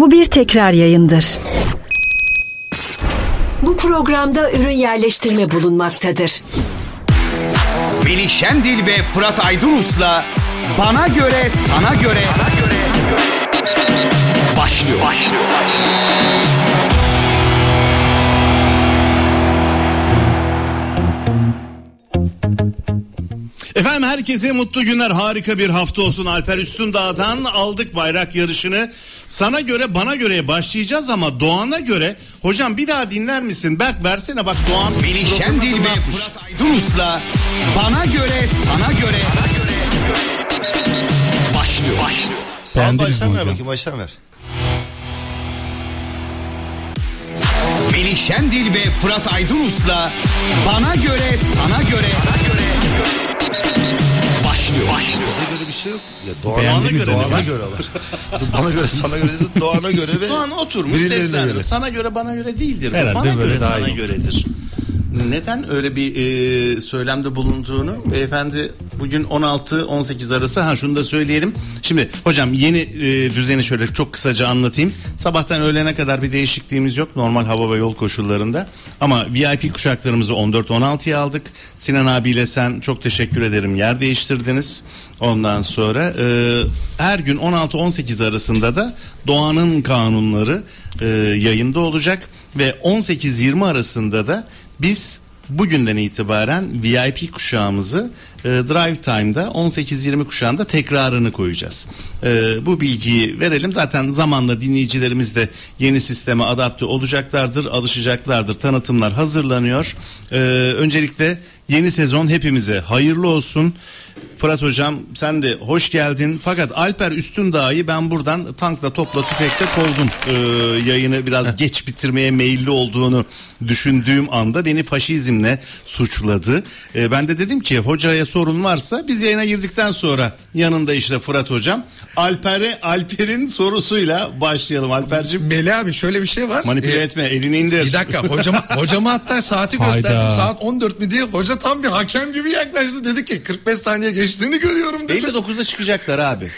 Bu bir tekrar yayındır. Bu programda ürün yerleştirme bulunmaktadır. Melih Şendil ve Fırat Aydınus'la Bana Göre Sana Göre başlıyor. başlıyor. Efendim herkese mutlu günler harika bir hafta olsun Alper Üstündağ'dan aldık bayrak yarışını sana göre bana göre başlayacağız ama Doğan'a göre hocam bir daha dinler misin Berk versene bak Doğan Melih Şendil ve Fırat Aydınus'la Bana Göre Sana Göre başlıyor. başlıyor. Al baştan ver bakayım baştan ver. Melih Şendil ve Fırat Aydınus'la Bana Göre Sana Göre başlıyor. başlıyor. Bize göre bir şey yok. Ya Doğan'a göre, mi? Doğan'a göre var. bana göre, sana göre değil, Doğan'a göre ve Doğan oturmuş seslendir. Sana göre bana göre değildir. Herhalde bana göre sana iyi. göredir. Neden öyle bir e, söylemde bulunduğunu beyefendi bugün 16-18 arası ha şunu da söyleyelim. Şimdi hocam yeni e, düzeni şöyle çok kısaca anlatayım. Sabahtan öğlene kadar bir değişikliğimiz yok normal hava ve yol koşullarında. Ama VIP kuşaklarımızı 14-16'ya aldık. Sinan abiyle sen çok teşekkür ederim yer değiştirdiniz. Ondan sonra e, her gün 16-18 arasında da doğanın kanunları e, yayında olacak ve 18-20 arasında da biz bugünden itibaren VIP kuşağımızı e, Drive Time'da 18-20 kuşağında tekrarını koyacağız. E, bu bilgiyi verelim. Zaten zamanla dinleyicilerimiz de yeni sisteme adapte olacaklardır, alışacaklardır. Tanıtımlar hazırlanıyor. E, öncelikle yeni sezon hepimize hayırlı olsun. Fırat hocam sen de hoş geldin. Fakat Alper Üstündağ'ı ben buradan tankla topla tüfekle kovdum. Ee, yayını biraz geç bitirmeye meyilli olduğunu düşündüğüm anda beni faşizmle suçladı. Ee, ben de dedim ki hocaya sorun varsa biz yayına girdikten sonra yanında işte Fırat hocam. Alper'e Alper'in sorusuyla başlayalım Alper'cim. Melih abi şöyle bir şey var. Manipüle Ee, etme elini indir. Bir dakika hocama, hocama hatta saati Hayda. gösterdim saat 14 mi diye hoca tam bir hakem gibi yaklaştı dedi ki 45 saniye geçtiğini görüyorum dedi. 59'da çıkacaklar abi.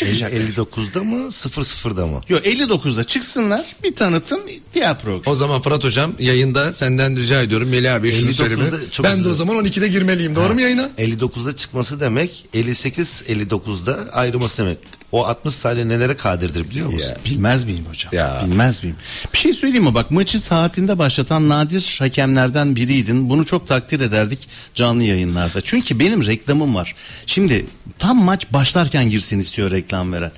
Çıkacak. 59'da mı 00'da mı? Yok 59'da çıksınlar bir tanıtım diğer program. O zaman Fırat hocam yayında senden rica ediyorum Melih abi şunu 59'da söyleme. çok Ben de o zaman 12'de girmeliyim doğru mu yayına? 59'da çıkması demek 58-59'da ayrılması demek. O 60 saniye nelere kadirdir biliyor musun? Bilmez miyim hocam? Ya. Bilmez miyim? Bir şey söyleyeyim mi? Bak maçı saatinde başlatan nadir hakemlerden biriydin. Bunu çok takdir ederdik canlı yayınlarda. Çünkü benim reklamım var. Şimdi tam maç başlarken girsin istiyor reklam veren.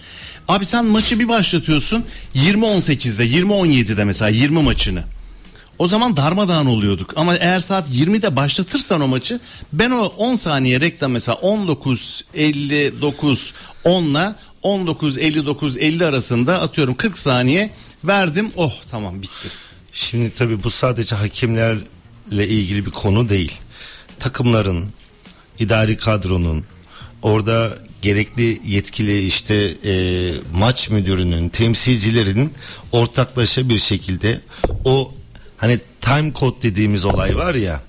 Abi sen maçı bir başlatıyorsun 20-18'de 20-17'de mesela 20 maçını. O zaman darmadağın oluyorduk. Ama eğer saat 20'de başlatırsan o maçı ben o 10 saniye reklam mesela 19.59 10'la 19.59 50 arasında atıyorum 40 saniye verdim. Oh tamam bitti. Şimdi tabii bu sadece hakemlerle ilgili bir konu değil. Takımların, idari kadronun, orada gerekli yetkili işte e, maç müdürünün, temsilcilerinin ortaklaşa bir şekilde o hani time code dediğimiz olay var ya.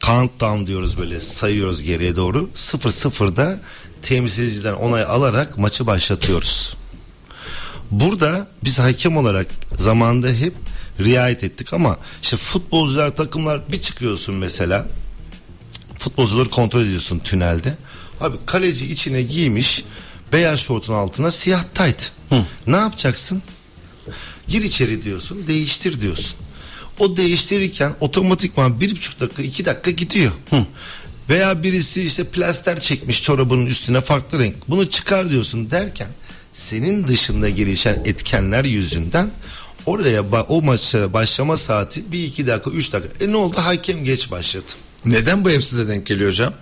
Countdown diyoruz böyle sayıyoruz geriye doğru. 0-0'da temsilciden onay alarak maçı başlatıyoruz. Burada biz hakem olarak zamanda hep riayet ettik ama işte futbolcular takımlar bir çıkıyorsun mesela futbolcuları kontrol ediyorsun tünelde. Abi kaleci içine giymiş beyaz şortun altına siyah tayt. Ne yapacaksın? Gir içeri diyorsun, değiştir diyorsun. O değiştirirken otomatikman bir buçuk dakika, iki dakika gidiyor. Veya birisi işte plaster çekmiş çorabının üstüne farklı renk. Bunu çıkar diyorsun derken senin dışında gelişen etkenler yüzünden oraya o maça başlama saati bir iki dakika, üç dakika. E ne oldu? Hakem geç başladı. Neden bu hep size denk geliyor hocam?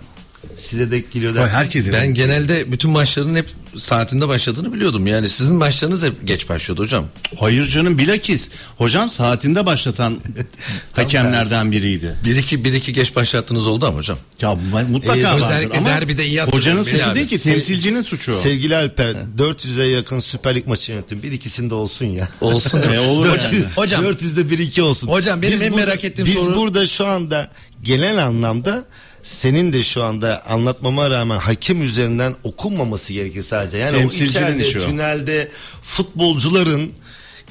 Size denk geliyor der. herkese Ben genelde bütün maçların hep saatinde başladığını biliyordum. Yani sizin maçlarınız hep geç başlıyordu hocam. Hayır canım bilakis. Hocam saatinde başlatan hakemlerden biriydi. Bir iki, bir iki geç başlattığınız oldu ama hocam. Ya ben- mutlaka Ee, vardır özellikle ama derbide iyi hocanın Beni suçu abi. değil ki temsilcinin suçu. Sevgili Alper 400'e yakın Süper Lig maçı yönettim. Bir ikisinde olsun ya. Olsun. E, olur hocam, yani. hocam 400'de bir iki olsun. Hocam benim en burada- merak ettiğim biz soru- burada şu anda genel anlamda senin de şu anda anlatmama rağmen hakem üzerinden okunmaması gerekir sadece. Yani Temsilcinin o içeride, işi o. tünelde futbolcuların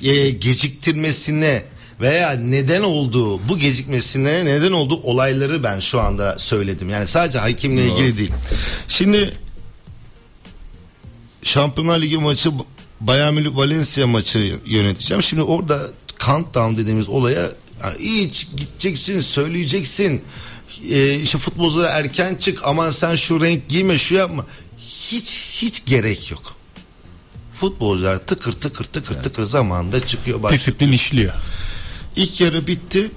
e, geciktirmesine veya neden olduğu bu gecikmesine neden olduğu olayları ben şu anda söyledim. Yani sadece hakimle ilgili değil. Şimdi Şampiyonlar Ligi maçı Bayern Münih Valencia maçı yöneteceğim. Şimdi orada countdown dediğimiz olaya yani hiç gideceksin, söyleyeceksin. Ee, işte futbolculara erken çık aman sen şu renk giyme şu yapma. Hiç hiç gerek yok. Futbolcular tıkır tıkır tıkır tıkır zamanında çıkıyor. başlıyor. Disiplin işliyor. İlk yarı bitti.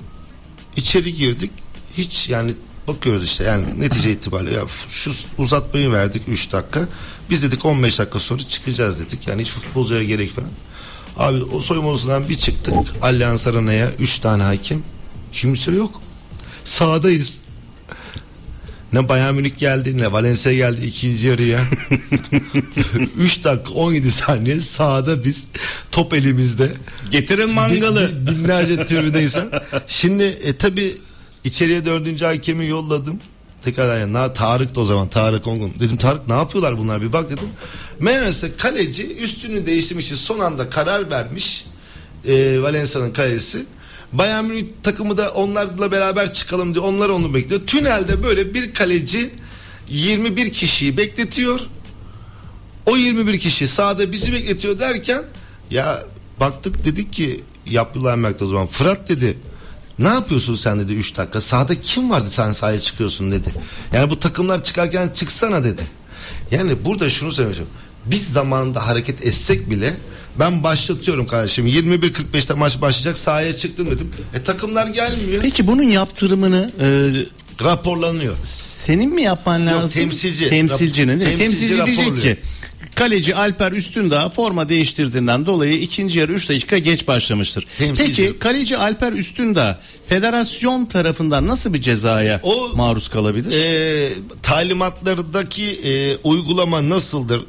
İçeri girdik. Hiç yani bakıyoruz işte yani netice itibariyle ya şu uzatmayı verdik 3 dakika. Biz dedik 15 dakika sonra çıkacağız dedik. Yani hiç futbolcuya gerek falan. Abi o soyunma odasından bir çıktık. Allianz Arena'ya 3 tane hakem. Kimse yok. Sağdayız. Ne Bayern Münih geldi ne Valencia geldi ikinci yarıya. 3 dakika 17 saniye sağda biz top elimizde. Getirin mangalı. Bin- bin- binlerce tribünde insan. Şimdi e, tabi içeriye dördüncü hakemi yolladım. Tekrar yani Tarık da o zaman Tarık Ongun. Dedim Tarık ne yapıyorlar bunlar bir bak dedim. Meğerse kaleci üstünü değiştirmiş. Son anda karar vermiş. E, Valencia'nın kalecisi. Bayern Münih takımı da onlarla beraber çıkalım diye onlar onu bekliyor. Tünelde böyle bir kaleci 21 kişiyi bekletiyor. O 21 kişi sahada bizi bekletiyor derken ya baktık dedik ki yaptılar Merk'te o zaman Fırat dedi ne yapıyorsun sen dedi 3 dakika sahada kim vardı sen sahaya çıkıyorsun dedi. Yani bu takımlar çıkarken çıksana dedi. Yani burada şunu söyleyeceğim. Biz zamanında hareket etsek bile ben başlatıyorum kardeşim 21.45'te maç başlayacak sahaya çıktım dedim. E takımlar gelmiyor. Peki bunun yaptırımını e, Raporlanıyor. senin mi yapman lazım? temsilci. Temsilcinin değil mi? Temsilci Temsilci diyecek raporluyor. ki kaleci Alper Üstündağ forma değiştirdiğinden dolayı ikinci yarı 3 dakika geç başlamıştır. Temsilci. Peki kaleci Alper Üstündağ federasyon tarafından nasıl bir cezaya O- maruz kalabilir? e, talimatlardaki e, uygulama nasıldır?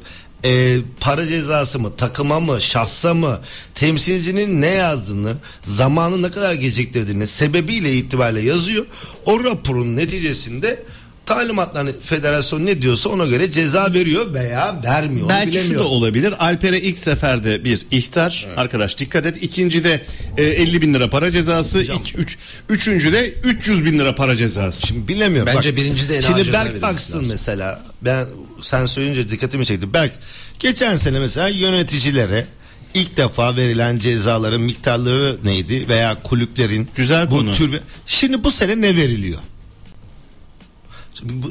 E, para cezası mı, takıma mı, şahsa mı, temsilcinin ne yazdığını, zamanı ne kadar geciktirdiğini sebebiyle itibariyle yazıyor. O raporun neticesinde talimatlarını federasyon ne diyorsa ona göre ceza veriyor veya vermiyor. Onu Belki şu bilemiyorum. da olabilir. Alper'e ilk seferde bir ihtar. Arkadaş dikkat et. İkincide e, 50 bin lira para cezası. İki, üç, üçüncüde 300 bin lira para cezası. Şimdi bilemiyorum. Bence birincide en ağır Şimdi ceza Berk verilmesi Aksın lazım. mesela ben sen söyleyince dikkatimi çekti. Berk geçen sene mesela yöneticilere ilk defa verilen cezaların miktarları neydi veya kulüplerin Güzel bu konu. tür şimdi bu sene ne veriliyor?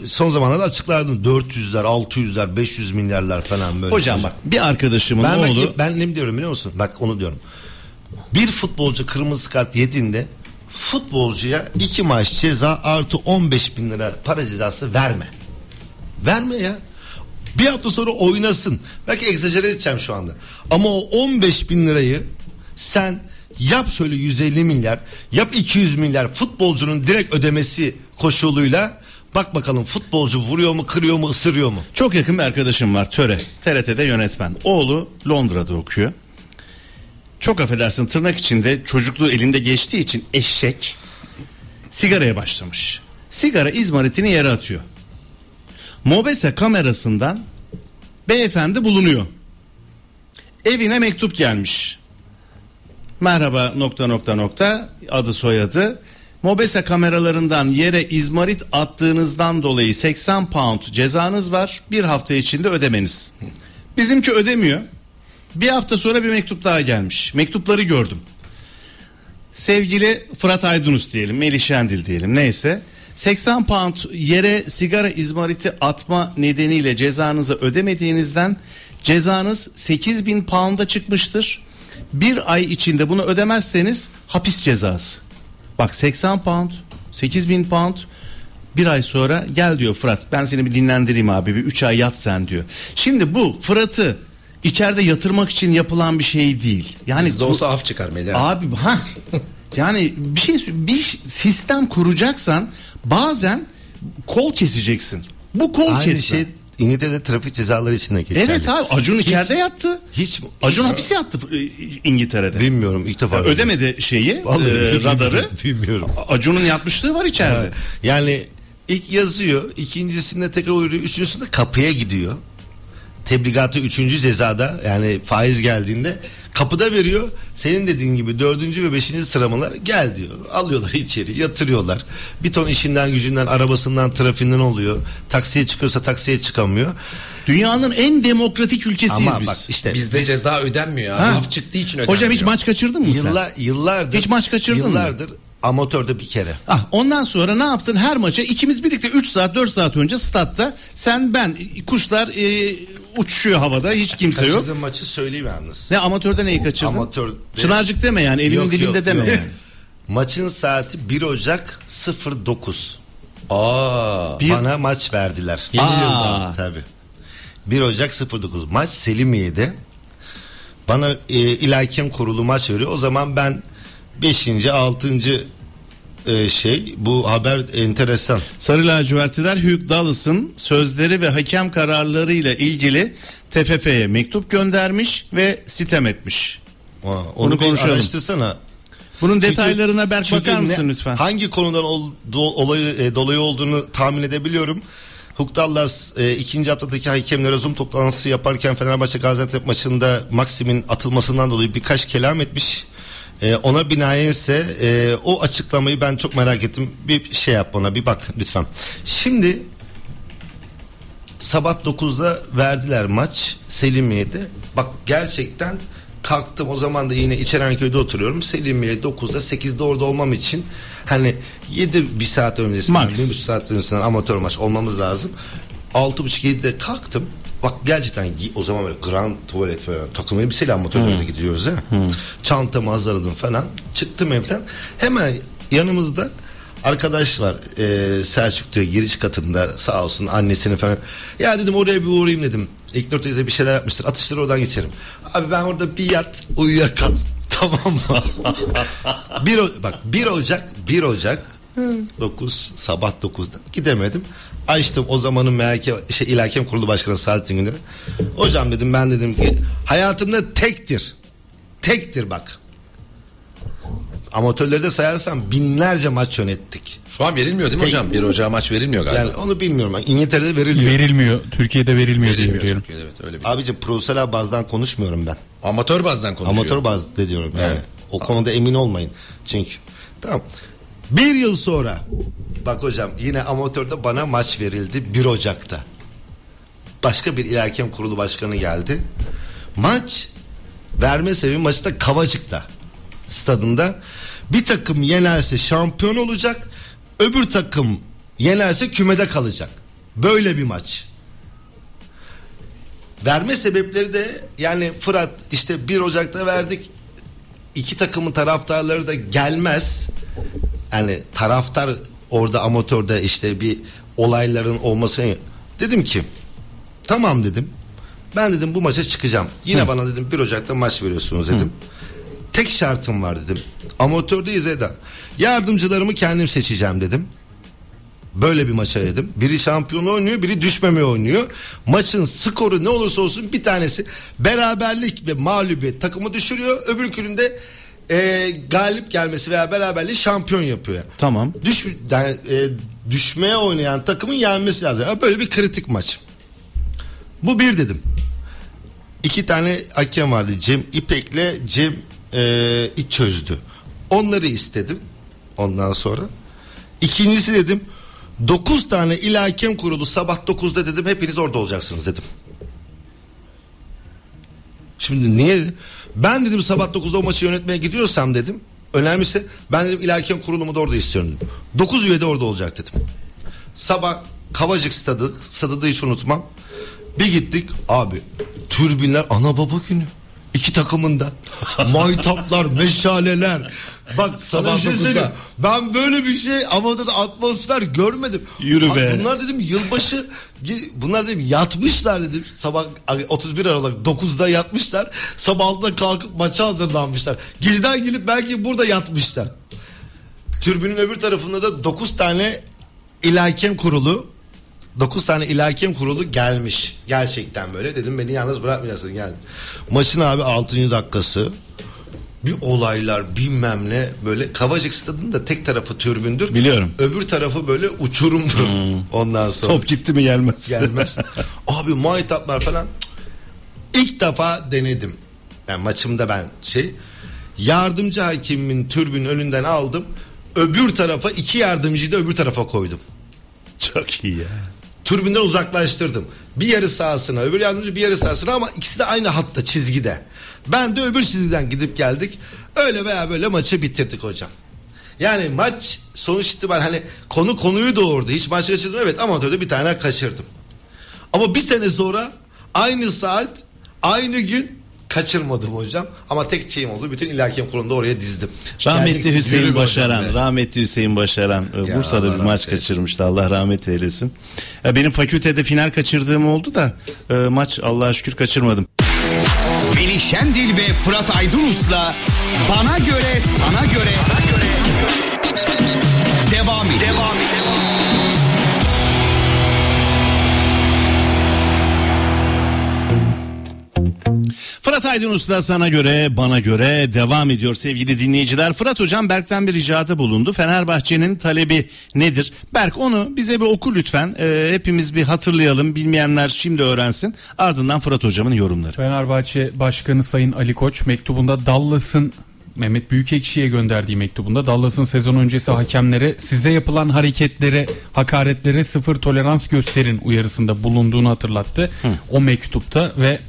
Son zamanlarda açıklardım 400'ler, 600'ler, 500 milyarlar falan böyle. Hocam bak bir arkadaşımın Ben, oğlu ben ne diyorum biliyor musun? Bak onu diyorum. Bir futbolcu kırmızı kart yediğinde futbolcuya iki maç ceza artı 15 bin lira para cezası verme. Verme ya. Bir hafta sonra oynasın. Belki egzajere edeceğim şu anda. Ama o 15 bin lirayı sen yap şöyle 150 milyar, yap 200 milyar futbolcunun direkt ödemesi koşuluyla bak bakalım futbolcu vuruyor mu, kırıyor mu, ısırıyor mu? Çok yakın bir arkadaşım var Töre. TRT'de yönetmen. Oğlu Londra'da okuyor. Çok affedersin tırnak içinde çocukluğu elinde geçtiği için eşek sigaraya başlamış. Sigara izmaritini yere atıyor. Mobese kamerasından beyefendi bulunuyor. Evine mektup gelmiş. Merhaba nokta nokta nokta adı soyadı. Mobese kameralarından yere izmarit attığınızdan dolayı 80 pound cezanız var. Bir hafta içinde ödemeniz. Bizimki ödemiyor. Bir hafta sonra bir mektup daha gelmiş. Mektupları gördüm. Sevgili Fırat Aydınus diyelim, Melih Şendil diyelim neyse. 80 pound yere sigara izmariti atma nedeniyle cezanızı ödemediğinizden cezanız 8000 pound'a çıkmıştır. Bir ay içinde bunu ödemezseniz hapis cezası. Bak 80 pound, 8000 pound bir ay sonra gel diyor Fırat ben seni bir dinlendireyim abi bir 3 ay yat sen diyor. Şimdi bu Fırat'ı içeride yatırmak için yapılan bir şey değil. Yani Bizde olsa af çıkar Melih. Abi ha yani bir şey bir sistem kuracaksan bazen kol keseceksin. Bu kol Aynı kesme. şey İngiltere'de trafik cezaları içinde geçerli. Evet abi Acun içeride yattı. Hiç Acun hapis yattı e, İngiltere'de. bilmiyorum ilk defa. Ödemedi şeyi, Vallahi e, radarı. bilmiyorum. Acun'un yatmışlığı var içeride. Yani İlk yazıyor. ikincisinde tekrar uyuruyor. Üçüncüsünde kapıya gidiyor. Tebligatı üçüncü cezada yani faiz geldiğinde kapıda veriyor. Senin dediğin gibi dördüncü ve beşinci sıramalar gel diyor. Alıyorlar içeri yatırıyorlar. Bir ton işinden gücünden arabasından trafiğinden oluyor. Taksiye çıkıyorsa taksiye çıkamıyor. Dünyanın en demokratik ülkesiyiz Ama biz. bak işte Bizde ceza ödenmiyor. Ha. Af çıktığı için ödenmiyor. Hocam hiç maç kaçırdın mı sen? yıllar yıllardır Hiç maç kaçırdın mı? Yıllardır amatörde bir kere. Ah, ondan sonra ne yaptın? Her maça ikimiz birlikte 3 saat 4 saat önce statta sen ben kuşlar e, uçuşuyor havada hiç kimse yok. Kaçırdığım maçı söyleyeyim yalnız. Ne amatörde neyi kaçırdın? Amatör- Çınarcık deme yani elimin Yok, dilinde yok, deme yok. yani. Maçın saati 1 Ocak 09. Aa. Bir- Bana maç verdiler. Yeni Aa. yılda. Tabii. 1 Ocak 09. Maç Selimiye'de. Bana e, İlahikem Kurulu maç veriyor. O zaman ben 5. 6. E, şey bu haber enteresan. Sarı lacivertliler Hugh Dallas'ın sözleri ve hakem kararlarıyla ilgili TFF'ye mektup göndermiş ve sitem etmiş. Aa, onu Onu konuşalım. araştırsana. Bunun Çünkü- detaylarına Berk bakar ne- mısın lütfen? Hangi konudan ol- do- olayı e, dolayı olduğunu tahmin edebiliyorum. Huk Dallas e, ikinci haftadaki hakemlere Zoom toplantısı yaparken Fenerbahçe Gaziantep maçında Maksim'in atılmasından dolayı birkaç kelam etmiş. E, ona binaen ise e, o açıklamayı ben çok merak ettim. Bir şey yap bana bir bak lütfen. Şimdi sabah 9'da verdiler maç Selimiye'de. Bak gerçekten kalktım o zaman da yine İçerenköy'de oturuyorum. Selimiye 9'da 8'de orada olmam için hani 7 bir saat öncesinden Max. 1,5 saat öncesinden amatör maç olmamız lazım. 6.30-7'de kalktım. Bak gerçekten o zaman böyle grand tuvalet falan takım elbiseyle amatörlerde gidiyoruz ha. Çantamı hazırladım falan. Çıktım evden. Hemen yanımızda arkadaş var e, Selçuk diyor giriş katında sağ olsun annesini falan. Ya dedim oraya bir uğrayayım dedim. İlknur teyze bir şeyler yapmıştır. Atıştır oradan geçerim. Abi ben orada bir yat uyuyakal. Tamam mı? bir, bak 1 Ocak 1 Ocak 9 sabah 9'da gidemedim. Açtım o zamanın MHK şey İlahikem Kurulu Başkanı Saadettin Güner'e. Hocam dedim ben dedim ki hayatımda tektir. Tektir bak. Amatörleri de sayarsam binlerce maç yönettik. Şu an verilmiyor değil mi hocam? 1 Ocağı maç verilmiyor galiba. Yani onu bilmiyorum. ben. İngiltere'de veriliyor. Verilmiyor. Türkiye'de verilmiyor, diye verilmiyor biliyorum. Türkiye'de, evet öyle bir. Abicim profesyonel bazdan konuşmuyorum ben. Amatör bazdan konuşuyor. Amatör bazda diyorum yani. Evet. O konuda emin olmayın. Çünkü tamam. Bir yıl sonra bak hocam yine amatörde bana maç verildi 1 Ocak'ta. Başka bir ilerken kurulu başkanı geldi. Maç verme sebebi maçta Kavacık'ta stadında bir takım yenerse şampiyon olacak öbür takım yenerse kümede kalacak. Böyle bir maç. Verme sebepleri de yani Fırat işte 1 Ocak'ta verdik. İki takımın taraftarları da gelmez. Yani taraftar orada amatörde işte bir olayların olmasını dedim ki tamam dedim. Ben dedim bu maça çıkacağım. Yine bana dedim 1 Ocak'ta maç veriyorsunuz dedim. Tek şartım var dedim. Amatördeyiz Eda. Yardımcılarımı kendim seçeceğim dedim. Böyle bir maça dedim. Biri şampiyon oynuyor, biri düşmeme oynuyor. Maçın skoru ne olursa olsun bir tanesi beraberlik ve mağlubiyet takımı düşürüyor. Öbürkünün e, galip gelmesi veya beraberliği şampiyon yapıyor. Tamam. Düş, yani, e, düşmeye oynayan takımın yenmesi lazım. Yani böyle bir kritik maç. Bu bir dedim. İki tane hakem vardı. Cem İpek'le Cem e, İç çözdü. Onları istedim. Ondan sonra. İkincisi dedim. Dokuz tane il hakem kurulu sabah dokuzda dedim. Hepiniz orada olacaksınız dedim. Şimdi niye? Ben dedim sabah 9'da o maçı yönetmeye gidiyorsam dedim. Önemlisi ben dedim il hakem kurulumu da orada istiyorum dedim. 9 üye de orada olacak dedim. Sabah Kavacık stadı, stadı da hiç unutmam. Bir gittik abi türbinler ana baba günü. İki takımında. Maytaplar, meşaleler. Bak sana şey söyleyeyim. Ben böyle bir şey ama da atmosfer görmedim. Yürü be. Bunlar dedim yılbaşı bunlar dedim yatmışlar dedim sabah 31 Aralık 9'da yatmışlar. Sabah 6'da kalkıp maça hazırlanmışlar. Geceden gelip belki burada yatmışlar. Türbünün öbür tarafında da 9 tane ilahikem kurulu 9 tane ilahikem kurulu gelmiş. Gerçekten böyle dedim beni yalnız bırakmayacaksın yani. Maçın abi 6. dakikası bir olaylar bilmem ne böyle Kavacık stadında tek tarafı türbündür. Biliyorum. Öbür tarafı böyle uçurumdur. Ondan sonra. Top gitti mi gelmez. gelmez. Abi muaytaplar falan. İlk defa denedim. Yani maçımda ben şey yardımcı hakimin türbünün önünden aldım. Öbür tarafa iki yardımcıyı da öbür tarafa koydum. Çok iyi ya. Türbünden uzaklaştırdım. Bir yarı sahasına öbür yardımcı bir yarı sahasına ama ikisi de aynı hatta çizgide. Ben de öbür çizgiden gidip geldik. Öyle veya böyle maçı bitirdik hocam. Yani maç sonuç itibariyle hani konu konuyu doğurdu. Hiç maç kaçırdım evet amatörde bir tane kaçırdım. Ama bir sene sonra aynı saat aynı gün kaçırmadım hocam. Ama tek şeyim oldu. Bütün ilahi kurulunda oraya dizdim. Rahmetli Geldik, Hüseyin Başaran, be. rahmetli Hüseyin Başaran e, Ya Bursa'da Allah bir maç eylesin. kaçırmıştı. Allah rahmet eylesin. Ya benim fakültede final kaçırdığım oldu da e, maç Allah'a şükür kaçırmadım. Şendil ve Fırat Aydınus'la Bana Göre Sana Göre Devam ediyor. Devam Fırat Aydınus'la sana göre bana göre devam ediyor sevgili dinleyiciler. Fırat hocam Berk'ten bir ricada bulundu. Fenerbahçe'nin talebi nedir? Berk onu bize bir oku lütfen. E, hepimiz bir hatırlayalım. Bilmeyenler şimdi öğrensin. Ardından Fırat hocamın yorumları. Fenerbahçe Başkanı Sayın Ali Koç mektubunda Dallas'ın Mehmet Büyükekşi'ye gönderdiği mektubunda Dallas'ın sezon öncesi hakemlere size yapılan hareketlere, hakaretlere sıfır tolerans gösterin uyarısında bulunduğunu hatırlattı. O mektupta ve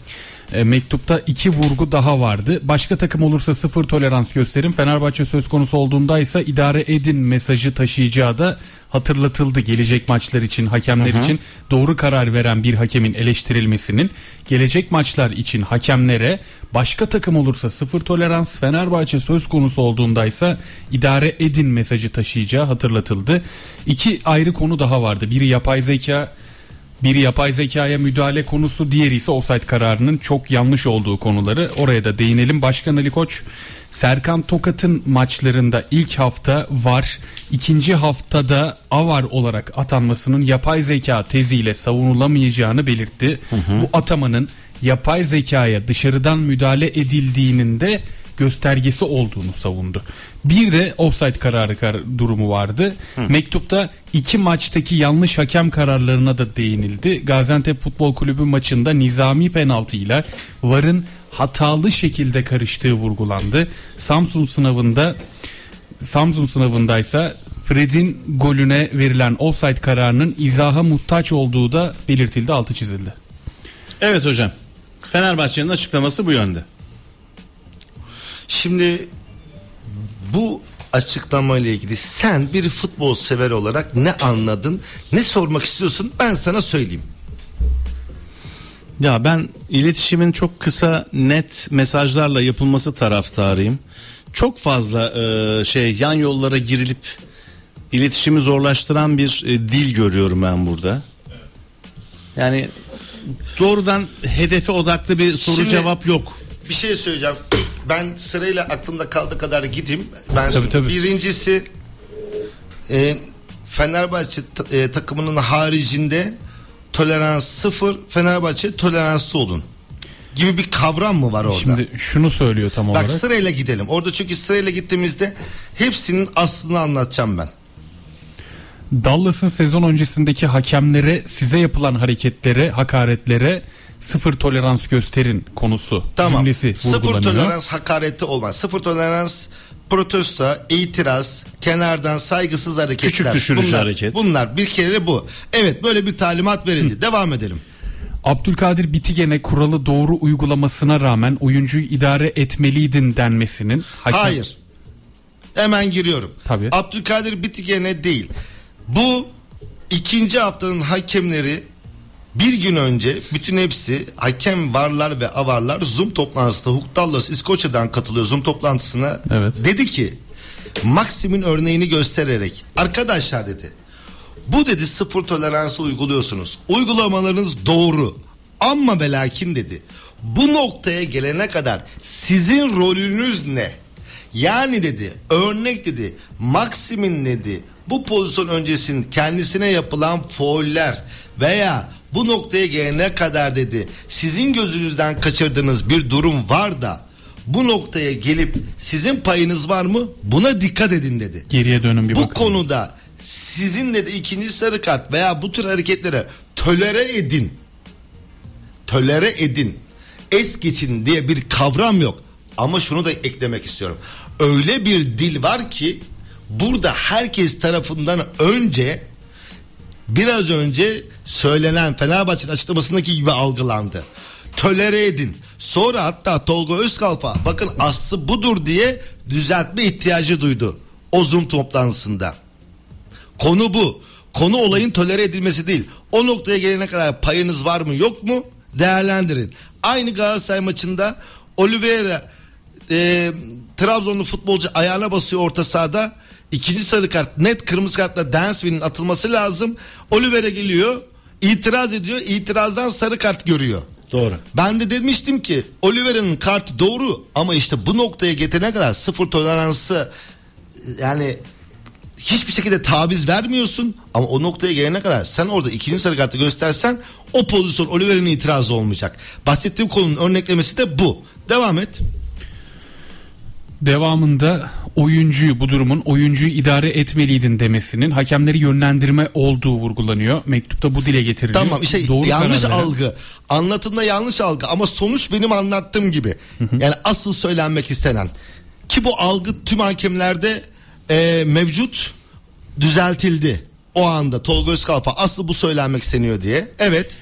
e, mektupta iki vurgu daha vardı. Başka takım olursa sıfır tolerans gösterin. Fenerbahçe söz konusu olduğunda ise idare edin mesajı taşıyacağı da hatırlatıldı. Gelecek maçlar için, hakemler için doğru karar veren bir hakemin eleştirilmesinin gelecek maçlar için hakemlere başka takım olursa sıfır tolerans Fenerbahçe söz konusu olduğunda ise idare edin mesajı taşıyacağı hatırlatıldı. İki ayrı konu daha vardı. Biri yapay zeka biri yapay zekaya müdahale konusu, diğeri ise offside kararının çok yanlış olduğu konuları. Oraya da değinelim. Başkan Ali Koç, Serkan Tokat'ın maçlarında ilk hafta var, ikinci haftada avar olarak atanmasının yapay zeka teziyle savunulamayacağını belirtti. Bu atamanın yapay zekaya dışarıdan müdahale edildiğinin de göstergesi olduğunu savundu. Bir de offside kararı kar- durumu vardı. Mektupta iki maçtaki yanlış hakem kararlarına da değinildi. Gaziantep Futbol Kulübü maçında nizami penaltıyla VAR'ın hatalı şekilde karıştığı vurgulandı. Samsun sınavında Samsun sınavındaysa Fred'in golüne verilen offside kararının izaha muhtaç olduğu da belirtildi, altı çizildi. Evet hocam. Fenerbahçe'nin açıklaması bu yönde. Şimdi bu açıklama ile ilgili sen bir futbol sever olarak ne anladın? Ne sormak istiyorsun? Ben sana söyleyeyim. Ya ben iletişimin çok kısa net mesajlarla yapılması taraftarıyım. Çok fazla e, şey yan yollara girilip iletişimi zorlaştıran bir e, dil görüyorum ben burada. Yani doğrudan hedefe odaklı bir soru Şimdi- cevap yok. Bir şey söyleyeceğim. Ben sırayla aklımda kaldı kadar gideyim. Ben Tabii, tabii. birincisi e, Fenerbahçe e, takımının haricinde tolerans sıfır Fenerbahçe toleranslı olun gibi bir kavram mı var orada? Şimdi şunu söylüyor tam Bak olarak. sırayla gidelim. Orada çünkü sırayla gittiğimizde hepsinin aslını anlatacağım ben. Dallas'ın sezon öncesindeki hakemlere size yapılan hareketlere, hakaretlere sıfır tolerans gösterin konusu Tamam. cümlesi Sıfır tolerans hakarette olmaz. Sıfır tolerans protesto, itiraz, kenardan saygısız hareketler. Küçük düşürücü bunlar, hareket. Bunlar bir kere bu. Evet böyle bir talimat verildi. Devam edelim. Abdülkadir Bitigen'e kuralı doğru uygulamasına rağmen oyuncuyu idare etmeliydin denmesinin hakem- Hayır. Hemen giriyorum. Tabii. Abdülkadir Bitigen'e değil. Bu ikinci haftanın hakemleri bir gün önce bütün hepsi hakem varlar ve avarlar Zoom toplantısında Hukuk Dallas İskoçya'dan katılıyor Zoom toplantısına. Evet. Dedi ki Maxim'in örneğini göstererek arkadaşlar dedi bu dedi sıfır toleransı uyguluyorsunuz. Uygulamalarınız doğru. Ama ve lakin dedi. Bu noktaya gelene kadar sizin rolünüz ne? Yani dedi örnek dedi Maxim'in dedi bu pozisyon öncesinin kendisine yapılan fauller veya bu noktaya gelene kadar dedi sizin gözünüzden kaçırdığınız bir durum var da bu noktaya gelip sizin payınız var mı? Buna dikkat edin dedi. Geriye dönün bir bu bakın. konuda sizinle de ikinci sarı kart veya bu tür hareketlere tölere edin. Tölere edin. Es geçin diye bir kavram yok. Ama şunu da eklemek istiyorum. Öyle bir dil var ki burada herkes tarafından önce biraz önce söylenen Fenerbahçe'nin açıklamasındaki gibi algılandı. Tölere edin. Sonra hatta Tolga Özkalfa bakın aslı budur diye düzeltme ihtiyacı duydu. O Zoom toplantısında. Konu bu. Konu olayın tolere edilmesi değil. O noktaya gelene kadar payınız var mı yok mu değerlendirin. Aynı Galatasaray maçında Oliveira e, Trabzonlu futbolcu ayağına basıyor orta sahada. İkinci sarı kart net kırmızı kartla Dansville'in atılması lazım. Oliveira geliyor itiraz ediyor itirazdan sarı kart görüyor. Doğru. Ben de demiştim ki Oliveira'nın kartı doğru ama işte bu noktaya getirene kadar sıfır toleransı yani hiçbir şekilde taviz vermiyorsun ama o noktaya gelene kadar sen orada ikinci sarı kartı göstersen o pozisyon Oliveira'nın itirazı olmayacak. Bahsettiğim konunun örneklemesi de bu. Devam et. Devamında oyuncuyu bu durumun oyuncuyu idare etmeliydin demesinin hakemleri yönlendirme olduğu vurgulanıyor. Mektupta bu dile getiriliyor. Tamam işte Doğru yanlış karar veren- algı. Anlatımda yanlış algı ama sonuç benim anlattığım gibi. Yani asıl söylenmek istenen. Ki bu algı tüm hakemlerde e, mevcut düzeltildi. O anda Tolga Özkalfa asıl bu söylenmek isteniyor diye. Evet.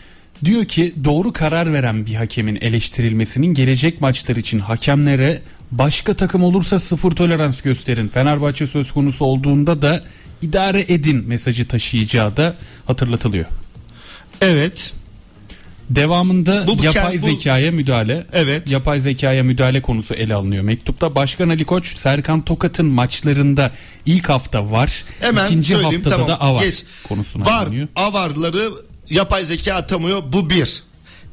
Diyor ki doğru karar veren bir hakemin eleştirilmesinin gelecek maçlar için hakemlere başka takım olursa sıfır tolerans gösterin. Fenerbahçe söz konusu olduğunda da idare edin mesajı taşıyacağı da hatırlatılıyor. Evet. Devamında Bu- bu yapay bu- zekaya müdahale. Evet. Yapay zekaya müdahale konusu ele alınıyor mektupta. Başkan Ali Koç Serkan Tokat'ın maçlarında ilk hafta var. Hemen ikinci haftada tamam. da avar Geç. konusuna Var değiniyor. avarları yapay zeka atamıyor bu bir.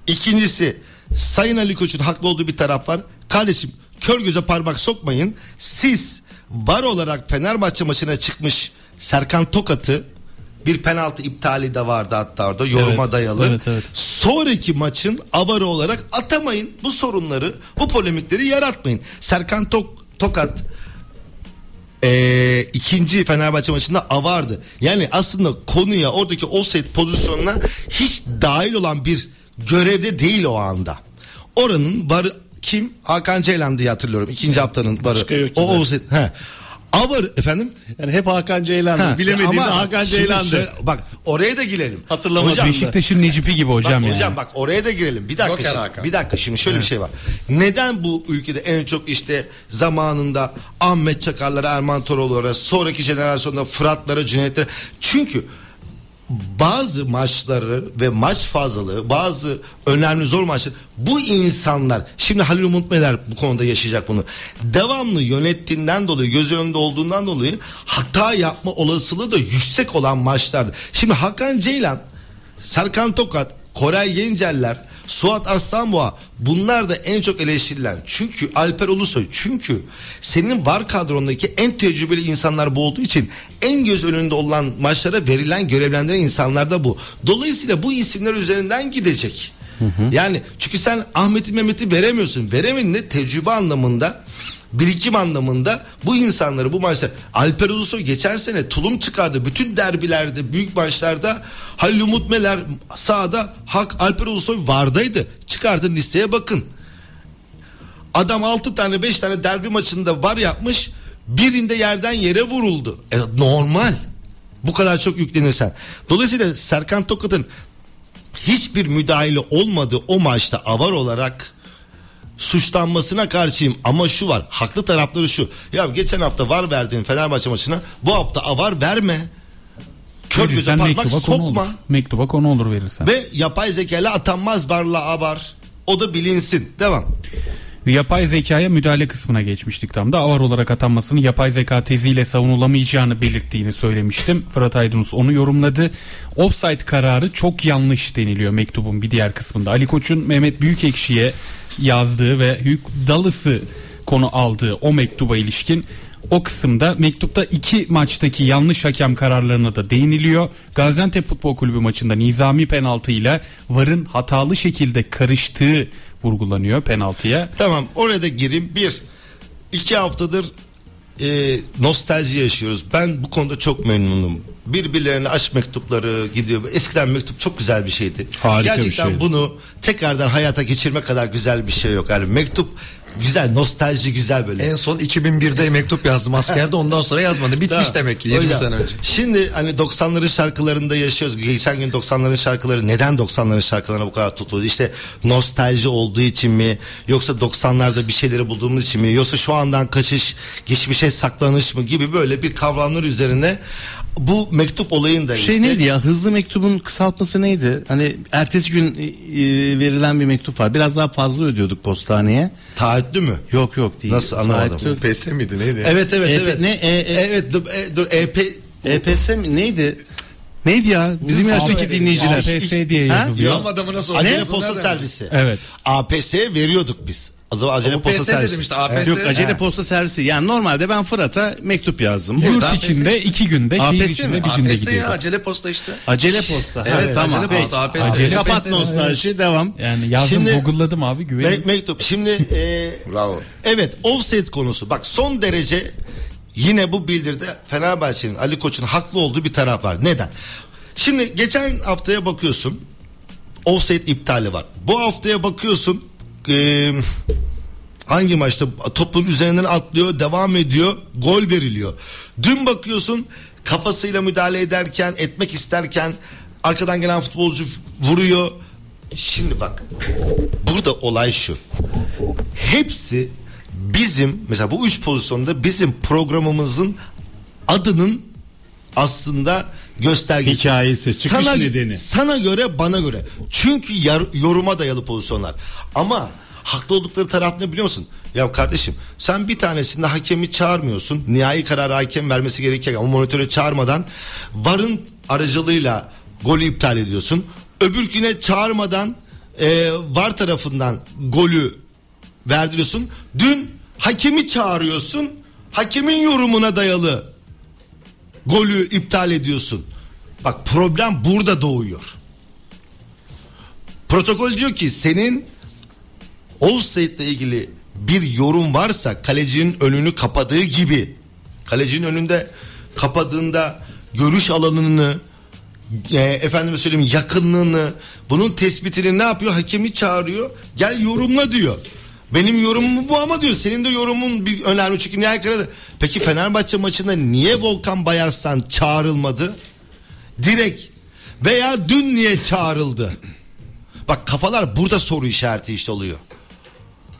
İkincisi Sayın Ali Koç'un haklı olduğu bir taraf var. Kardeşim kör göze parmak sokmayın. Siz var olarak Fenerbahçe maçına çıkmış Serkan Tokat'ı bir penaltı iptali de vardı hatta orada yoruma Evet, dayalı. evet, evet. Sonraki maçın avarı olarak atamayın. Bu sorunları, bu polemikleri yaratmayın. Serkan Tok Tokat ee, ikinci Fenerbahçe maçında avardı. Yani aslında konuya oradaki offside pozisyonuna hiç dahil olan bir görevde değil o anda. Oranın varı kim? Hakan Ceylan diye hatırlıyorum. İkinci haftanın varı. Başka yok o offside. He. Avar efendim. Yani hep Hakan Ceylan'dı. Ha, Bilemediğinde ama Hakan Ceylan'dı. şöyle- bak oraya da girelim. Hatırlamadım. Hocam, Beşiktaş'ın Necipi gibi hocam bak, yani. hocam bak oraya da girelim. Bir dakika. Şimdi, bir dakika şimdi şöyle bir şey var. Neden bu ülkede en çok işte zamanında Ahmet Çakarlara, Erman Toroğlu'lara, sonraki jenerasyonda Fıratlara, Cüneyt'lere. Çünkü bazı maçları ve maç fazlalığı bazı önemli zor maçlar bu insanlar şimdi Halil Umut Meler bu konuda yaşayacak bunu devamlı yönettiğinden dolayı göz önünde olduğundan dolayı hata yapma olasılığı da yüksek olan maçlardı. Şimdi Hakan Ceylan Serkan Tokat, Koray Genceller, Suat Arslanboğa bunlar da en çok eleştirilen. Çünkü Alper Ulusoy çünkü senin var kadrondaki en tecrübeli insanlar bu olduğu için en göz önünde olan maçlara verilen görevlendiren insanlar da bu. Dolayısıyla bu isimler üzerinden gidecek. Yani çünkü sen Ahmet'i Mehmet'i veremiyorsun. Veremedin de tecrübe anlamında birikim anlamında bu insanları bu maçlar Alper Ulusoy geçen sene tulum çıkardı. Bütün derbilerde büyük maçlarda Halil Umut Meler sahada Hak Alper Ulusoy vardaydı. Çıkardın listeye bakın. Adam 6 tane 5 tane derbi maçında var yapmış birinde yerden yere vuruldu. E, normal. Bu kadar çok yüklenirsen. Dolayısıyla Serkan Tokat'ın hiçbir müdahale olmadığı o maçta avar olarak suçlanmasına karşıyım ama şu var haklı tarafları şu ya geçen hafta var verdiğin Fenerbahçe maçına bu hafta avar verme kör göze parmak mektuba konu sokma olur. Mektuba konu olur verirsen. ve yapay zekayla atanmaz varla avar o da bilinsin devam Yapay zekaya müdahale kısmına geçmiştik tam da avar olarak atanmasını yapay zeka teziyle savunulamayacağını belirttiğini söylemiştim. Fırat Aydınus onu yorumladı. Offside kararı çok yanlış deniliyor mektubun bir diğer kısmında. Ali Koç'un Mehmet Büyükekşi'ye yazdığı ve Hugh Dallas'ı konu aldığı o mektuba ilişkin O kısımda mektupta iki maçtaki yanlış hakem kararlarına da değiniliyor. Gaziantep Futbol Kulübü maçında nizami penaltıyla VAR'ın hatalı şekilde karıştığı vurgulanıyor penaltıya. Tamam oraya da gireyim. Bir, iki haftadır e, nostalji yaşıyoruz. Ben bu konuda çok memnunum. Birbirlerine aşk mektupları gidiyor. Eskiden mektup çok güzel bir şeydi. Harika bir Gerçekten şeydi. bunu tekrardan hayata geçirme kadar güzel bir şey yok. Yani mektup güzel, nostalji güzel böyle. En son 2001'de mektup yazdım askerde ondan sonra yazmadı. Bitmiş Tamam. demek ki 20 Hocam, sene önce. Şimdi hani 90'ların şarkılarında yaşıyoruz. Geçen gün 90'ların şarkıları neden 90'ların şarkılarına bu kadar tutuldu? İşte nostalji olduğu için mi? Yoksa 90'larda bir şeyleri bulduğumuz için mi? Yoksa şu andan kaçış, geçmişe saklanış mı gibi böyle bir kavramlar üzerine bu mektup olayında Şey işte- neydi ya hızlı mektubun kısaltması neydi? Hani ertesi gün e, e, verilen bir mektup var. Biraz daha fazla ödüyorduk postaneye. Taahhütlü mü? Yok yok değil. Nasıl anlamadım. Taahhütlü- PS miydi neydi? Evet evet EP evet. ne? E- e- evet dur, e, dur EP EPS mi neydi? Neydi ya? Bizim yaştaki dinleyiciler. APS diye yazılıyor. Yok adamına sor. Acele posta servisi. Evet. APS veriyorduk biz. O zaman acele posta PS servisi. dedim işte APS. Yok acele Ha. posta servisi. Yani normalde ben Fırat'a mektup yazdım. Yurt Burada içinde iki günde, şehir APS içinde mi? bir günde APS ya gidiyor. acele posta işte. acele posta. Evet, Ha, tamam. acele posta, APS. Acele Kapat nostalji devam. Yani yazdım Şimdi- Google'ladım abi Me- güvenin. mektup. Şimdi e, Bravo. evet offset konusu. Bak son derece yine bu bildirde Fenerbahçe'nin Ali Koç'un haklı olduğu bir taraf var. Neden? Şimdi geçen haftaya bakıyorsun. Offset iptali var. Bu haftaya bakıyorsun. E, hangi maçta topun üzerinden atlıyor, devam ediyor, gol veriliyor. Dün bakıyorsun kafasıyla müdahale ederken, etmek isterken arkadan gelen futbolcu vuruyor. Şimdi bak burada olay şu. Hepsi bizim mesela bu üç pozisyonda bizim programımızın adının aslında göstergesi. Hikayesi, çıkış sana, nedeni. Sana göre bana göre. Çünkü yar- yoruma dayalı pozisyonlar. Ama haklı oldukları taraf ne biliyor musun? Ya kardeşim sen bir tanesinde hakemi çağırmıyorsun. Nihai kararı hakem vermesi gerekirken o monitöre çağırmadan varın aracılığıyla golü iptal ediyorsun. Öbürküne çağırmadan e, var tarafından golü verdiriyorsun. Dün hakemi çağırıyorsun. Hakemin yorumuna dayalı golü iptal ediyorsun. Bak problem burada doğuyor. Protokol diyor ki senin offside ile ilgili bir yorum varsa kalecinin önünü kapadığı gibi kalecinin önünde kapadığında görüş alanını e, efendime söyleyeyim yakınlığını bunun tespitini ne yapıyor hakemi çağırıyor gel yorumla diyor benim yorumum bu ama diyor senin de yorumun bir önemli çünkü nihayet kararı- peki Fenerbahçe maçında niye Volkan Bayarsan çağrılmadı direkt veya dün niye çağrıldı bak kafalar burada soru işareti işte oluyor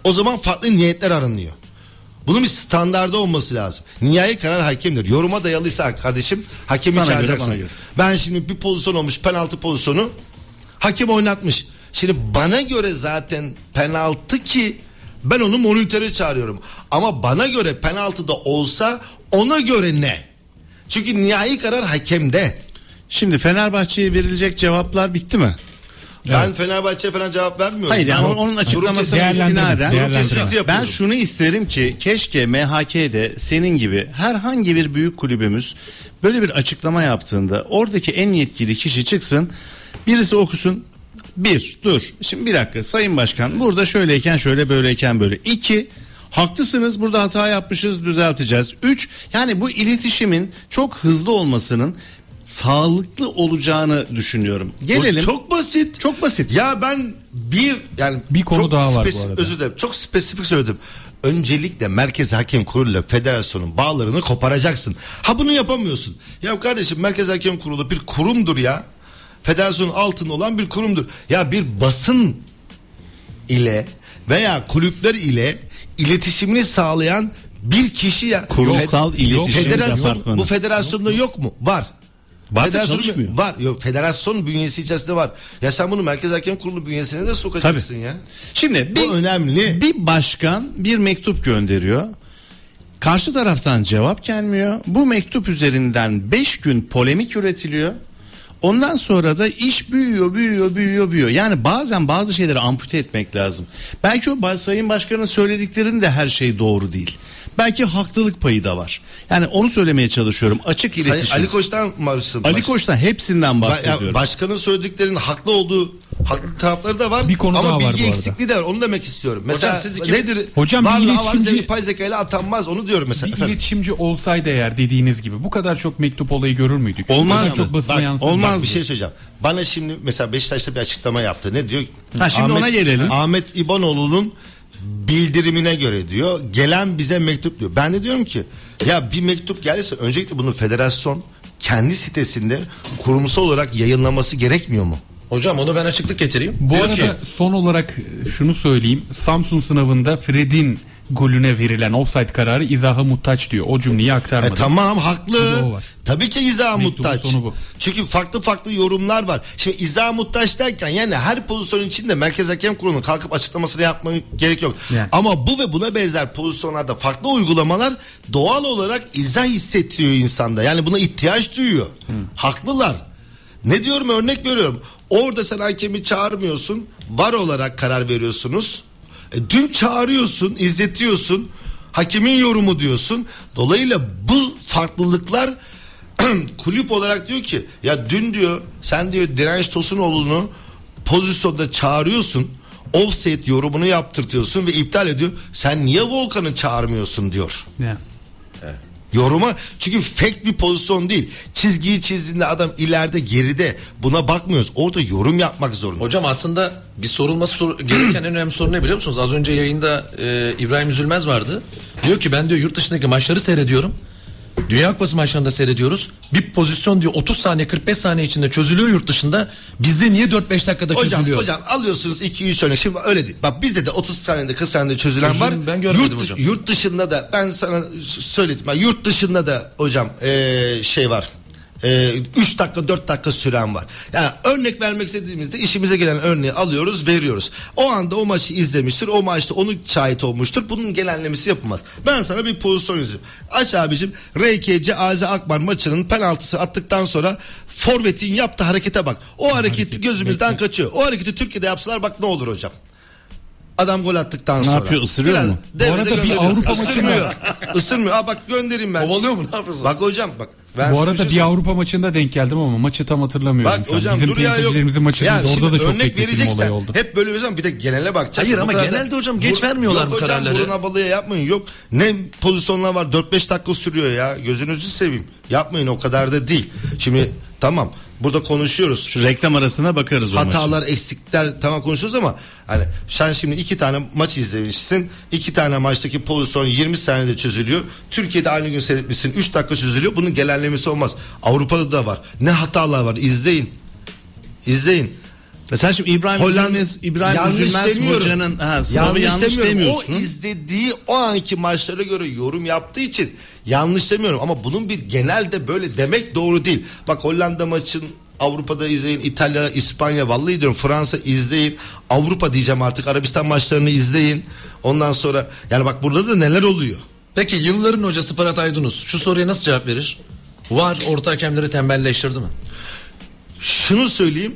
o zaman farklı niyetler aranıyor. Bunun bir standardı olması lazım. Nihai karar hakemdir. Yoruma dayalıysa kardeşim hakemi Sana göre, çağıracaksın. bana göre. Ben şimdi bir pozisyon olmuş penaltı pozisyonu hakem oynatmış. Şimdi bana göre zaten penaltı ki ben onu monitöre çağırıyorum. Ama bana göre penaltı da olsa ona göre ne? Çünkü nihai karar hakemde. Şimdi Fenerbahçe'ye verilecek cevaplar bitti mi? Ben Fenerbahçe'ye falan cevap vermiyorum. Hayır yani Ben- onun Değerlendirin, istinaden ben şunu isterim ki keşke MHK'de senin gibi herhangi bir büyük kulübümüz böyle bir açıklama yaptığında oradaki en yetkili kişi çıksın birisi okusun bir dur şimdi bir dakika sayın başkan burada şöyleyken şöyle böyleyken böyle iki haklısınız burada hata yapmışız düzelteceğiz üç yani bu iletişimin çok hızlı olmasının sağlıklı olacağını düşünüyorum. Gelelim. Bu çok basit. Çok basit. Ya ben bir yani Bir konu çok daha var bu arada. Özür dilerim. Çok spesifik söyledim. Öncelikle Merkez Hakem Kurulu ile federasyonun bağlarını koparacaksın. Ha bunu yapamıyorsun. Ya kardeşim Merkez Hakem Kurulu bir kurumdur ya. Federasyonun altında olan bir kurumdur. Ya bir basın ile veya kulüpler ile iletişimini sağlayan bir kişi ya. Kurumsal Fed- iletişim Federasyon, departmanı. bu federasyonda yok mu? Var. Federasyon çalışmıyor. Var. Yok federasyon bünyesi içerisinde var. Ya sen bunu Merkez Hakem Kurulu bünyesine de sokacaksın ya. Şimdi Bu bir, önemli. bir başkan bir mektup gönderiyor. Karşı taraftan cevap gelmiyor. Bu mektup üzerinden 5 gün polemik üretiliyor. Ondan sonra da iş büyüyor, büyüyor, büyüyor, büyüyor. Yani bazen bazı şeyleri ampute etmek lazım. Belki o ba- Sayın Başkan'ın söylediklerinin de her şey doğru değil. Belki haklılık payı da var. Yani onu söylemeye çalışıyorum. Açık Sayın iletişim. Ali Koç'tan marşım. Ali Koç'tan hepsinden Ba- bahsediyorum. ya başkanın söylediklerinin haklı olduğu haklı tarafları da var. Bir konu ama daha var bilgi bu arada. eksikliği de var. Onu demek istiyorum. Mesela siz ikiniz- nedir? Hocam bir iletişimci- var, yapay zeka ile atanmaz. Onu diyorum mesela. Bir Efendim. iletişimci olsaydı eğer dediğiniz gibi bu kadar çok mektup olayı görür müydük? Bu kadar çok basına Bak, yansır olmaz. mıydı? Bir şey söyleyeceğim. Bana şimdi mesela Beşiktaş'ta bir açıklama yaptı. Ne diyor? Ha, şimdi ona gelelim. Ahmet İbanoğlu'nun bildirimine göre diyor gelen bize mektup diyor. Ben de diyorum ki ya bir mektup gelirse öncelikle bunu federasyon kendi sitesinde kurumsal olarak yayınlaması gerekmiyor mu? Hocam onu ben açıklık getireyim. Bu Diyor arada ki, son olarak şunu söyleyeyim. Samsun sınavında Fred'in golüne verilen offside kararı izaha muhtaç diyor. O cümleyi E aktarmadı. tamam haklı. Tabii ki izah Mektubun muhtaç. sonu bu. Çünkü farklı farklı yorumlar var. Şimdi izah muhtaç derken yani her pozisyon içinde Merkez Hakem Kurulu'nun kalkıp açıklamasını yapmaya gerek yok. Yani. Ama bu ve buna benzer pozisyonlarda farklı uygulamalar doğal olarak izah hissettiriyor insanda. Yani buna ihtiyaç duyuyor. Haklılar. Ne diyorum örnek veriyorum. Orada sen hakemi çağırmıyorsun. Var olarak karar veriyorsunuz. E, dün çağırıyorsun, izletiyorsun. Hakemin yorumu diyorsun. Dolayısıyla bu farklılıklar kulüp olarak diyor ki ya dün diyor sen diyor Direnç Tosunoğlu'nu pozisyonda çağırıyorsun. Offset yorumunu yaptırtıyorsun ve iptal ediyor. Sen niye Volkan'ı çağırmıyorsun diyor. Yani. Yoruma çünkü fake bir pozisyon değil. Çizgiyi çizdiğinde adam ileride geride buna bakmıyoruz. Orada yorum yapmak zorunda. Hocam aslında bir sorulması sor- gereken en önemli soru ne biliyor musunuz? Az önce yayında e, İbrahim Üzülmez vardı. Diyor ki ben diyor yurt dışındaki maçları seyrediyorum. Dünya Kupası maçlarında seyrediyoruz. Bir pozisyon diyor 30 saniye 45 saniye içinde çözülüyor yurt dışında. Bizde niye 4-5 dakikada Hocam çözülüyor? hocam alıyorsunuz 2-3 örnek. Şimdi öyle değil. Bak bizde de 30 saniyede 40 saniyede çözülen Çözüm var. ben görmedim yurt, hocam. Yurt dışında da ben sana söyledim. Ben yurt dışında da hocam eee, şey var. 3 dakika 4 dakika süren var. Yani örnek vermek istediğimizde işimize gelen örneği alıyoruz veriyoruz. O anda o maçı izlemiştir. O maçta onu şahit olmuştur. Bunun genellemesi yapılmaz. Ben sana bir pozisyon yazayım. Aç abicim RKC Azi Akbar maçının penaltısı attıktan sonra forvetin yaptığı harekete bak. O hareketi gözümüzden kaçıyor. O hareketi Türkiye'de yapsalar bak ne olur hocam. Adam gol attıktan sonra. yapıyor, ısırıyor Biraz mu? Bu arada bir. Avrupa Isırmıyor. Isırmıyor. Aa bak göndereyim ben. Kovalıyor mu? Ne yapıyorsun? Bak hocam bak. Ben Bu arada şey bir söyleyeyim. Avrupa maçında denk geldim ama maçı tam hatırlamıyorum. Bak hocam Bizim dur ya yok. temsilcilerimizin maçında Ya orada da çok örnek vereceksen olayı oldu. hep böyle veriyorsun bir de genele bakacaksın. Hayır ama genelde hocam geç vermiyorlar yok bu hocam, kararları. Burun havalıya yapmayın yok. Ne pozisyonlar var 4-5 dakika sürüyor ya gözünüzü seveyim. Yapmayın o kadar da değil. Şimdi tamam burada konuşuyoruz. Şu reklam arasına bakarız o maçı. Hatalar, eksikler tamam konuşuyoruz ama hani sen şimdi iki tane maç izlemişsin. iki tane maçtaki pozisyon 20 saniyede çözülüyor. Türkiye'de aynı gün seyretmişsin 3 dakika çözülüyor. Bunun genellemesi olmaz. Avrupa'da da var. Ne hatalar var izleyin. İzleyin. Mesela şimdi İbrahim Hollanda Üzülmez, İbrahim yanlış Üzülmez demiyorum. hocanın ha, yanlış, demiyorum. demiyorsun. O izlediği o anki maçlara göre yorum yaptığı için yanlış demiyorum ama bunun bir genelde böyle demek doğru değil. Bak Hollanda maçın Avrupa'da izleyin, İtalya, İspanya vallahi diyorum Fransa izleyin. Avrupa diyeceğim artık Arabistan maçlarını izleyin. Ondan sonra yani bak burada da neler oluyor. Peki yılların hocası Fırat Aydınus şu soruya nasıl cevap verir? Var orta hakemleri tembelleştirdi mi? Şunu söyleyeyim.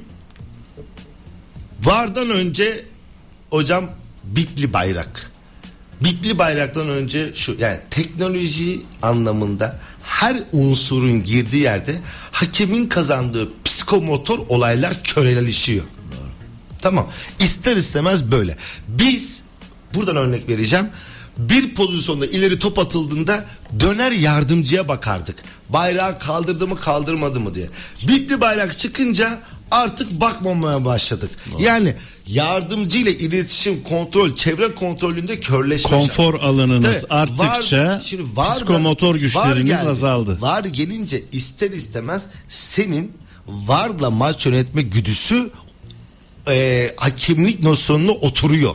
Vardan önce hocam Bipli bayrak. Bipli bayraktan önce şu yani teknoloji anlamında her unsurun girdiği yerde hakemin kazandığı psikomotor olaylar köreleşiyor. Tamam. İster istemez böyle. Biz buradan örnek vereceğim. Bir pozisyonda ileri top atıldığında döner yardımcıya bakardık. Bayrağı kaldırdı mı kaldırmadı mı diye. Bipli bayrak çıkınca artık bakmamaya başladık. Yani yardımcı ile iletişim kontrol çevre kontrolünde körleşme. Konfor alanınız Tabii, arttıkça var- şimdi var da- psikomotor var güçleriniz geldi. azaldı. Var gelince ister istemez senin varla maç yönetme güdüsü e, hakimlik nosyonuna oturuyor.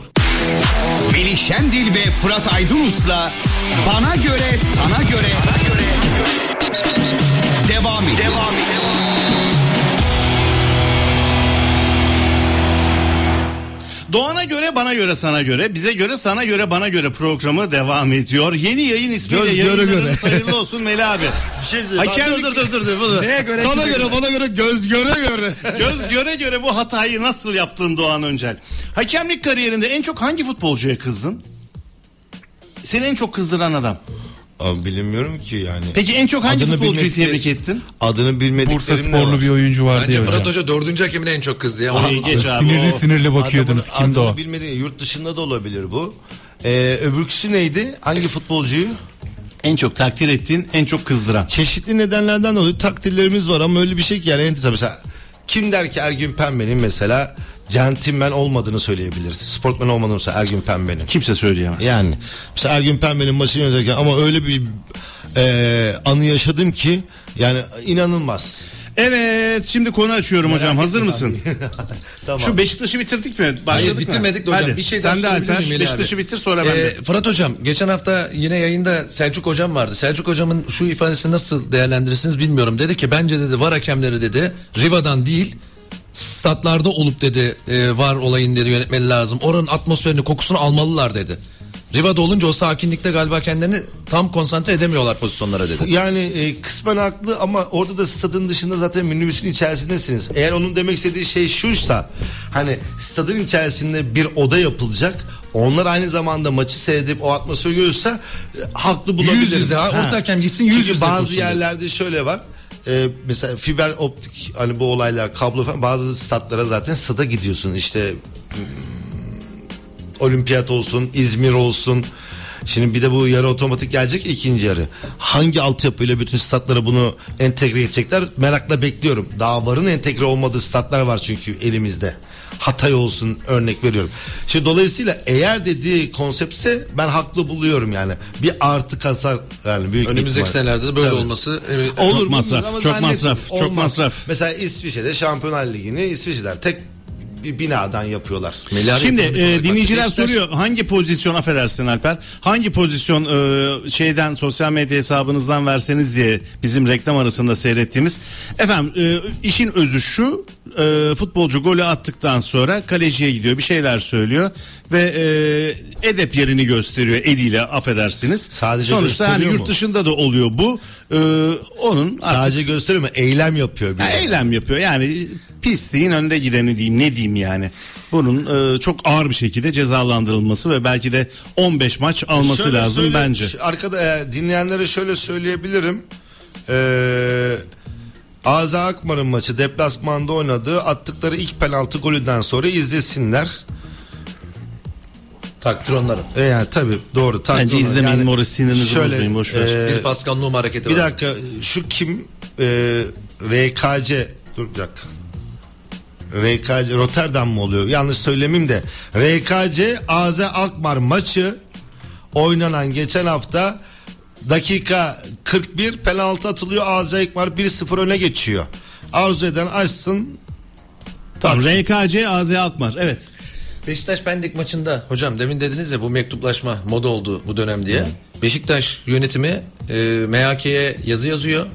Melih Şendil ve Fırat Aydınus'la Bana Göre Sana Göre Devam ediyor. Devam Doğan'a göre bana göre sana göre bize göre sana göre bana göre programı devam ediyor. Yeni yayın ismiyle Göz göre göre. hayırlı olsun Meli abi. Bir şey söyleyeyim. Hakemlik- Dur dur dur dur. dur. Neye göre, Sana göre göre? bana göre göz göre göre. Göz göre göre bu hatayı nasıl yaptın Doğan Öncel? Hakemlik kariyerinde en çok hangi futbolcuya kızdın? Seni en çok kızdıran adam. Abi bilmiyorum ki yani. Peki en çok hangi Adını futbolcuyu bilmedikleri- tebrik ettin? Adını bilmediklerim Bursa sporlu bir oyuncu vardı Bence ya Fırat hocam. Hoca dördüncü hakemine en çok kızdı ya. İyi geç abi. Sinirli o- sinirli bakıyordunuz. Adamın Kimdi adını o? bilmediğin yurt dışında da olabilir bu. Ee, öbürküsü neydi? Hangi futbolcuyu? En çok takdir ettiğin, en çok kızdıran. Çeşitli nedenlerden dolayı takdirlerimiz var ama öyle bir şey ki yani. Mesela kim der ki Ergün Pembe'nin mesela centilmen olmadığını söyleyebilir. Sportmen olmadığını mesela Ergün Pembe'nin. Kimse söyleyemez. Yani mesela Ergün Pembe'nin maçını yönetirken ama öyle bir e, anı yaşadım ki yani inanılmaz. Evet şimdi konu açıyorum hocam. Hazır mısın? tamam. Şu Beşiktaş'ı bitirdik mi? Başladık Hayır bitirmedik de hocam. Hadi, bir şey daha sen de Alper? Beşiktaş'ı bitir sonra ben de. Ee, Fırat hocam geçen hafta yine yayında Selçuk hocam vardı. Selçuk hocamın şu ifadesini nasıl değerlendirirsiniz bilmiyorum. Dedi ki bence dedi var hakemleri dedi Riva'dan değil statlarda olup dedi e, var olayın dedi yönetmeli lazım. Oranın atmosferini kokusunu almalılar dedi. Riva'da olunca o sakinlikte galiba kendilerini tam konsantre edemiyorlar pozisyonlara dedi. Yani e, kısmen haklı ama orada da stadın dışında zaten minibüsün içerisindesiniz. Eğer onun demek istediği şey şuysa hani stadın içerisinde bir oda yapılacak. Onlar aynı zamanda maçı seyredip o atmosferi görürse e, haklı bulabiliriz. Yüz yüze, ha, orta hakem gitsin, yüz Çünkü yüze bazı yerlerde şöyle var. E, mesela fiber optik hani bu olaylar kablo falan bazı statlara zaten stada gidiyorsun işte olimpiyat olsun, İzmir olsun. Şimdi bir de bu yarı otomatik gelecek ikinci yarı. Hangi altyapıyla bütün statlara bunu entegre edecekler merakla bekliyorum. Daha varın entegre olmadığı statlar var çünkü elimizde. Hatay olsun örnek veriyorum. Şimdi dolayısıyla eğer dediği konseptse ben haklı buluyorum yani. Bir artı kasar yani büyük bir Önümüzdeki ihtimal. senelerde de böyle Tabii. olması e, Olur Çok masraf, Ama çok masraf, çok Olmaz. masraf. Mesela İsviçre'de Şampiyonlar Ligi'ni İsviçre'den tek bir binadan yapıyorlar. Abi Şimdi e, dinleyiciler bak, soruyor hangi pozisyon affedersin Alper hangi pozisyon e, şeyden sosyal medya hesabınızdan verseniz diye bizim reklam arasında seyrettiğimiz efendim e, işin özü şu e, futbolcu golü attıktan sonra kaleciye gidiyor bir şeyler söylüyor ve e, edep yerini gösteriyor eliyle affedersiniz Sadece sonuçta hani yurt mu? dışında da oluyor bu E, onun artık Sadece gösteriyor mu? Eylem yapıyor. Bir ya eylem yapıyor yani pisliğin önde gideni diyeyim ne diyeyim yani. Bunun e, çok ağır bir şekilde cezalandırılması ve belki de 15 maç alması Şöyle lazım söyle- bence. Arkada e, dinleyenlere şöyle söyleyebilirim. Ee, Aza Akmar'ın maçı deplasmanda oynadığı attıkları ilk penaltı golünden sonra izlesinler. Takdir onların. E yani tabii doğru. takdir Bence izlemeyin, Yani Morris sinirinizi şöyle, bozmayın, boş ver. e, Bir Pascal Noum hareketi bir var. dakika şu kim e, RKC dur bir dakika. RKC Rotterdam mı oluyor? Yanlış söylemeyeyim de. RKC AZ Alkmaar maçı oynanan geçen hafta dakika 41 penaltı atılıyor. AZ Alkmaar 1-0 öne geçiyor. Arzu eden açsın. Tamam RKC AZ Alkmaar evet. Beşiktaş Pendik maçında hocam demin dediniz ya bu mektuplaşma moda oldu bu dönem diye. Beşiktaş yönetimi e, MHK'ye yazı yazıyor.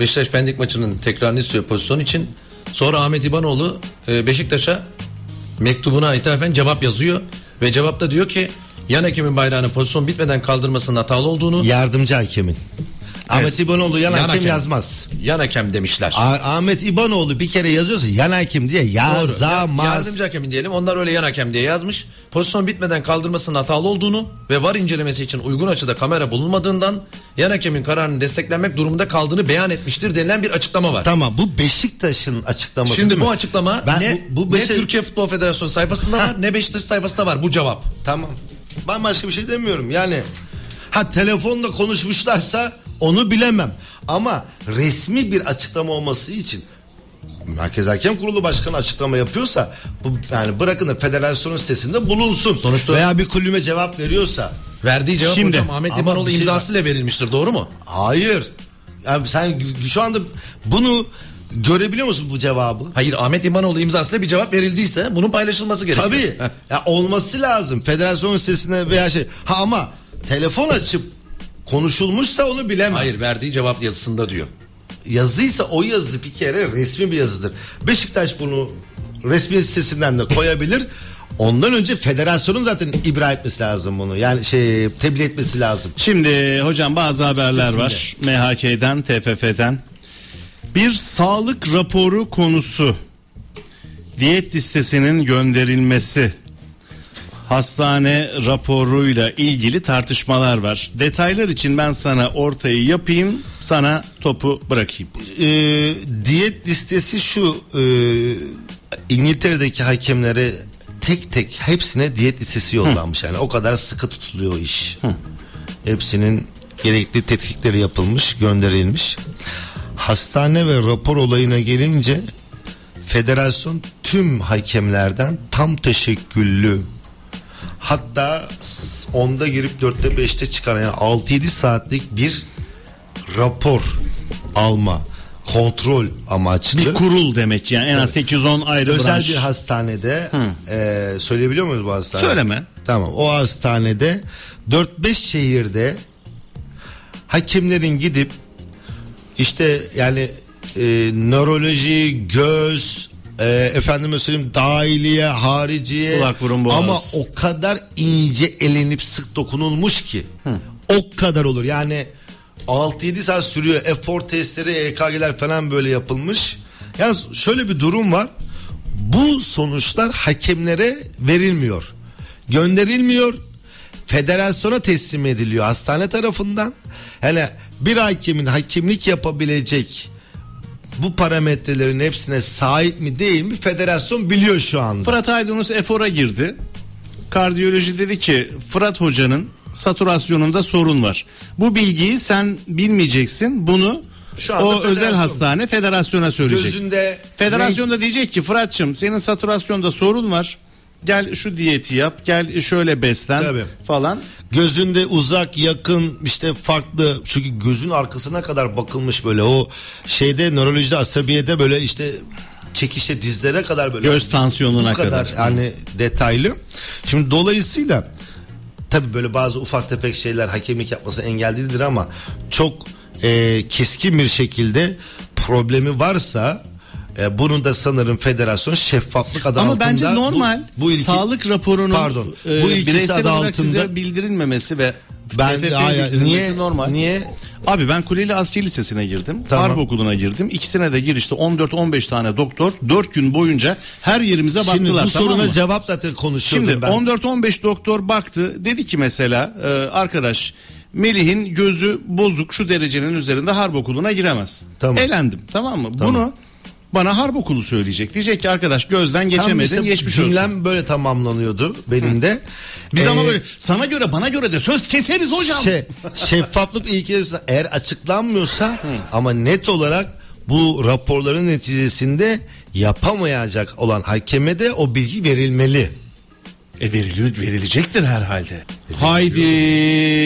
Beşiktaş Pendik maçının tekrarını istiyor pozisyon için. Sonra Ahmet İbanoğlu e, Beşiktaş'a mektubuna ithafen cevap yazıyor. Ve cevapta diyor ki yan hakemin bayrağını pozisyon bitmeden kaldırmasının hatalı olduğunu Yardımcı hakemin. Ahmet İbanoğlu yan, Yan hakem, hakem. yazmaz. yan hakem demişler. Ah- Ahmet İbanoğlu bir kere yazıyorsa yan hakem diye Doğru. yazamaz. Ya- Yardımcı hakemin diyelim. Onlar öyle yan hakem diye yazmış. Pozisyon bitmeden kaldırmasının hatalı olduğunu ve var incelemesi için uygun açıda kamera bulunmadığından yan hakemin kararını desteklenmek durumunda kaldığını beyan etmiştir denilen bir açıklama var. Tamam bu Beşiktaş'ın açıklaması Şimdi değil bu mi? açıklama Ben ne, bu, bu ne Beşik- Türkiye Futbol Federasyonu sayfasında var ne Beşiktaş sayfasında var bu cevap. Tamam. Ben başka bir şey demiyorum. Yani ha telefonda konuşmuşlarsa onu bilemem. Ama resmi bir açıklama olması için Merkez Hakem Kurulu Başkanı açıklama yapıyorsa bu yani bırakın da federasyonun sitesinde bulunsun. Sonuçta- veya bir kulübe cevap veriyorsa. Verdiği cevap Şimdi- hocam Ahmet İmanoğlu şey imzasıyla verilmiştir doğru mu? Hayır. Yani sen şu anda bunu görebiliyor musun bu cevabı? Hayır Ahmet İmanoğlu imzasıyla bir cevap verildiyse bunun paylaşılması gerekiyor. Tabii. Ya olması lazım. Federasyon sitesine veya şey. Ha ama telefon açıp konuşulmuşsa onu bilemem. Hayır verdiği cevap yazısında diyor. Yazıysa o yazı bir kere resmi bir yazıdır. Beşiktaş bunu resmi sitesinden de koyabilir. Ondan önce federasyonun zaten ibra etmesi lazım bunu. Yani şey tebliğ etmesi lazım. Şimdi hocam bazı haberler var. MHK'den, TFF'den. Bir sağlık raporu konusu. Diyet listesinin gönderilmesi. Hastane raporuyla ilgili tartışmalar var. Detaylar için ben sana ortayı yapayım, sana topu bırakayım. Ee, diyet listesi şu e, İngiltere'deki hakemlere tek tek hepsine diyet listesi yollanmış. Yani o kadar sıkı tutuluyor iş. Hepsinin gerekli tetkikleri yapılmış, gönderilmiş. Hastane ve rapor olayına gelince federasyon tüm hakemlerden tam teşekküllü hatta s- onda girip dörtte beşte çıkaran yani 6-7 saatlik bir rapor alma kontrol amaçlı Bir kurul demek yani en az 8-10 ayrı özel branş. bir hastanede e, söyleyebiliyor muyuz bu hastane? Söyleme. Tamam o hastanede 4-5 şehirde hakimlerin gidip işte yani e, nöroloji, göz, e, efendime söyleyeyim dahiliye, hariciye. Kulak, burun, boğaz. ama o kadar ince elenip sık dokunulmuş ki. O kadar olur. Yani 6-7 saat sürüyor. Efor testleri EKG'ler falan böyle yapılmış. Yani şöyle bir durum var. Bu sonuçlar hakemlere verilmiyor. Gönderilmiyor. Federasyona teslim ediliyor hastane tarafından. Hele bir hakemin hakimlik yapabilecek bu parametrelerin hepsine sahip mi değil mi federasyon biliyor şu anda. Fırat Aydınus efora girdi. Kardiyoloji dedi ki Fırat hocanın saturasyonunda sorun var. Bu bilgiyi sen bilmeyeceksin. Bunu Şu anda o federasyon- özel hastane federasyona söyleyecek. Gözünde Federasyon da diyecek ki Fırat'cığım senin saturasyonda sorun var. Gel şu diyeti yap. Gel şöyle beslen Tabii. falan. gözünde uzak yakın işte farklı çünkü gözün arkasına kadar bakılmış böyle o şeyde nörolojide asabiyede böyle işte çekişte dizlere kadar böyle Göz tansiyonuna bu kadar, kadar. yani detaylı. Şimdi dolayısıyla tabi böyle bazı ufak tefek şeyler hakemlik yapması engel değildir ama çok e, keskin bir şekilde problemi varsa e, bunun da sanırım federasyon şeffaflık adı Ama altında bence normal bu, bu ilki- sağlık raporunun pardon e, bu ilkesi bireysel adı olarak altında size bildirilmemesi ve Ben- bildirilmesi niye- normal. niye? Abi ben Kuleli Askeri Lisesi'ne girdim. Tamam. Harp Okulu'na girdim. İkisine de girişte 14-15 tane doktor 4 gün boyunca her yerimize Şimdi baktılar. bu tamam soruna mı? cevap zaten konuşuyordum Şimdi ben. 14-15 doktor baktı. Dedi ki mesela e, arkadaş Melih'in gözü bozuk şu derecenin üzerinde harp okuluna giremez. Tamam. Elendim tamam mı? Bunu bana harp okulu söyleyecek. Diyecek ki arkadaş gözden geçemedin işte geçmiş cümlem olsun. böyle tamamlanıyordu benim de. Biz ama Ee, böyle sana göre bana göre de söz keseriz hocam. şey, şeffaflık ilkesi eğer açıklanmıyorsa ama net olarak bu raporların neticesinde yapamayacak olan hakeme de o bilgi verilmeli. E veriliyor, verilecektir herhalde. Haydi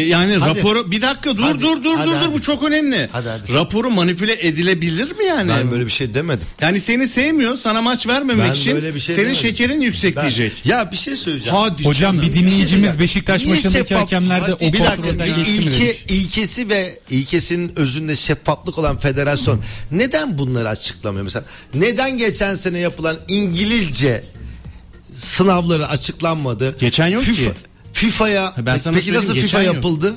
yani Hadi. raporu bir dakika dur Hadi, dur dur hadi, dur dur hadi. bu çok önemli. Hadi, hadi. Raporu manipüle edilebilir mi yani? Ben böyle bir şey demedim. Yani seni sevmiyor sana maç vermemek Ben için böyle bir şey senin demedim. şekerin yüksek Ben- diyecek. Ya bir şey söyleyeceğim. Hadi Hocam canım. bir dinleyicimiz şey Beşiktaş Niye maçındaki şeffaf- hakemlerde Hadi o bir dakika bir ilke, ilkesi ve ilkesinin özünde şeffaflık olan federasyon neden bunları açıklamıyor mesela? Neden geçen sene yapılan İngilizce sınavları açıklanmadı? Geçen yok FIFA, ki. FIFA'ya Ben sana peki nasıl FIFA yok. yapıldı?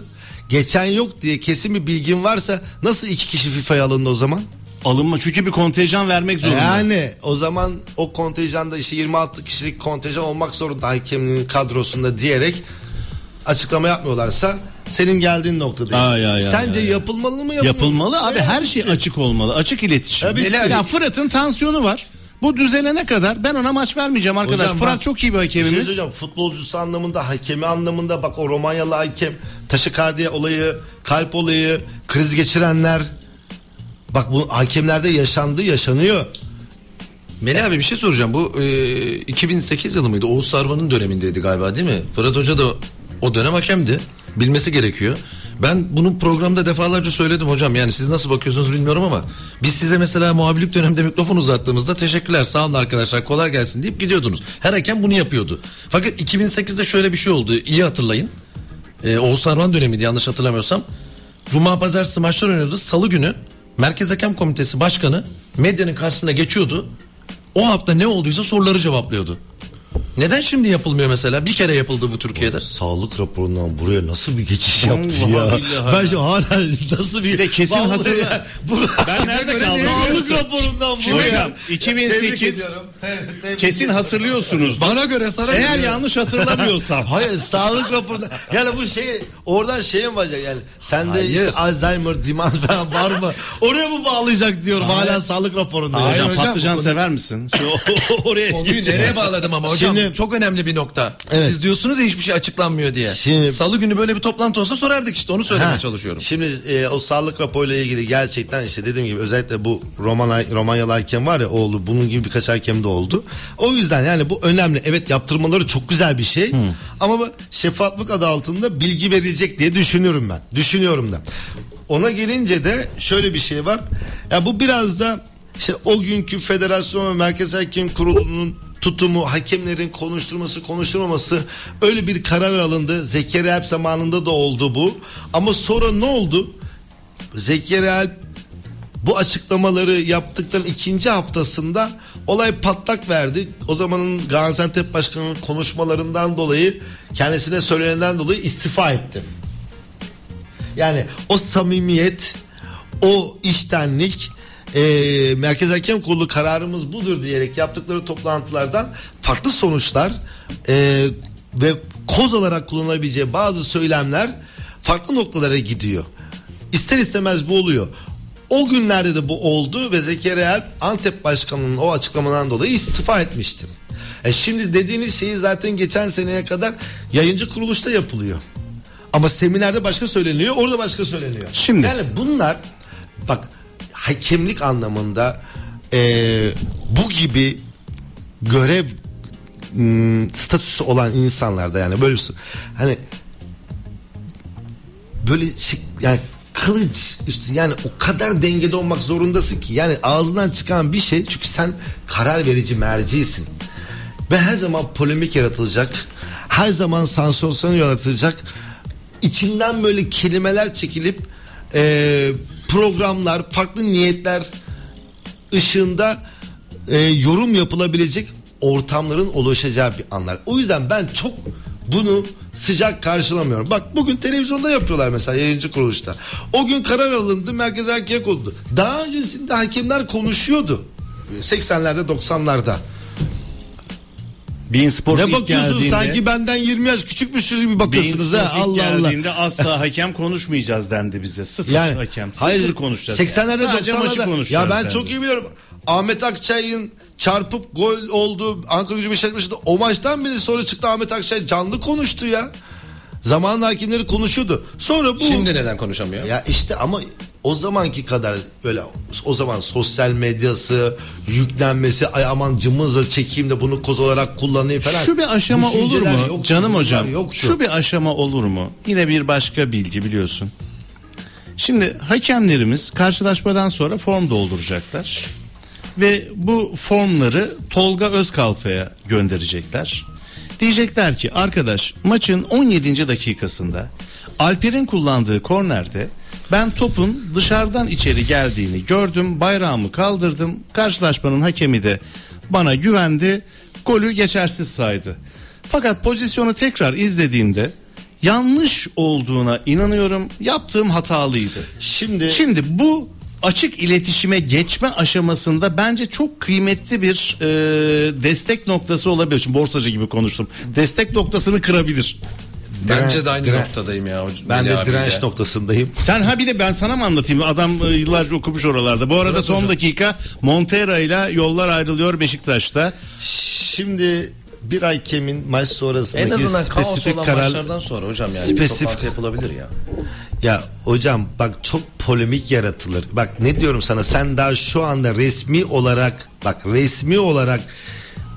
Geçen yok diye kesin bir bilgin varsa nasıl iki kişi FIFA'ya alındı o zaman? Alınma çünkü bir kontenjan vermek zorunda. Yani o zaman o kontenjanda işte 26 kişilik kontenjan olmak zorunda hakeminin kadrosunda diyerek açıklama yapmıyorlarsa senin geldiğin noktadayız. Ay, ay, ay, Sence ay, ay. yapılmalı mı yapılmalı? Yapılmalı abi Evet. her şey açık olmalı. Açık iletişim. Tabii ki. ya Fırat'ın tansiyonu var. Bu düzelene kadar ben ona maç vermeyeceğim arkadaş. Hocam Fırat bak, çok iyi bir şey hakemimiz. söyleyeceğim. Futbolcusu anlamında, hakemi anlamında bak o Romanyalı hakem, taşikardiya olayı, kalp olayı, kriz geçirenler. Bak bu hakemlerde yaşandı, yaşanıyor. Melih abi bir şey soracağım. Bu e, 2008 yılı mıydı? Oğuz Sarvan'ın dönemindeydi galiba değil mi? Fırat Hoca da o dönem hakemdi. Bilmesi gerekiyor. Ben bunu programda defalarca söyledim hocam. Yani siz nasıl bakıyorsunuz bilmiyorum ama biz size mesela muhabirlik döneminde mikrofon uzattığımızda teşekkürler sağ olun arkadaşlar kolay gelsin deyip gidiyordunuz. Her hakem bunu yapıyordu. Fakat 2008'de şöyle bir şey oldu. İyi hatırlayın. Ee, Oğuz Sarvan dönemiydi yanlış hatırlamıyorsam. Cuma pazartesi maçlar oynuyordu. Salı günü Merkez Hakem Komitesi Başkanı medyanın karşısına geçiyordu. O hafta ne olduysa soruları cevaplıyordu. Neden şimdi yapılmıyor mesela? Bir kere yapıldı bu Türkiye'de. Sağlık raporundan buraya nasıl bir geçiş yaptı ya? Ben şu hala nasıl bir... Bir de kesin Vallahi ya, bu- Ben nerede kaldım? Sağlık raporundan buraya. Hocam 2008 kesin hatırlıyorsunuz. Bana göre sana Eğer göre- yanlış hatırlamıyorsam. Hayır sağlık raporunda. Yani bu şey oradan şeye mi bağlayacak yani? Sende Hayır. işte Alzheimer, dimans falan var mı? Oraya mı bağlayacak diyorum hala sağlık raporunda. Hocam, Hocam, hocam, patlıcan sever misin? Oraya Konuyu nereye bağladım ama hocam? Şimdi- çok önemli bir nokta. Evet. Siz diyorsunuz ya hiçbir şey açıklanmıyor diye. Şimdi- Salı günü böyle bir toplantı olsa sorardık işte onu söylemeye Ha, çalışıyorum. Şimdi e, o sağlık raporuyla ilgili gerçekten işte dediğim gibi özellikle bu Roman Romanyalı hakem var ya oğlu bunun gibi birkaç hakem de oldu. O yüzden yani bu önemli. Evet yaptırmaları çok güzel bir şey. Ama bu şeffaflık adı altında bilgi verilecek diye düşünüyorum ben. Düşünüyorum da. Ona gelince de şöyle bir şey var. Ya bu biraz da işte o günkü federasyon ve merkez hakem kurulunun tutumu, hakemlerin konuşturması, konuşturmaması öyle bir karar alındı. Zekeriya Alp zamanında da oldu bu. Ama sonra ne oldu? Zekeriya Alp bu açıklamaları yaptıktan ikinci haftasında olay patlak verdi. O zamanın Gaziantep Başkanı'nın konuşmalarından dolayı kendisine söylenenden dolayı istifa etti. Yani o samimiyet, o iştenlik e, Merkez Hakem Kurulu kararımız budur diyerek yaptıkları toplantılardan farklı sonuçlar e, ve koz olarak kullanılabileceği bazı söylemler farklı noktalara gidiyor. İster istemez bu oluyor. O günlerde de bu oldu ve Zekeriya Alp Antep Başkanı'nın o açıklamadan dolayı istifa etmişti. E şimdi dediğiniz şeyi zaten geçen seneye kadar yayıncı kuruluşta yapılıyor. Ama seminerde başka söyleniyor, orada başka söyleniyor. Şimdi- yani bunlar bak hakemlik anlamında e, bu gibi görev m, statüsü olan insanlarda yani böyle hani böyle şık, yani kılıç üstü yani o kadar dengede olmak zorundasın ki yani ağzından çıkan bir şey çünkü sen karar verici mercisin. Ve her zaman polemik yaratılacak her zaman sansasyon yaratılacak içinden böyle kelimeler çekilip e, programlar farklı niyetler ışığında e, yorum yapılabilecek ortamların oluşacağı bir anlar. O yüzden ben çok bunu sıcak karşılamıyorum. Bak bugün televizyonda yapıyorlar mesela yayıncı kuruluşta. O gün karar alındı merkez hakem oldu. Daha öncesinde hakemler konuşuyordu. 80'lerde 90'larda. Bein Sports Ne ilk bakıyorsun geldiğinde- sanki benden 20 yaş küçükmüşüz gibi bakıyorsunuz ha Allah Allah. geldiğinde asla hakem konuşmayacağız dendi bize. Sıfır Yani hakem. Sıfır hayır konuşacağız. 80'lerde Sadece maçı 90'larda konuşacağız ya ben dendi. çok iyi biliyorum. Ahmet Akçay'ın çarpıp gol oldu. Ankara Gücü Beşiktaş maçında o maçtan bile sonra çıktı Ahmet Akçay canlı konuştu ya. Zamanında hakemleri konuşuyordu. Sonra bu Şimdi neden konuşamıyor? ya işte ama o zamanki kadar böyle o zaman sosyal medyası yüklenmesi ay aman cımbızla çekeyim de bunu koz olarak kullanayım falan. Şu bir aşama olur mu? yoktu, Canım hocam. yoktu. Şu bir aşama olur mu? Yine bir başka bilgi biliyorsun. Şimdi hakemlerimiz karşılaşmadan sonra form dolduracaklar. Ve bu formları Tolga Özkalfa'ya gönderecekler. Diyecekler ki arkadaş maçın 17. dakikasında Alper'in kullandığı kornerde ben topun dışarıdan içeri geldiğini gördüm. Bayrağımı kaldırdım. Karşılaşmanın hakemi de bana güvendi. Golü geçersiz saydı. Fakat pozisyonu tekrar izlediğimde yanlış olduğuna inanıyorum. Yaptığım hatalıydı. Şimdi Şimdi bu açık iletişime geçme aşamasında bence çok kıymetli bir e, destek noktası olabilir. Şimdi borsacı gibi konuştum. Destek noktasını kırabilir. Bence de aynı diren- noktadayım ya. hocam. ben de direnç noktasındayım. Sen ha bir de ben sana mı anlatayım? Adam e, yıllarca okumuş oralarda. Bu arada Evet son hocam. dakika Montera ile yollar ayrılıyor Beşiktaş'ta. Şimdi bir hakemin maç sonrasındaki En azından kaos spesifik olan karar maçlardan sonra hocam yani Spesifik- yapılabilir ya. ya hocam bak çok polemik yaratılır. Bak ne diyorum sana sen daha şu anda resmi olarak bak resmi olarak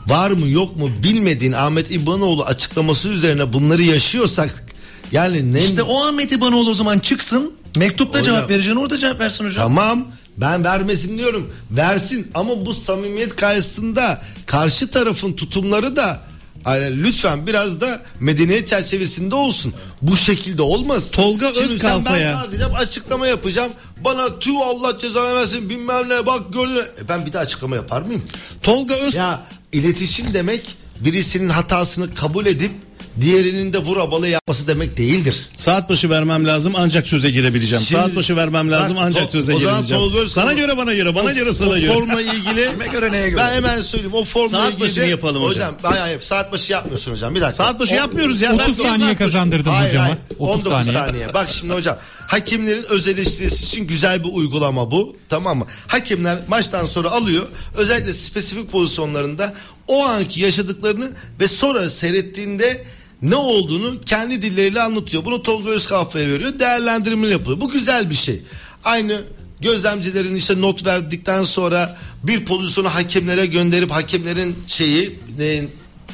var mı yok mu bilmediğin Ahmet İbanoğlu açıklaması üzerine bunları yaşıyorsak yani ne İşte o Ahmet İbanoğlu o zaman çıksın mektupta Hocam. cevap vereceksin orada cevap versin hocam. Tamam ben vermesin diyorum. Versin ama bu samimiyet karşısında karşı tarafın tutumları da yani lütfen biraz da medeniyet çerçevesinde olsun. Bu şekilde olmaz. Tolga Şimdi Özkalfa'ya- ben kalkacağım açıklama yapacağım. Bana tüh Allah cezanı versin bilmem ne bak gördün. E ben bir de açıklama yapar mıyım? Tolga Öz Ya iletişim demek birisinin hatasını kabul edip diğerinin de vur abalı yapması demek değildir. Saat başı vermem lazım ancak söze girebileceğim. Şimdi- Saat başı vermem lazım Bak, ancak to- söze o zaman girebileceğim. Tolga Sana göre bana göre bana O- göre sana o göre. formla ilgili Kime göre neye göre? ben hemen söyleyeyim o formla Saat ilgili başını de- yapalım hocam. Hayır, hayır saat başı yapmıyorsun hocam bir dakika. Saat başı O- yapmıyoruz ya. 30 Ben- saniye kazandırdın Hayır, hocama. hayır. 30 19 saniye. saniye. Bak şimdi hocam hakemlerin öz eleştirisi için güzel bir uygulama bu. Tamam mı? Hakemler maçtan sonra alıyor. Özellikle spesifik pozisyonlarında o anki yaşadıklarını ve sonra seyrettiğinde ne olduğunu kendi dilleriyle anlatıyor. Bunu Tolga Özkafa'ya veriyor. Değerlendirme yapıyor. Bu güzel bir şey. Aynı gözlemcilerin işte not verdikten sonra bir pozisyonu hakemlere gönderip hakemlerin şeyi ne,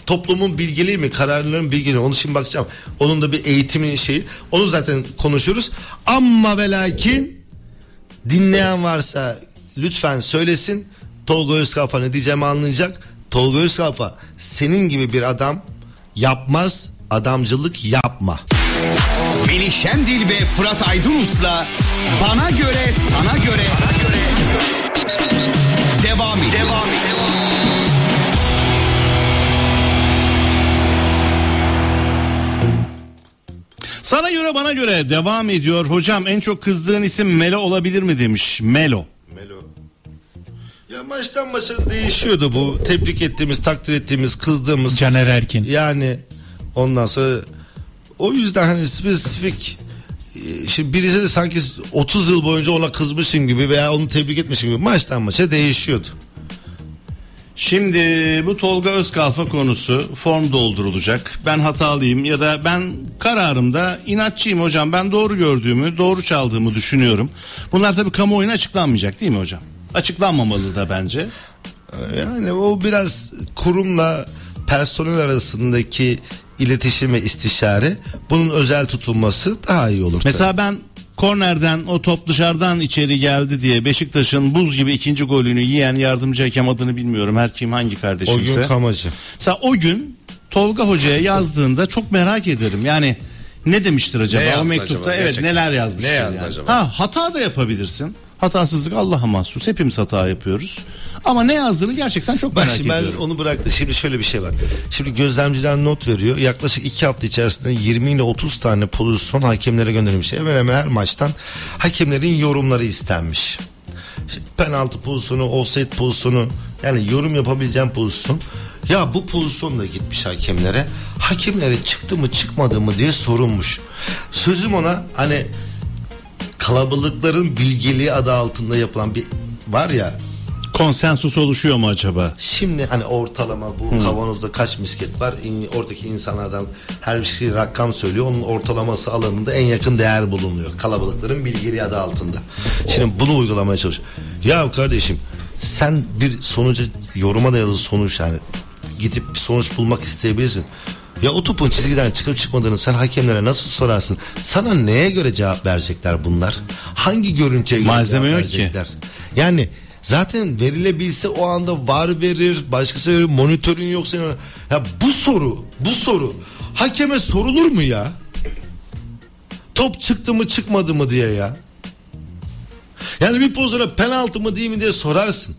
toplumun bilgeliği mi kararların bilgeliği onu şimdi bakacağım onun da bir eğitimin şeyi onu zaten konuşuruz ama ve lakin dinleyen varsa lütfen söylesin Tolga Özkafa ne diyeceğimi anlayacak Tolga Özkafa senin gibi bir adam yapmaz adamcılık yapma Melih Şendil ve Fırat Aydınus'la Bana Göre Sana Göre Devam ediyor. Devam Sana göre bana göre devam ediyor. Hocam en çok kızdığın isim Melo olabilir mi demiş. Melo. Ya maçtan maça değişiyordu bu. Tebrik ettiğimiz, takdir ettiğimiz, kızdığımız. Caner Erkin. Yani ondan sonra o yüzden hani spesifik e, şimdi birisi de sanki 30 yıl boyunca ona kızmışım gibi veya onu tebrik etmişim gibi maçtan maça değişiyordu. Şimdi bu Tolga Özkalfa konusu form doldurulacak. Ben hatalıyım ya da ben kararımda inatçıyım hocam. Ben doğru gördüğümü, doğru çaldığımı düşünüyorum. Bunlar tabii kamuoyuna açıklanmayacak değil mi hocam? Açıklanmamalı da bence. Yani o biraz kurumla personel arasındaki iletişim ve istişare bunun özel tutulması daha iyi olur. Mesela ben kornerden o top dışarıdan içeri geldi diye Beşiktaş'ın buz gibi ikinci golünü yiyen yardımcı hakem adını bilmiyorum. Her kim hangi o kardeşimse. gün kamacı. Mesela o gün Tolga Hoca'ya yazdığında çok merak ederim. Yani ne demiştir acaba? Ne o mektupta acaba? evet Gerçekten. neler yazmıştır Ne yazdı yani. acaba? Ha hata da yapabilirsin. Hatasızlık Allah'a mahsus. Hepimiz hata yapıyoruz. Ama ne yazdığını gerçekten çok Bak merak şimdi ben ediyorum. onu bıraktım. Şimdi şöyle bir şey var. Şimdi gözlemciler not veriyor. Yaklaşık iki hafta içerisinde 20 ile 30 tane pozisyon hakemlere gönderilmiş. Hemen hemen her maçtan hakemlerin yorumları istenmiş. Şimdi penaltı pozisyonu, offside pozisyonu yani yorum yapabileceğim pozisyon. Ya bu pozisyon da gitmiş hakemlere. Hakemlere çıktı mı çıkmadı mı diye sorulmuş. Sözüm ona hani kalabalıkların bilgeliği adı altında yapılan bir var ya Konsensus oluşuyor mu acaba? Şimdi hani ortalama bu kavanozda kaç misket var? Oradaki insanlardan her bir şey rakam söylüyor. Onun ortalaması alanında en yakın değer bulunuyor. Kalabalıkların bilgili adı altında. Şimdi bunu uygulamaya çalış. Ya kardeşim sen bir sonuca yoruma dayalı sonuç yani gidip bir sonuç bulmak isteyebilirsin. Ya o topun çizgiden çıkıp çıkmadığını sen hakemlere nasıl sorarsın? Sana neye göre cevap verecekler bunlar? Hangi görüntüye göre Malzeme cevap yok ki. verecekler? Yani zaten verilebilse o anda var verir, başkası verir, monitörün yoksa ya bu soru, bu soru hakeme sorulur mu ya? Top çıktı mı çıkmadı mı diye ya. Yani bir pozisyona penaltı mı değil mi diye sorarsın.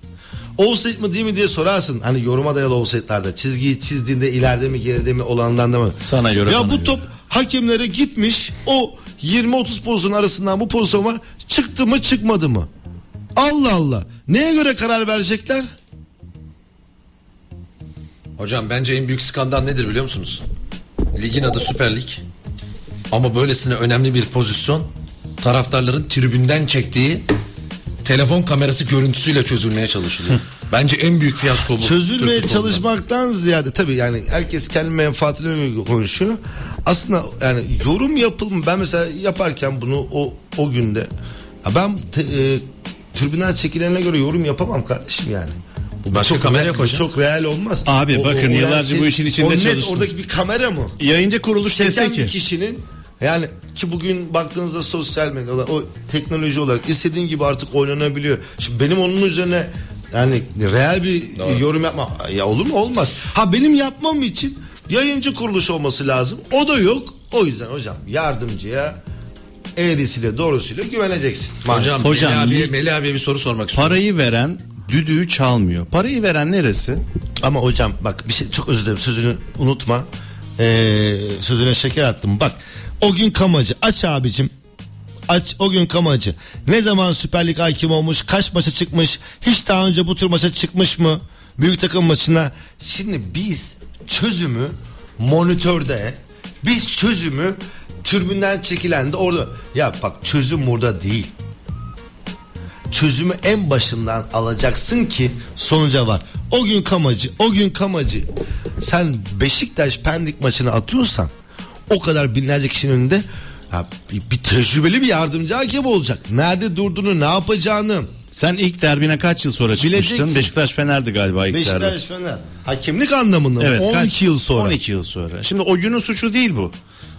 Offside mi değil mi diye sorarsın. Hani yoruma dayalı offside'larda çizgiyi çizdiğinde ileride mi geride mi olandan da mı? Sana göre, Ya bu göre. top hakemlere gitmiş. O 20-30 pozisyon arasından bu pozisyon var. Çıktı mı çıkmadı mı? Allah Allah. Neye göre karar verecekler? Hocam bence en büyük skandal nedir biliyor musunuz? Ligin adı Süper Lig. Ama böylesine önemli bir pozisyon taraftarların tribünden çektiği telefon kamerası görüntüsüyle çözülmeye çalışılıyor. Bence en büyük fiyasko bu. Çözülmeye Türk çalışmaktan ziyade tabii yani herkes kendi menfaatine konuşuyor. Aslında yani yorum yapılma ben mesela yaparken bunu o o günde ya ben te, e, tribünden çekilene göre yorum yapamam kardeşim yani. Bu Başka kamera yok bu hocam. Çok real olmaz. Abi bakın, yıllarca lensin- bu işin içinde o net çalıştım. oradaki bir kamera mı? Yayıncı kuruluş Çeken dese bir ki kişinin yani ki bugün baktığınızda sosyal medyada o teknoloji olarak istediğin gibi artık oynanabiliyor. Şimdi benim onun üzerine yani real bir yorum yapma ya olur mu olmaz. Ha benim yapmam için yayıncı kuruluş olması lazım. O da yok. O yüzden hocam yardımcıya eğrisiyle doğrusuyla güveneceksin. Hocam, Hocam, Melih, abiye, Melih abiye bir soru sormak istiyorum. parayı veren düdüğü çalmıyor. Parayı veren neresi? Ama hocam bak bir şey çok özür dilerim sözünü unutma. Ee, sözüne şeker attım. Bak o gün kamacı aç abicim. Aç o gün kamacı. Ne zaman Süper Lig hakim olmuş? Kaç maça çıkmış? Hiç daha önce bu tür maça çıkmış mı? Büyük takım maçına. Şimdi biz çözümü monitörde biz çözümü türbünden çekilen de orada. Ya bak çözüm burada değil çözümü en başından alacaksın ki sonuca var. O gün kamacı, o gün kamacı. Sen Beşiktaş Pendik maçını atıyorsan o kadar binlerce kişinin önünde ya bir, bir tecrübeli bir yardımcı hakem olacak. Nerede durduğunu, ne yapacağını. Sen ilk derbine kaç yıl sonra çıkmıştın? Bileceksin. Beşiktaş Fener'di galiba ilk derbi. Beşiktaş Fener. Hakemlik anlamında mı? Evet, 12 kaç- yıl sonra. 12 yıl sonra. Şimdi o günün suçu değil bu.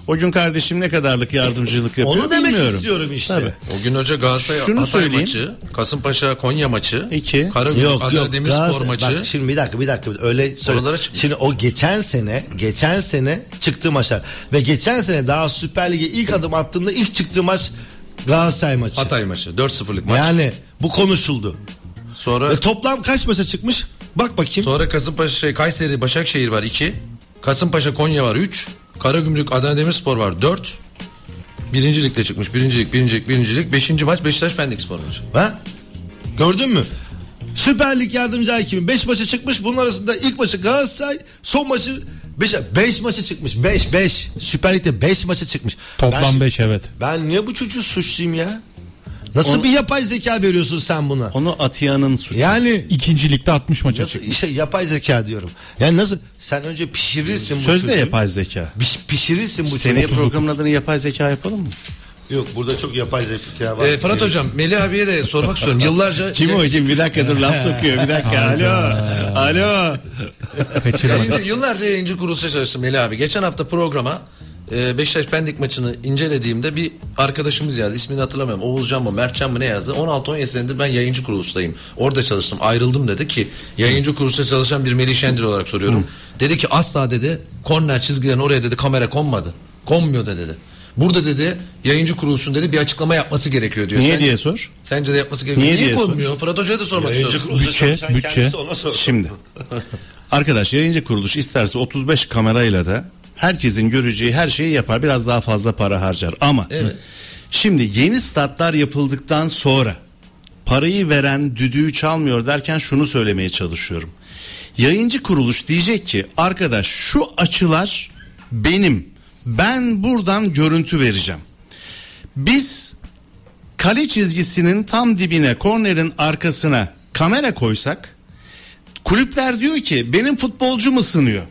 O gün kardeşim ne kadarlık yardımcılık yapıyor Onu demek bilmiyorum. istiyorum işte. Tabii. O gün hoca Galatasaray Şunu Hatay söyleyeyim. maçı, Kasımpaşa Konya maçı, İki. Karagümrük Yok Adana yok. Demirspor Galatasaray- maçı. Bak şimdi bir dakika bir dakika öyle söyle. Oralara çıkmış. Şimdi o geçen sene geçen sene çıktığı maçlar ve geçen sene daha Süper Lig'e ilk adım attığında ilk çıktığı maç Galatasaray maçı. Hatay maçı 4-0'lık maç. Yani bu konuşuldu. Sonra Ve toplam kaç maça çıkmış? Bak bakayım. sonra Kasımpaşa şey, Kayseri Başakşehir var 2. Kasımpaşa Konya var 3. Karagümrük Adana Demirspor var 4. Birinci ligde çıkmış. Birinci lig, birinci lig, birinci lig. Beşinci maç Beşiktaş Pendik Spor maçı. Ha? Gördün mü? Süper Lig yardımcı hakimi 5 maça çıkmış. Bunun arasında ilk maçı Galatasaray, son maçı 5 5 maça çıkmış. 5 5. Süper Lig'de 5 maça çıkmış. Toplam Ben- 5 evet. Ben niye bu çocuğu suçlayayım ya? Nasıl bir yapay zeka veriyorsun sen buna? Onu Atiya'nın suçu. Yani İkinci ligde 60 maça nasıl çıkmış. işte yapay zeka diyorum. Yani nasıl sen önce pişirirsin bu Sözde çocuğu. yapay zeka. Piş- pişirirsin bu Seneye çocuğu. programın adını yapay zeka yapalım mı? Yok burada çok yapay zeka var. Ee, Fırat Hocam Melih abiye de sormak istiyorum. Yıllarca Kim o kim? Bir dakika dur laf sokuyor. Bir dakika. Alo. Alo. Kaçırma. Yayıncı- yıllarca yayıncı kuruluşa çalıştım Melih abi. Geçen hafta programa e, Beşiktaş Pendik maçını incelediğimde bir arkadaşımız yazdı. İsmini hatırlamıyorum. Oğuzcan mı Mertcan mı ne yazdı? 16-17 senedir ben yayıncı kuruluştayım. Orada çalıştım. Ayrıldım dedi ki yayıncı kuruluşta çalışan bir Melih Şendir olarak soruyorum. Dedi ki asla dedi korner çizgilerin oraya dedi kamera konmadı. Konmuyor da dedi. Burada dedi yayıncı kuruluşun dedi bir açıklama yapması gerekiyor diyor. Niye Sence- diye sor. Sence de yapması gerekiyor. Niye Niye, diye sor. konmuyor? Fırat Hoca'ya da sormak Yayıncı istiyorum. Bütçe, çalışan bütçe. kendisi ona sor. Şimdi. Arkadaş yayıncı kuruluş isterse 35 kamerayla da herkesin göreceği her şeyi yapar. Biraz daha fazla para harcar. Ama Evet. şimdi yeni statlar yapıldıktan sonra parayı veren düdüğü çalmıyor derken şunu söylemeye çalışıyorum. Yayıncı kuruluş diyecek ki arkadaş şu açılar benim. Ben buradan görüntü vereceğim. Biz kale çizgisinin tam dibine, kornerin arkasına kamera koysak kulüpler diyor ki benim futbolcum ısınıyor.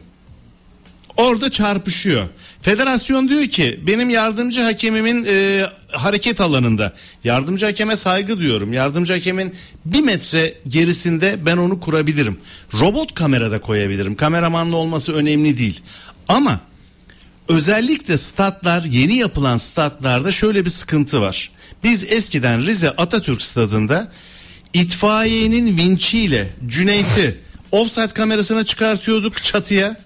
Orada çarpışıyor. Federasyon diyor ki benim yardımcı hakemimin e, hareket alanında. Yardımcı hakeme saygı diyorum. Yardımcı hakemin bir metre gerisinde ben onu kurabilirim. Robot kamerada koyabilirim. Kameramanlı olması önemli değil. Ama özellikle statlar yeni yapılan statlarda şöyle bir sıkıntı var. Biz eskiden Rize Atatürk stadında itfaiyenin vinçiyle Cüneyt'i offside kamerasına çıkartıyorduk çatıya.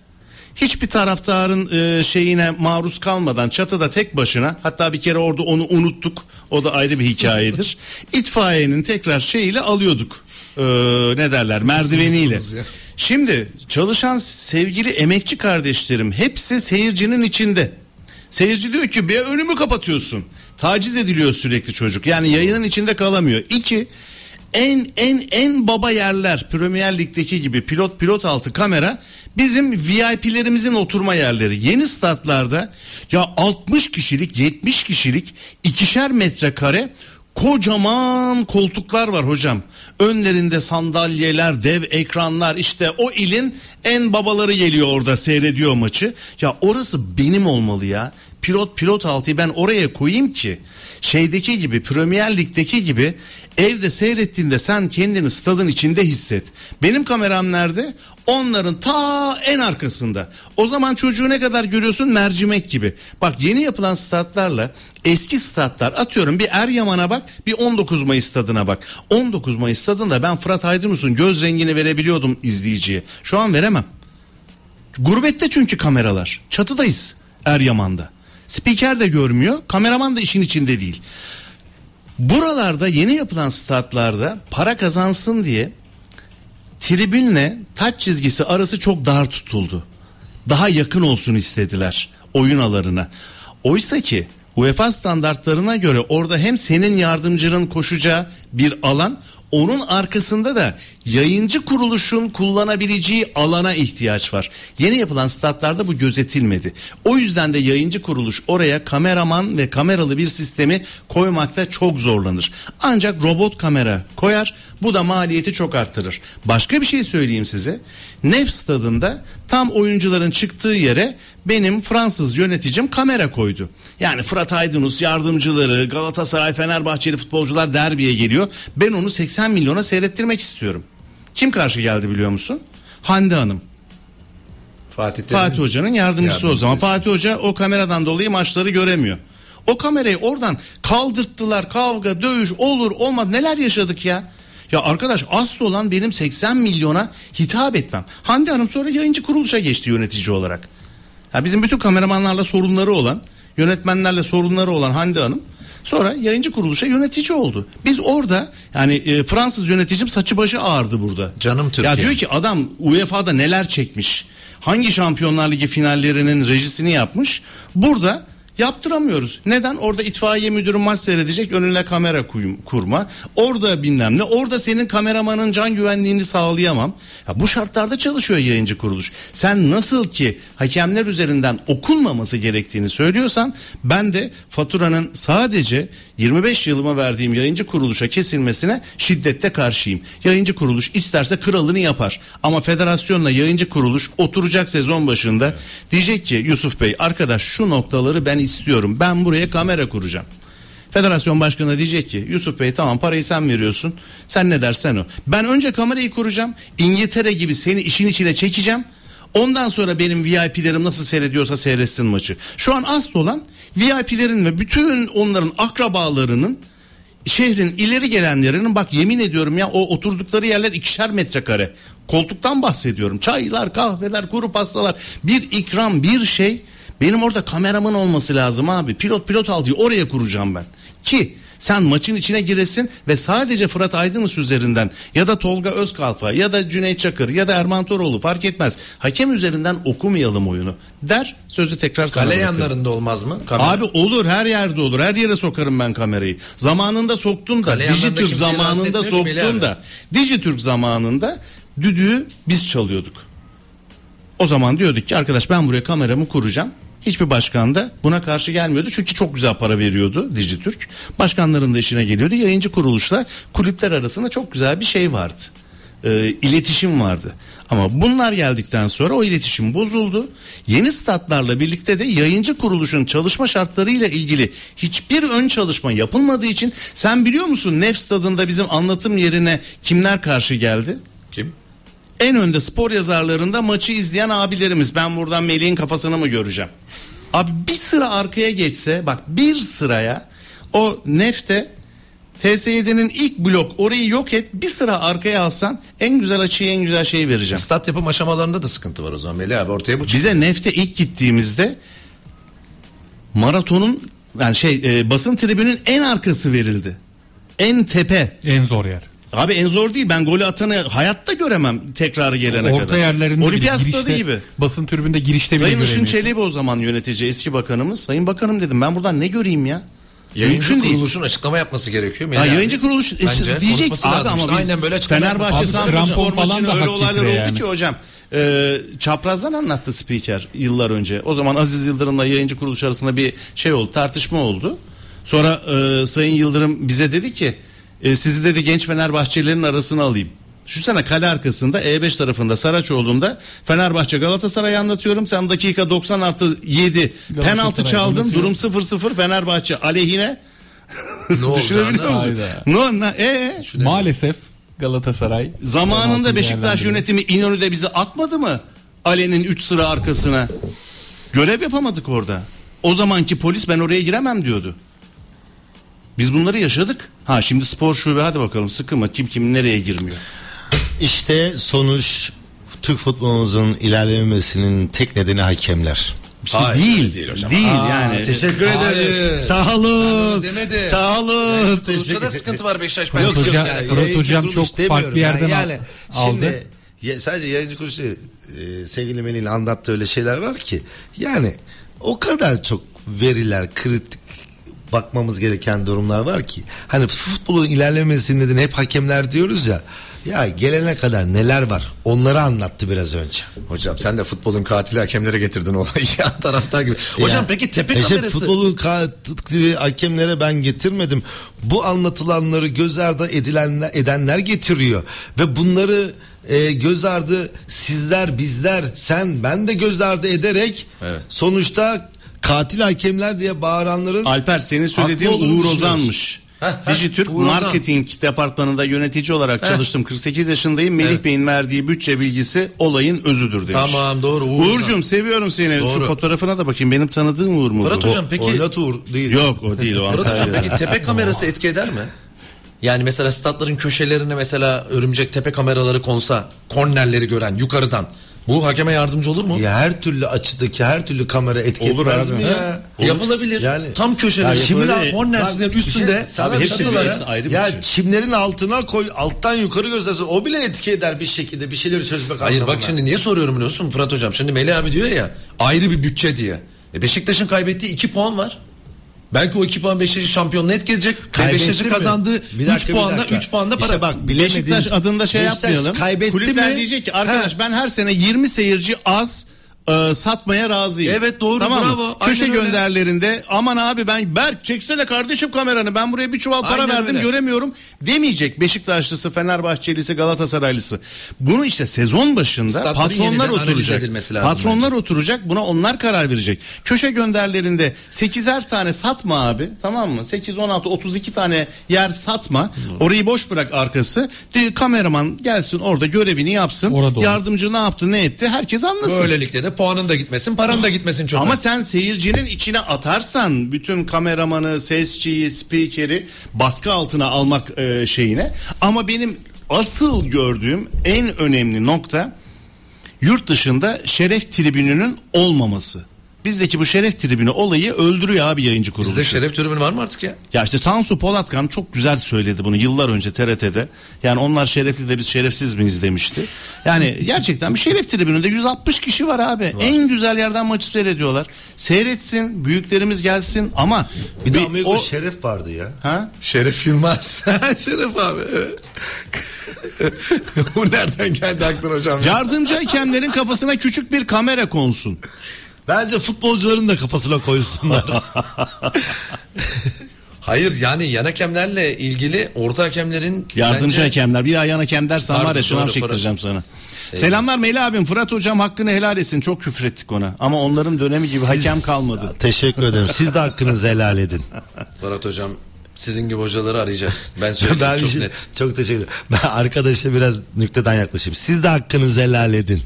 Hiçbir taraftarın e, şeyine maruz kalmadan çatıda tek başına hatta bir kere orada onu unuttuk. O da ayrı bir hikayedir. İtfaiyenin tekrar şeyiyle alıyorduk. E, ne derler merdiveniyle. Şimdi çalışan sevgili emekçi kardeşlerim hepsi seyircinin içinde. Seyirci diyor ki bir önümü kapatıyorsun. Taciz ediliyor sürekli çocuk. Yani yayının içinde kalamıyor. İki en en en baba yerler Premier Lig'deki gibi pilot pilot altı kamera bizim VIP'lerimizin oturma yerleri. Yeni statlarda ya 60 kişilik 70 kişilik ikişer metrekare kocaman koltuklar var hocam. Önlerinde sandalyeler, dev ekranlar işte o ilin en babaları geliyor orada seyrediyor maçı. Ya orası benim olmalı ya. Pilot pilot altıyı ben oraya koyayım ki şeydeki gibi Premier Lig'deki gibi evde seyrettiğinde sen kendini stadın içinde hisset. Benim kameram nerede? Onların ta en arkasında. O zaman çocuğu ne kadar görüyorsun mercimek gibi. Bak yeni yapılan statlarla eski statlar atıyorum bir Eryaman'a bak bir 19 Mayıs stadına bak. 19 Mayıs stadında ben Fırat Aydınus'un göz rengini verebiliyordum izleyiciye. Şu an veremem. Gurbette çünkü kameralar. Çatıdayız Eryaman'da. Spiker de görmüyor, kameraman da işin içinde değil. Buralarda yeni yapılan statlarda para kazansın diye tribünle taç çizgisi arası çok dar tutuldu. Daha yakın olsun istediler oyun alanına. Oysa ki UEFA standartlarına göre orada hem senin yardımcının koşacağı bir alan onun arkasında da yayıncı kuruluşun kullanabileceği alana ihtiyaç var. Yeni yapılan statlarda bu gözetilmedi. O yüzden de yayıncı kuruluş oraya kameraman ve kameralı bir sistemi koymakta çok zorlanır. Ancak robot kamera koyar. Bu da maliyeti çok arttırır. Başka bir şey söyleyeyim size. Nef stadında tam oyuncuların çıktığı yere benim Fransız yöneticim kamera koydu. Yani Fırat Aydınus yardımcıları Galatasaray Fenerbahçeli futbolcular derbiye geliyor. Ben onu 80 milyona seyrettirmek istiyorum. Kim karşı geldi biliyor musun? Hande Hanım. Fatih. Fatih Hoca'nın yardımcısı o Yardımcısı. zaman. Fatih Hoca o kameradan dolayı maçları göremiyor. O kamerayı oradan kaldırttılar kavga dövüş olur olmaz neler yaşadık ya. Ya arkadaş asıl olan benim 80 milyona hitap etmem. Hande Hanım sonra yayıncı kuruluşa geçti yönetici olarak. Ya bizim bütün kameramanlarla sorunları olan, yönetmenlerle sorunları olan Hande Hanım sonra yayıncı kuruluşa yönetici oldu. Biz orada yani e, Fransız yöneticim saçı başı ağırdı burada. Canım Türkiye. Ya diyor ki adam UEFA'da neler çekmiş. Hangi Şampiyonlar Ligi finallerinin rejisini yapmış. Burada yaptıramıyoruz. Neden? Orada itfaiye müdürü maç seyredecek önüne kamera kuyum- kurma. Orada bilmem ne. Orada senin kameramanın can güvenliğini sağlayamam. Ya bu şartlarda çalışıyor yayıncı kuruluş. Sen nasıl ki hakemler üzerinden okunmaması gerektiğini söylüyorsan ben de faturanın sadece 25 yılıma verdiğim yayıncı kuruluşa kesilmesine şiddette karşıyım. Yayıncı kuruluş isterse kralını yapar. Ama federasyonla yayıncı kuruluş oturacak sezon başında diyecek ki Yusuf Bey arkadaş şu noktaları ben istiyorum. Ben buraya kamera kuracağım. Federasyon başkanı diyecek ki Yusuf Bey tamam parayı sen veriyorsun. Sen ne dersen o. Ben önce kamerayı kuracağım. İngiltere gibi seni işin içine çekeceğim. Ondan sonra benim VIP'lerim nasıl seyrediyorsa seyretsin maçı. Şu an asıl olan VIP'lerin ve bütün onların akrabalarının şehrin ileri gelenlerinin bak yemin ediyorum ya o oturdukları yerler ikişer metrekare. Koltuktan bahsediyorum. Çaylar, kahveler, kuru pastalar. Bir ikram, bir şey. Benim orada kameraman olması lazım abi. Pilot pilot al diyor. Oraya kuracağım ben. Ki sen maçın içine giresin ve sadece Fırat Aydınus üzerinden ya da Tolga Özkalfa ya da Cüneyt Çakır ya da Erman Toroğlu fark etmez. Hakem üzerinden okumayalım oyunu der sözü tekrar sana Kale yanlarında olmaz mı? Kamera. Abi olur her yerde olur. Her yere sokarım ben kamerayı. Zamanında soktun da Kale Dijitürk zamanında soktun da Dijitürk zamanında düdüğü biz çalıyorduk. O zaman diyorduk ki arkadaş ben buraya kameramı kuracağım. Hiçbir başkan da buna karşı gelmiyordu. Çünkü çok güzel para veriyordu Dijitürk. Başkanların da işine geliyordu. Yayıncı kuruluşla kulüpler arasında çok güzel bir şey vardı. Ee, iletişim vardı. Ama bunlar geldikten sonra o iletişim bozuldu. Yeni statlarla birlikte de yayıncı kuruluşun çalışma şartlarıyla ilgili hiçbir ön çalışma yapılmadığı için sen biliyor musun Nef stadında bizim anlatım yerine kimler karşı geldi? Kim? En önde spor yazarlarında maçı izleyen abilerimiz. Ben buradan Melih'in kafasını mı göreceğim? Abi bir sıra arkaya geçse bak bir sıraya o nefte TS7'nin ilk blok orayı yok et bir sıra arkaya alsan en güzel açıyı en güzel şeyi vereceğim. Stat yapım aşamalarında da sıkıntı var o zaman Melih abi ortaya bu çıktı. Bize nefte ilk gittiğimizde maratonun yani şey e, basın tribünün en arkası verildi. En tepe. En zor yer. Abi en zor değil. Ben golü atanı hayatta göremem tekrarı gelene kadar. Orta yerlerinde Olimpiyat bile, girişte, gibi. basın tribünde girişte bile Sayın Işın. Çelebi o zaman yönetici eski bakanımız. Sayın bakanım dedim ben buradan ne göreyim ya? Yayıncı Mümkün değil. kuruluşun açıklama yapması gerekiyor. Melih Ha, yayıncı kuruluş Bence diyecek abi lazım. ama İşte biz aynen böyle Fenerbahçe Samsun maçında da öyle olaylar oldu yani. ki hocam. E, çaprazdan anlattı spiker yıllar önce. O zaman Aziz Yıldırım'la yayıncı kuruluş arasında bir şey oldu tartışma oldu. Sonra e, Sayın Yıldırım bize dedi ki e, sizi dedi genç Fenerbahçelilerin arasına alayım. Düşünsene kale arkasında E5 tarafında Saraçoğlu'nda Fenerbahçe Galatasaray'ı anlatıyorum. Sen dakika 90 artı 7 penaltı çaldın. anlatıyor. Durum 0-0 Fenerbahçe aleyhine. Ne? Düşünebiliyor musun? No, na, e, Maalesef Galatasaray zamanında Beşiktaş yönetimi İnönü'de bizi atmadı mı? Ale'nin 3 sıra arkasına. Görev yapamadık orada. O zamanki polis ben oraya giremem diyordu. Biz bunları yaşadık. Ha şimdi spor şube hadi bakalım sıkı mı? Kim kim nereye girmiyor? İşte sonuç Türk futbolumuzun ilerlememesinin tek nedeni hakemler. Bir şey Hayır, değil. değil hocam. Değil Aa, yani. Teşekkür ederim. Sağ olun. demedi. Sağ olun. Kuruluşta da sıkıntı var Beşiktaş. Ben Yok hocam, yani. Yayıncı hocam çok farklı yerden yani. al- aldı. Şimdi Ya, sadece yayıncı kuruluşu e, sevgili Melih'in anlattığı öyle şeyler var ki yani o kadar çok veriler kritik bakmamız gereken durumlar var ki hani futbolun ilerlemesinin nedeni hep hakemler diyoruz ya ya gelene kadar neler var onları anlattı biraz önce. Hocam sen de futbolun katili hakemlere getirdin olayı yan taraftar gibi. Hocam Ya, peki tepe kamerası. futbolun katili hakemlere ben getirmedim. Bu anlatılanları göz ardı edilenler, edenler getiriyor. Ve bunları e, göz ardı sizler, bizler, sen, ben de göz ardı ederek Evet. sonuçta katil hakemler diye bağıranların Alper senin söylediğin Haklı olduğunu Uğur. Ozan'mış. Heh, heh, Dijitürk Uğur Ozan. Marketing Departmanı'nda yönetici olarak çalıştım. 48 yaşındayım. Melih Evet. Bey'in verdiği bütçe bilgisi olayın özüdür demiş. Tamam, doğru, Uğur. Uğur'cum seviyorum seni. Doğru. Şu fotoğrafına da bakayım. Benim tanıdığım Uğur mu Fırat hocam peki Oynat Uğur değil. Yok o değil o Fırat hocam Antalya. peki tepe kamerası etki eder mi? Yani mesela statların köşelerine mesela örümcek tepe kameraları konsa kornerleri gören yukarıdan bu hakeme yardımcı olur mu? Ya her türlü açıdaki her türlü kamera etki Olur etmez abi. mi ya? Yapılabilir. Yani- Tam köşeler. Ya Şimdi yapılabilir. Bak, bir üstünde şey- sana Abi hepsi- çatılara- hepsi ayrı bir Ya şey. çimlerin altına koy alttan yukarı göstersin o bile etki eder bir şekilde bir şeyleri çözmek Hayır bak şimdi niye soruyorum biliyorsun Fırat hocam? Şimdi Melih abi diyor ya ayrı bir bütçe diye. E Beşiktaş'ın kaybettiği 2 puan var. Belki o 2 puan Beşiktaş'ın şampiyonluğu etkileyecek. Mi? kazandığı Bir 3 dakika, bir puanda dakika. 3 puanda para. İşte bak bilemediğiniz- Beşiktaş adında şey Beşiktaş yapmayalım. kaybetti Kulüpler mi? diyecek ki arkadaş ben her sene 20 seyirci az e, satmaya razıyım. Evet, doğru, tamam mı? bravo. Köşe Aynen öyle. gönderlerinde aman abi ben Berk çeksene kardeşim kameranı ben buraya bir çuval para Aynen verdim öyle. göremiyorum demeyecek Beşiktaşlısı, Fenerbahçelisi, Galatasaraylısı. Bunu işte sezon başında Statların patronlar oturacak. Patronlar oturacak buna onlar karar verecek. Köşe gönderlerinde 8'er tane satma abi tamam mı? 8, 16, 32 tane yer satma. Orayı boş bırak arkası. De, kameraman gelsin orada görevini yapsın. Orada olur. Yardımcı ne yaptı ne etti herkes anlasın. Böylelikle de puanın da gitmesin, paran da gitmesin çok. Ama sen seyircinin içine atarsan bütün kameramanı, sesçiyi, spikeri baskı altına almak e, şeyine. Ama benim asıl gördüğüm en önemli nokta yurt dışında şeref tribününün olmaması. Bizdeki bu şeref tribünü olayı öldürüyor abi yayıncı kuruluşu. Bizde şeref tribünü var mı artık ya? Ya işte Tansu Polatkan çok güzel söyledi bunu yıllar önce TRT'de. Yani onlar şerefli de biz şerefsiz miyiz demişti. Yani gerçekten bir şeref tribününde 160 kişi var abi. En güzel yerden maçı seyrediyorlar. Seyretsin, büyüklerimiz gelsin ama bir de bir- Amigo o Şeref vardı ya. ha? Şeref Yılmaz. Şeref abi. evet. Bu nereden geldi aklına hocam? Yardımcı hakemlerin kafasına küçük bir kamera konsun. Bence futbolcuların da kafasına koysunlar. Hayır yani yan hakemlerle ilgili orta hakemlerin Yardımcı bence- hakemler. Bir daha yan hakem dersen var Pardon, ya şınav çektireceğim sana. Selamlar Melih abim. Fırat hocam hakkını helal etsin. Çok küfrettik ona. Ama onların dönemi gibi hakem kalmadı. Teşekkür ederim. Siz de hakkınızı helal edin. Fırat hocam sizin gibi hocaları arayacağız. Ben söyleyeyim ben çok şey- net. çok teşekkür ederim. Ben arkadaşla biraz nükteden yaklaşayım. Siz de hakkınızı helal edin.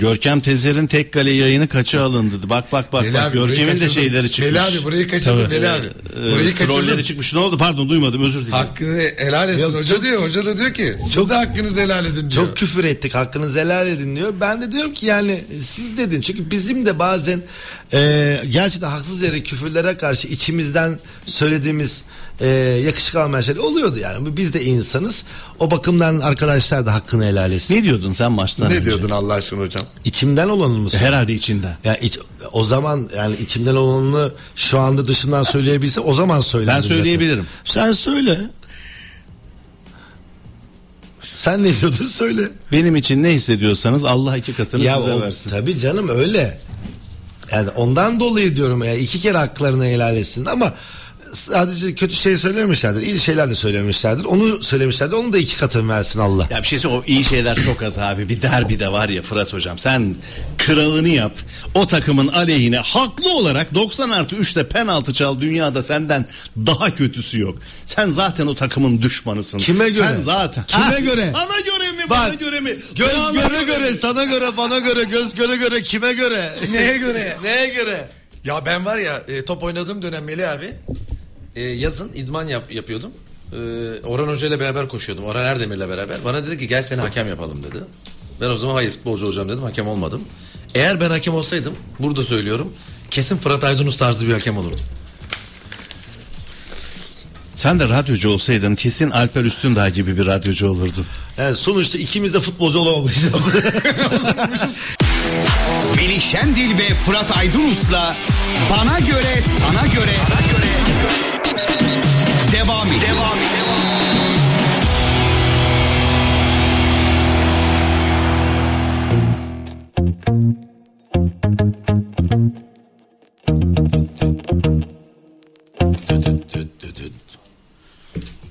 Görkem Tezer'in tek kale yayını kaça alındı? Bak bak bak. Melih bak. abi, Görkem'in de şeyleri çıkmış. Melih abi burayı kaçırdın Melih abi. Ee, Burayı kaçırdın. trolleri çıkmış. Ne oldu? Pardon duymadım özür dilerim. Hakkını helal etsin hoca diyor. Hoca da diyor ki siz de hakkınızı helal edin diyor. Çok küfür ettik hakkınızı helal edin diyor. Ben de diyorum ki yani siz dedin. Çünkü bizim de bazen e, gerçekten haksız yere küfürlere karşı içimizden söylediğimiz e, yakışık almayan şeyler oluyordu yani. Biz de insanız. O bakımdan arkadaşlar da hakkını helal etsin. Ne diyordun sen maçtan ne önce? diyordun Allah aşkına hocam? İçimden olanı mı söylüyorsun? Herhalde içinden. Ya iç- o zaman yani içimden olanını şu anda dışından söyleyebilse o zaman söylerdim. Ben söyleyebilirim. zaten. Sen söyle. Sen ne diyordun söyle. Benim için ne hissediyorsanız Allah iki katını ya size o, versin. tabii canım öyle. Yani ondan dolayı diyorum ya iki kere haklarını helal etsin ama sadece kötü şey söylememişlerdir. iyi şeyler de söylemişlerdir. Onu söylemişlerdir. Onu da iki katını versin Allah. Ya bir şey söyleyeyim, o iyi şeyler çok az abi. Bir derbi de var ya Fırat hocam. Sen kralını yap. O takımın aleyhine haklı olarak 90 artı 3'te penaltı çal. Dünyada senden daha kötüsü yok. Sen zaten o takımın düşmanısın. Kime göre? Sen zaten. Kime Ha, göre? Sana göre mi? Bak, bana göre mi? Göz Bana göre göre, sana göre, bana göre, göz göre göre, kime göre? Neye göre? Neye göre? Ya ben var ya e, top oynadığım dönem Melih abi e, yazın idman yap, yapıyordum. E, Orhan Hoca ile beraber koşuyordum. Orhan Erdemir'le beraber. Bana dedi ki gel seni hakem yapalım dedi. Ben o zaman hayır futbolcu olacağım dedim. Hakem olmadım. Eğer ben hakem olsaydım burada söylüyorum kesin Fırat Aydınus tarzı bir hakem olurdum. Sen de radyocu olsaydın kesin Alper Üstündağ gibi bir radyocu olurdun. Yani sonuçta ikimiz de futbolcu olamamışız. Melih Şendil ve Fırat Aydınus'la Bana Göre Sana Göre devam ediyor. Devam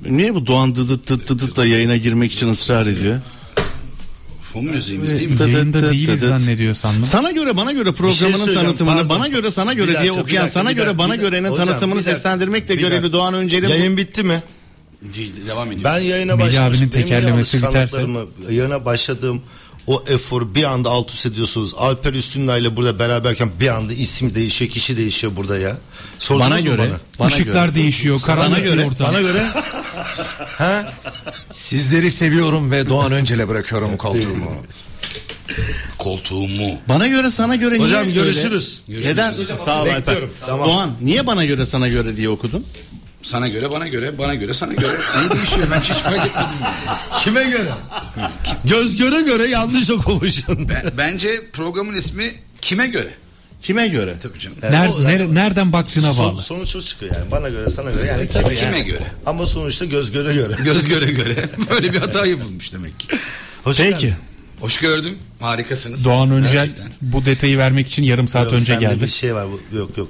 Niye bu Doğan dıdıt dıt dıdıt da yayına girmek için ısrar ediyor? Fon müziğimiz değil mi? Yayında değiliz zannediyor sandım. Sana göre bana göre şey programının söyleyeceğim, tanıtımını pardon. bana göre sana göre Bir diye dakika, bir okuyan dakika, sana bir göre dakika, bana bir görenin dakika. Hocam, tanıtımını bir dakika, seslendirmekle bir görevli dakika. Doğan Öncel'in Yayın bitti mi? Değil, devam ediyor. Ben yayına Melih başlamışım. abinin Benim tekerlemesi biterse- alışkanlıklarımı, Yayına başladığım o eforu bir anda alt üst ediyorsunuz. Alper Üstünlay ile burada beraberken bir anda isim değişiyor, kişi değişiyor burada ya. Sordunuz bana göre bana? bana Işıklar göre. değişiyor. Karanlık bir göre, ortam. Bana göre Sizleri seviyorum ve Doğan Öncel'e bırakıyorum koltuğumu. Koltuğumu. Bana göre sana göre niye Hocam öyle? görüşürüz. Neden? Sağ ol Alper. Tamam. Doğan niye bana göre sana göre diye okudun? Sana göre bana göre bana göre sana göre. Ne değişiyor ben hiç fark etmedim. Kime göre? Göz göre göre yanlış okumuşsun. Ben- bence programın ismi kime göre? Kime göre? Tabii canım. Ner- o- ner- nereden baktığına Son, bağlı. sonuç o çıkıyor yani. Bana göre sana göre yani kime, Kime yani. göre? Ama sonuçta göz göre göre. Göz göre göre. Böyle bir hata yapılmış demek ki. Hoş Peki. geldin. Hoş gördüm. Harikasınız. Doğan Öncel Gerçekten. bu detayı vermek için yarım saat Yok, önce geldi. bir şey var. bu- Yok yok.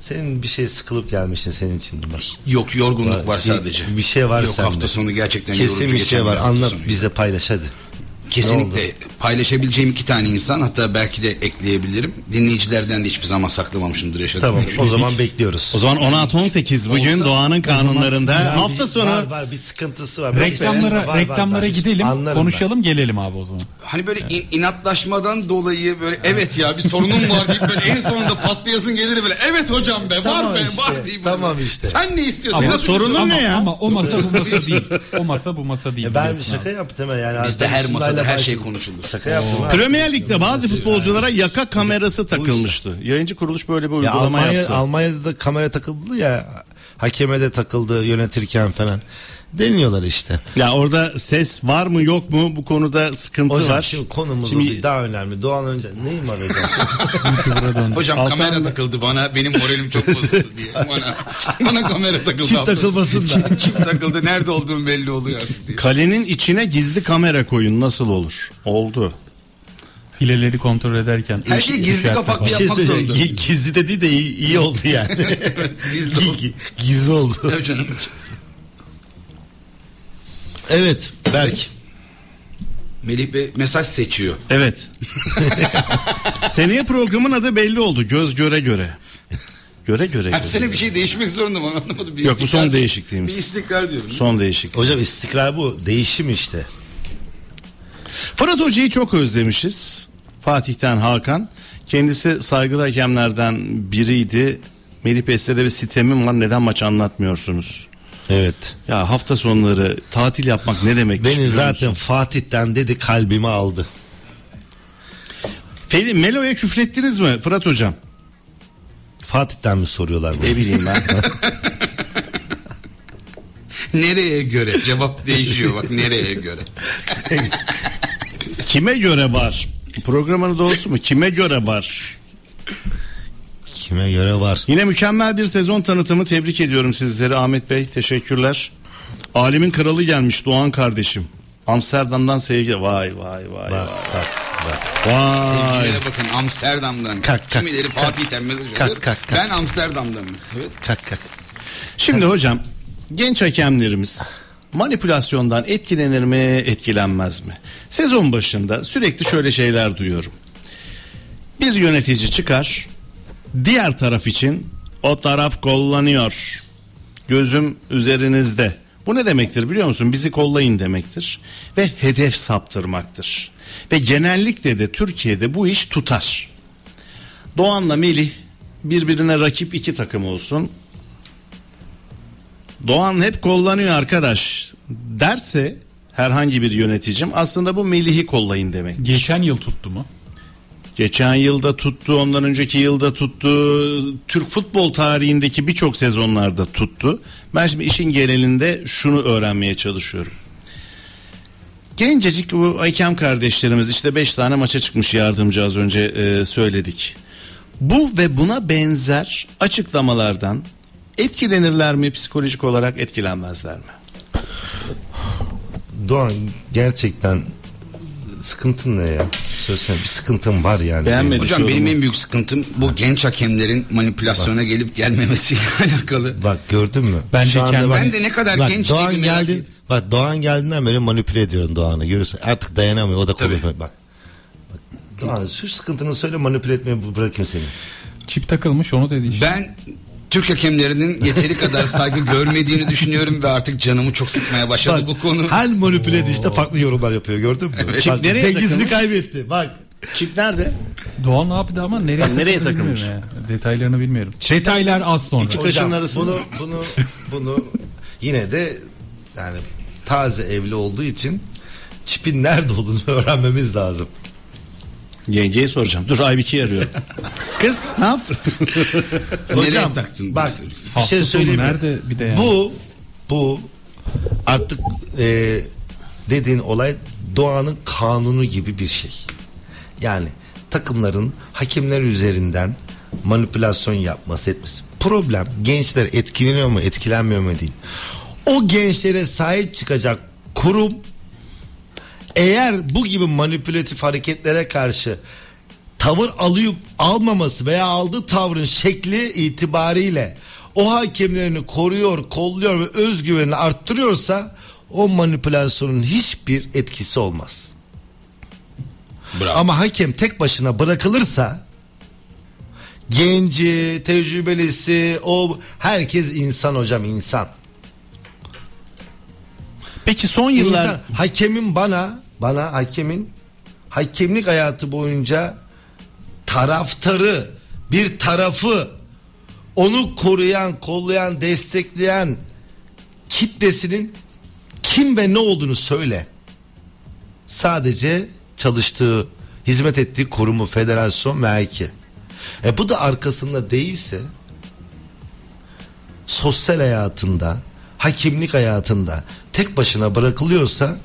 Senin bir şey sıkılıp gelmiştin senin için. Bak. Yok yorgunluk Var, var bir- sadece. bir şey var Yok sende. hafta sonu gerçekten Kesin yorucu bir şey var. Anlat bize paylaş hadi. Kesinlikle paylaşabileceğim iki tane insan hatta belki de ekleyebilirim. Dinleyicilerden de hiçbir zaman saklamamışımdır yaşadığım. Tamam o zaman bekliyoruz. O zaman 16-18 bugün Olsa- Doğan'ın kanunlarında Yani hafta sonu var, var bir sıkıntısı var. Reklamlara Var, var, reklamlara var. gidelim, Anlarım konuşalım, gelelim abi o zaman. Hani böyle in- inatlaşmadan dolayı böyle evet ya bir sorunum var deyip böyle en sonunda patlayasın gelir böyle evet hocam be var Tamam be işte, var deyip tamam böyle. işte. Sen ne istiyorsun? Ama Nasıl sorunun ne ya? ama o masa bu masa değil. O masa bu masa değil. ben. Ben bir şaka yaptım yani. Bizde her masada her başladım. şey konuşulur. Şaka yaptım. Premier Lig'de bazı futbolculara yaka kamerası takılmıştı. Yayıncı kuruluş böyle bir Ya uygulama Almanya, yapsa. Almanya'da da kamera takıldı ya. Hakeme de takıldı yönetirken falan. Deniyorlar işte. Ya orada ses var mı yok mu bu konuda sıkıntı Hocam var. şimdi konumuz Şimdi-. Daha önemli. Doğan önce neyim var hocam? Altan kamera takıldı bana benim moralim çok bozuldu diye. Bana, bana kamera takıldı. Çift takılmasın da. Çift, takıldı nerede olduğum belli oluyor artık diye. Kalenin içine gizli kamera koyun nasıl olur? Oldu. Fileleri kontrol ederken. Her şey gizli kapaklı şey Yapmak zorunda. Gi- Gizli de değil de iyi, iyi oldu yani. gizli oldu. Gi- Gizli oldu. Tabii canım. Evet Berk. Melih Bey mesaj seçiyor. Evet. Seneye programın adı belli oldu. Göz göre göre. Göre göre. Her göre. sene bir şey değişmek zorunda mı anlamadım. Bir Yok, bu son değişikliğimiz. Bir istikrar diyorum. Son değişiklik. Hocam istikrar bu. Değişim işte. Fırat Hoca'yı çok özlemişiz. Fatih'ten Hakan. Kendisi saygılı hakemlerden biriydi. Melih Besler'de bir sitemim var. Neden maç anlatmıyorsunuz? Evet. Ya hafta sonları tatil yapmak ne demek? Beni zaten Fatih'ten dedi kalbimi aldı. Peki Melo'ya küfrettiniz mi Fırat Hocam? Fatih'ten mi soruyorlar bunu? Ne bileyim ben. Nereye göre? Cevap değişiyor bak nereye göre. Kime göre var? Programın doğrusu mu? Kime göre var? Kime göre var? Yine mükemmel bir sezon tanıtımı tebrik ediyorum sizleri Ahmet Bey. Teşekkürler. Alemin kralı gelmiş Doğan kardeşim. Amsterdam'dan sevgi. Vay vay vay Bak vay. bak bak. Vay. Sevgilere bakın Amsterdam'dan. Kalk, kalk, Kimileri kalk. Fatih'ten mesaj Kalk, kalk, kalk. Ben Amsterdam'dan. Evet. Kalk kalk. Şimdi hocam genç hakemlerimiz manipülasyondan etkilenir mi etkilenmez mi? Sezon başında sürekli şöyle şeyler duyuyorum. Bir yönetici çıkar diğer taraf için o taraf kullanıyor. Gözüm üzerinizde. Bu ne demektir biliyor musun? Bizi kollayın demektir. Ve hedef saptırmaktır. Ve genellikle de Türkiye'de bu iş tutar. Doğan'la Melih birbirine rakip iki takım olsun. Doğan hep kullanıyor arkadaş derse herhangi bir yöneticim aslında bu Melih'i kollayın demek. Geçen yıl tuttu mu? Geçen yılda tuttu, ondan önceki yılda tuttu. Türk futbol tarihindeki birçok sezonlarda tuttu. Ben şimdi işin genelinde şunu öğrenmeye çalışıyorum. Gencecik bu Aykem kardeşlerimiz işte 5 tane maça çıkmış yardımcı az önce e, söyledik. Bu ve buna benzer açıklamalardan etkilenirler mi psikolojik olarak etkilenmezler mi? Doğan gerçekten sıkıntın ne ya? Söylesene bir sıkıntım var yani. Beğenmedim. Hocam benim en büyük sıkıntım bu genç hakemlerin manipülasyona gelip gelmemesiyle alakalı. Bak gördün mü? Bence Şu anda bak- Ben de ne kadar bak, genç Doğan geldi. Bak Doğan geldiğinden beri manipüle ediyorum Doğan'ı. Görüyorsun artık dayanamıyor o da Tabii. konuşuyor. Bak. bak. Doğan şu sıkıntını söyle manipüle etmeyi bırakayım seni. Çip takılmış onu dedi işte. Ben Türk hakemlerinin yeteri kadar saygı görmediğini düşünüyorum ve artık canımı çok sıkmaya başladı bu konu. Her manipüle edişte farklı yorumlar yapıyor gördün mü? Çip Bak, nereye takılmış? kaybetti. Bak. Çip nerede? Doğan ne yaptı ama nereye, Ben nereye takılmış? ya. Detaylarını bilmiyorum. Detaylar az sonra. İki kaşın arasında. bunu bunu bunu yine de yani taze evli olduğu için çipin nerede olduğunu öğrenmemiz lazım. Yengeyi soracağım. Dur Aybike'yi arıyorum. Kız ne yaptın? Nereye taktın? Bak bir Hafta şey sonu söyleyeyim mi? nerede bir de yani? Bu bu artık e, dediğin olay doğanın kanunu gibi bir şey. Yani takımların hakemler üzerinden manipülasyon yapması etmesi. Problem gençler etkileniyor mu etkilenmiyor mu değil. O gençlere sahip çıkacak kurum eğer bu gibi manipülatif hareketlere karşı tavır alıp almaması veya aldığı tavrın şekli itibariyle o hakemlerini koruyor, kolluyor ve özgüvenini arttırıyorsa o manipülasyonun hiçbir etkisi olmaz. Bravo. Ama hakem tek başına bırakılırsa genci, tecrübelisi, o herkes insan hocam insan. Peki son yıllar İnsan, hakemin bana bana hakemin hakemlik hayatı boyunca taraftarı bir tarafı onu koruyan, kollayan, destekleyen kitlesinin kim ve ne olduğunu söyle. Sadece çalıştığı, hizmet ettiği kurumu, federasyon, merki. E bu da arkasında değilse sosyal hayatında, hakimlik hayatında tek başına bırakılıyorsa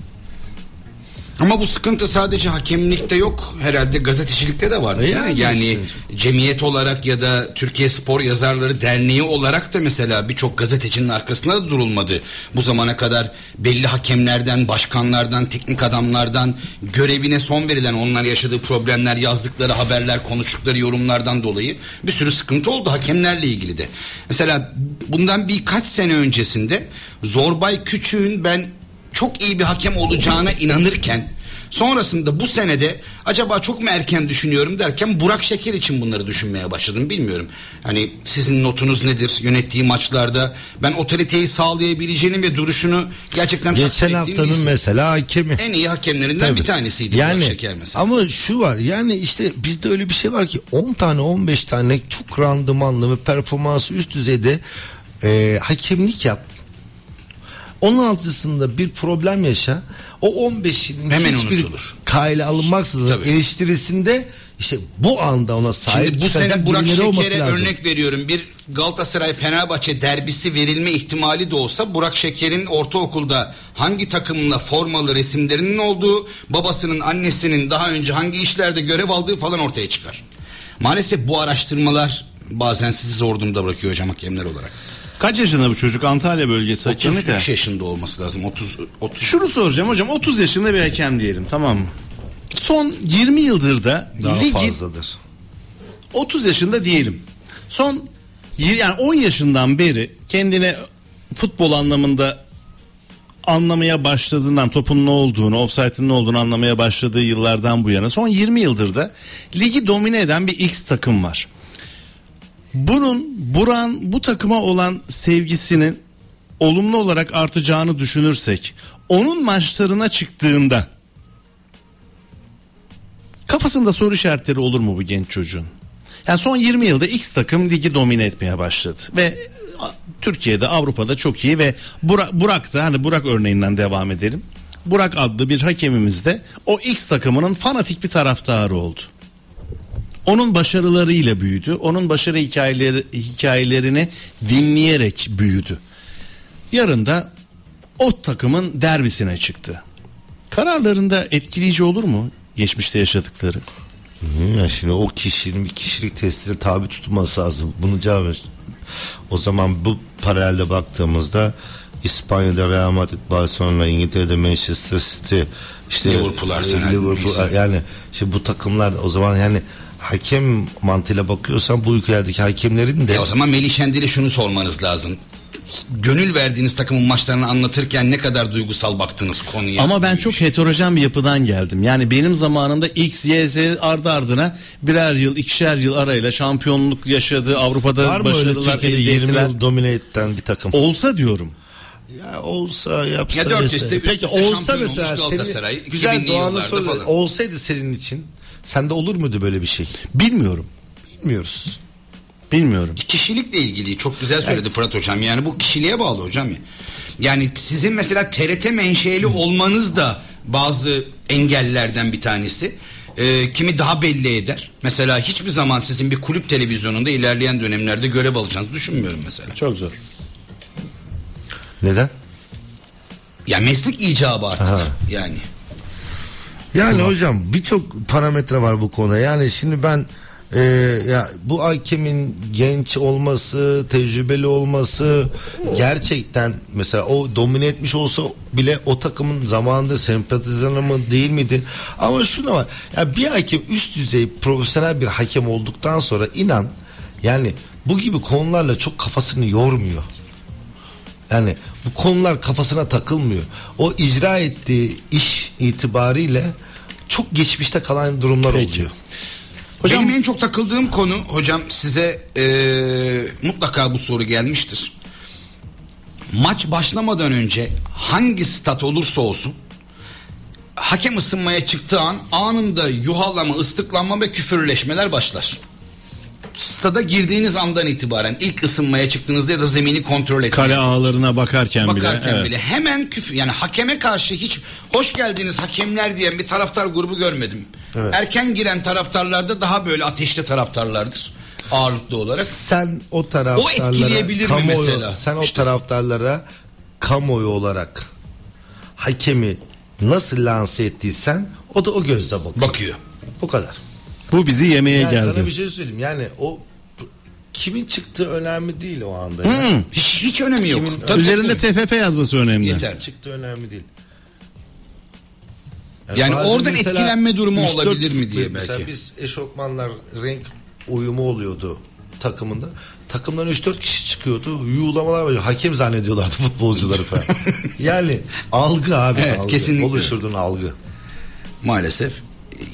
Ama bu sıkıntı sadece hakemlikte yok. Herhalde gazetecilikte de var değil Yani mi? Yani işte. cemiyet olarak ya da Türkiye Spor Yazarları Derneği olarak da mesela birçok gazetecinin arkasında da durulmadı. Bu zamana kadar belli hakemlerden, başkanlardan, teknik adamlardan görevine son verilen onlar yaşadığı problemler, yazdıkları haberler, konuştukları yorumlardan dolayı bir sürü sıkıntı oldu hakemlerle ilgili de. Mesela bundan birkaç sene öncesinde Zorbay Küçük'ün ben çok iyi bir hakem olacağına inanırken sonrasında bu senede acaba çok mu erken düşünüyorum derken Burak Şeker için bunları düşünmeye başladım bilmiyorum. Hani sizin notunuz nedir yönettiği maçlarda ben otoriteyi sağlayabileceğini ve duruşunu gerçekten geçen haftanın birisi. mesela hakemi. en iyi hakemlerinden Tabii. bir tanesiydi yani, Burak Şeker mesela. Ama şu var yani işte bizde öyle bir şey var ki 10 tane 15 tane çok randımanlı ve performansı üst düzeyde e, hakemlik yap. 16'sında bir problem yaşa. O 15'in Hemen hiçbir unutulur. kayla alınmaksızın Tabii. eleştirisinde işte bu anda ona sahip Şimdi bu sene Burak Şeker'e örnek veriyorum. Bir Galatasaray Fenerbahçe derbisi verilme ihtimali de olsa Burak Şeker'in ortaokulda hangi takımla formalı resimlerinin olduğu, babasının, annesinin daha önce hangi işlerde görev aldığı falan ortaya çıkar. Maalesef bu araştırmalar bazen sizi zor durumda bırakıyor hocam hakemler olarak. Kaç yaşında bu çocuk Antalya bölgesi hakemi de? 33 yaşında olması lazım. 30 30 Şunu soracağım hocam 30 yaşında bir hakem diyelim tamam mı? Son 20 yıldır da Daha ligin fazladır. 30 yaşında diyelim. Son yir- yani 10 yaşından beri kendine futbol anlamında anlamaya başladığından topun ne olduğunu, offside'ın ne olduğunu anlamaya başladığı yıllardan bu yana son 20 yıldır da ligi domine eden bir X takım var. Bunun Buran bu takıma olan sevgisinin olumlu olarak artacağını düşünürsek onun maçlarına çıktığında kafasında soru işaretleri olur mu bu genç çocuğun? Yani son 20 yılda X takım ligi domine etmeye başladı ve Türkiye'de Avrupa'da çok iyi ve Burak, Burak da hani Burak örneğinden devam edelim. Burak adlı bir hakemimiz de o X takımının fanatik bir taraftarı oldu. Onun başarılarıyla büyüdü. Onun başarı hikayeleri, hikayelerini dinleyerek büyüdü. Yarın da o takımın derbisine çıktı. kararlarında etkileyici olur mu geçmişte yaşadıkları? Hı, Ya şimdi o kişinin bir kişilik testine tabi tutulması lazım. Bunu cevap O zaman bu paralelde baktığımızda İspanya'da Real Madrid, Barcelona, İngiltere'de Manchester City, işte Liverpool, Arsenal, Liverpool yani şimdi bu takımlar o zaman yani hakem mantığıyla bakıyorsan bu ülkelerdeki hakemlerin de E o zaman Melih Şendil'e şunu sormanız lazım. Gönül verdiğiniz takımın maçlarını anlatırken ne kadar duygusal baktınız konuya. Ama ben çok heterojen bir yapıdan geldim. Yani benim zamanımda X, Y, Z ardı ardına birer yıl, ikişer yıl arayla şampiyonluk yaşadı. Avrupa'da var mı öyle başarılar Türkiye'de elde 20 ettiler. yıl domine eden bir takım? Olsa diyorum. Ya olsa yapsa Ya dört dese. üstte, üst Peki olsa mesela senin güzel 2000'li doğanı falan. olsaydı senin için sende olur muydu böyle bir şey? Bilmiyorum. Bilmiyoruz. Bilmiyorum. Kişilikle ilgili çok güzel söyledi Fırat hocam. Yani bu kişiliğe bağlı hocam ya. Yani sizin mesela TRT menşeli olmanız da bazı engellerden bir tanesi. Ee, kimi daha belli eder. Mesela hiçbir zaman sizin bir kulüp televizyonunda ilerleyen dönemlerde görev alacağınızı düşünmüyorum mesela. Çok zor. Neden? Ya meslek icabı artık. Aha. Yani. Yani hocam birçok parametre var bu konuda. Yani şimdi ben e, ya bu hakemin genç olması, tecrübeli olması gerçekten mesela o domine etmiş olsa bile o takımın zamanında sempatizanı mı değil miydi? Ama şuna var. Ya bir hakem üst düzey profesyonel bir hakem olduktan sonra inan yani bu gibi konularla çok kafasını yormuyor. Yani bu konular kafasına takılmıyor. O icra ettiği iş itibariyle çok geçmişte kalan durumlar oluyor. Hocam, Benim en çok takıldığım konu hocam size eee, mutlaka bu soru gelmiştir. Maç başlamadan önce hangi stat olursa olsun hakem ısınmaya çıktığı an anında yuhalama, ıslıklanma ve küfürleşmeler başlar. Stada girdiğiniz andan itibaren ilk ısınmaya çıktığınızda ya da zemini kontrol etmeye Kale ağlarına bakarken, bakarken bile. evet. bile hemen küfür yani hakeme karşı hiç hoş geldiniz hakemler diyen bir taraftar grubu görmedim. Erken giren taraftarlarda daha böyle ateşli taraftarlardır ağırlıklı olarak. Sen o taraftarlara O etkileyebilir mi kamuoyu- mesela? Sen o İşte. taraftarlara kamuoyu olarak hakemi nasıl lanse ettiysen o da o gözle bakıyor. Bakıyor. Bu kadar. Bu bizi yemeye Yani geldi. sana bir şey söyleyeyim. Yani o kimin çıktığı önemli değil o anda. Hmm. Hiç, hiç önemi yok. Kimin- Tabii, Üzerinde tabii. TFF yazması önemli. Yeter. çıktı önemli değil. Yani bazen oradan mesela etkilenme durumu üç, dört- olabilir mi diye mesela belki. biz eşofmanlar renk uyumu oluyordu takımında. Takımdan 3-4 kişi çıkıyordu. Yuğlamalar var. Hakem zannediyorlardı futbolcuları falan. yani algı abi. Evet, algı. kesinlikle. Oluşturduğun algı. Maalesef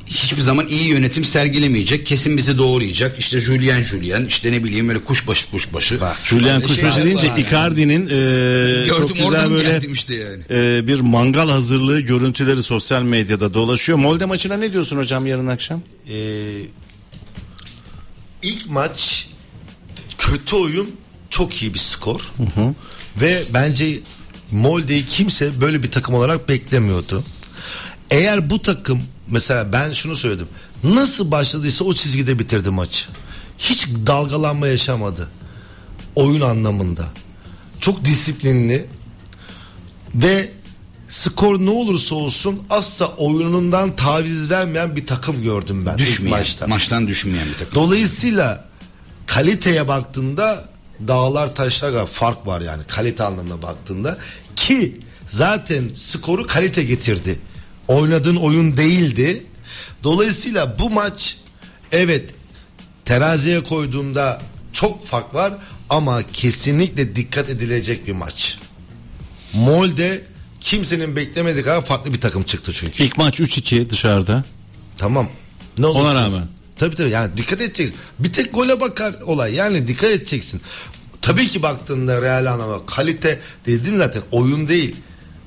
hiçbir zaman iyi yönetim sergilemeyecek. Kesin bizi doğrayacak. İşte Julien Julien işte ne bileyim böyle kuşbaşı kuşbaşı. Bak, Julian Böyle Kuşbaşı şeyler deyince yani. Icardi'nin e, çok güzel böyle işte yani. e, bir mangal hazırlığı görüntüleri sosyal medyada dolaşıyor. Molde maçına ne diyorsun hocam yarın akşam? Ee, ilk maç kötü oyun çok iyi bir skor. Ve bence Molde'yi kimse böyle bir takım olarak beklemiyordu. Eğer bu takım mesela ben şunu söyledim. Nasıl başladıysa o çizgide bitirdi maçı. Hiç dalgalanma yaşamadı. Oyun anlamında. Çok disiplinli ve skor ne olursa olsun asla oyunundan taviz vermeyen bir takım gördüm ben Düşmeyen, maçta. maçtan düşmeyen bir takım. Dolayısıyla kaliteye baktığında dağlar taşlar fark var yani kalite anlamına baktığında ki zaten skoru kalite getirdi. Oynadığın oyun değildi. Dolayısıyla bu maç evet teraziye koyduğunda çok fark var ama kesinlikle dikkat edilecek bir maç. Molde kimsenin beklemediği kadar farklı bir takım çıktı çünkü. İlk maç 3-2 dışarıda. Tamam. Ne olursa Ona rağmen. Tabii tabii yani dikkat edeceksin. Bir tek gole bakar olay yani dikkat edeceksin. Tabii ki baktığında real anlamda kalite dedim zaten oyun değil.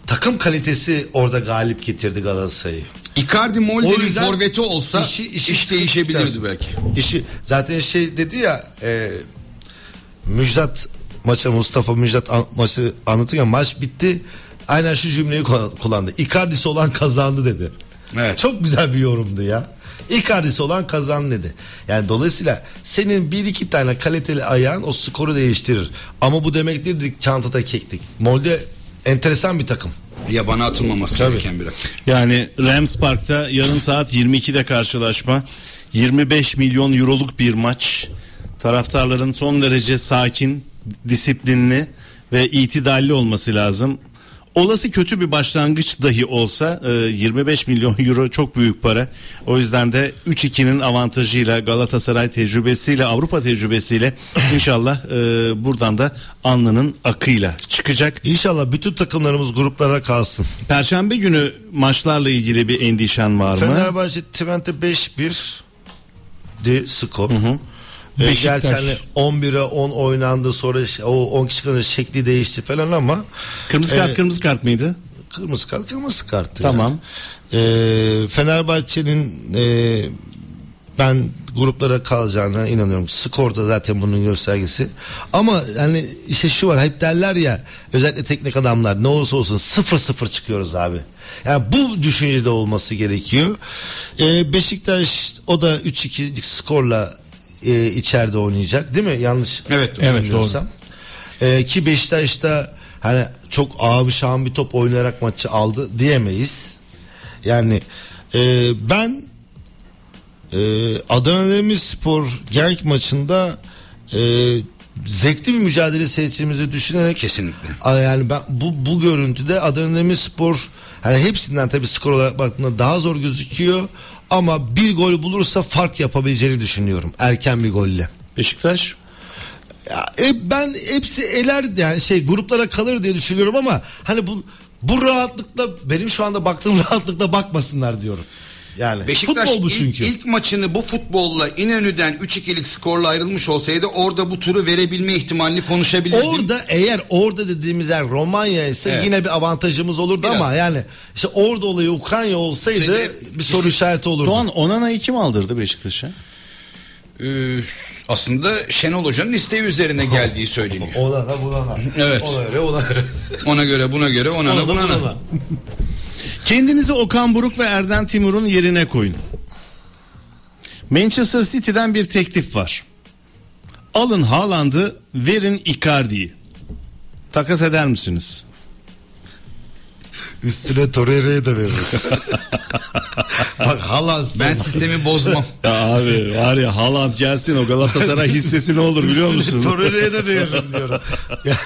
Takım kalitesi orada galip getirdi Galatasaray'ı. Icardi Molde'nin forveti olsa işi- işi iş değişebilirdi tutacaksın. belki. İşi zaten şey dedi ya e, Müjdat maça Mustafa Müjdat an- maçı anlatırken maç bitti. Aynen şu cümleyi kullan- kullandı. Icardi'si olan kazandı dedi. Evet. Çok güzel bir yorumdu ya. Icardi'si olan kazandı dedi. Yani dolayısıyla senin bir iki tane kaliteli ayağın o skoru değiştirir. Ama bu demek değildi çantada kektik. Molde enteresan bir takım. Yabana atılmaması gereken bir rakip. Yani Rams Park'ta yarın saat 22'de karşılaşma. 25 milyon euroluk bir maç. Taraftarların son derece sakin, disiplinli ve itidalli olması lazım. Olası kötü bir başlangıç dahi olsa e, 25 milyon euro çok büyük para. O yüzden de 3-2'nin avantajıyla Galatasaray tecrübesiyle Avrupa tecrübesiyle inşallah e, buradan da alnının akıyla çıkacak. İnşallah bütün takımlarımız gruplara kalsın. Perşembe günü maçlarla ilgili bir endişen var mı? Fenerbahçe Twente 5-1 di skor. Ee, Beşiktaş. Gerçi hani 11'e 10 oynandı sonra o 10 kişi kalınca şekli değişti falan ama Kırmızı kart Ee, kırmızı kart mıydı? kırmızı kart kırmızı karttı. Tamam. yani. Ee, Fenerbahçe'nin e, ben gruplara kalacağına inanıyorum. Skor da zaten bunun göstergesi. Ama yani işte şu var hep derler ya özellikle teknik adamlar ne olursa olsun 0-0 çıkıyoruz abi. Yani bu düşüncede olması gerekiyor. Ee, Beşiktaş o da 3-2'lik skorla e, içeride oynayacak değil mi? Yanlış Evet, evet, bilmiyorsam. Ee, ki Beşiktaş'ta hani çok ağır şahın bir top oynayarak maçı aldı diyemeyiz. Yani e, ben e, Adana Demirspor Genk maçında e, zevkli bir mücadele seyredeceğimizi düşünerek Kesinlikle. Yani ben bu bu görüntüde Adana Demirspor hani hepsinden tabii skor olarak baktığında daha zor gözüküyor ama bir gol bulursa fark yapabileceğini düşünüyorum erken bir golle. Beşiktaş Ya, e, ben hepsi eler yani şey gruplara kalır diye düşünüyorum ama hani bu bu rahatlıkla benim şu anda baktığım rahatlıkla bakmasınlar diyorum. Yani Beşiktaş futbol bu ilk, çünkü. ilk maçını bu futbolla İnönü'den 3-2'lik skorla ayrılmış olsaydı orada bu turu verebilme ihtimalini konuşabilirdim. Orada eğer orada dediğimiz yer Romanya ise Evet. yine bir avantajımız olurdu Biraz. ama yani işte orada olayı Ukrayna olsaydı Şeyde- bir soru işareti olurdu. Doğan Onana'yı kim aldırdı Beşiktaş'a? Ee, aslında Şenol Hoca'nın isteği üzerine geldiği söyleniyor. Ona da buna da. Evet. Ona öyle ona öyle. Ona göre buna göre ona Ona da buna da. Kendinizi Okan Buruk ve Erden Timur'un yerine koyun. Manchester City'den bir teklif var. Alın Haaland'ı, verin Icardi'yi. Takas eder misiniz? Üstüne Torreira'yı da veririm. Bak Haaland Ben sistemi bozmam. Ya abi var ya Haaland gelsin o Galatasaray hissesi ne olur biliyor musun? Torreira'ya da veririm diyorum. Yani,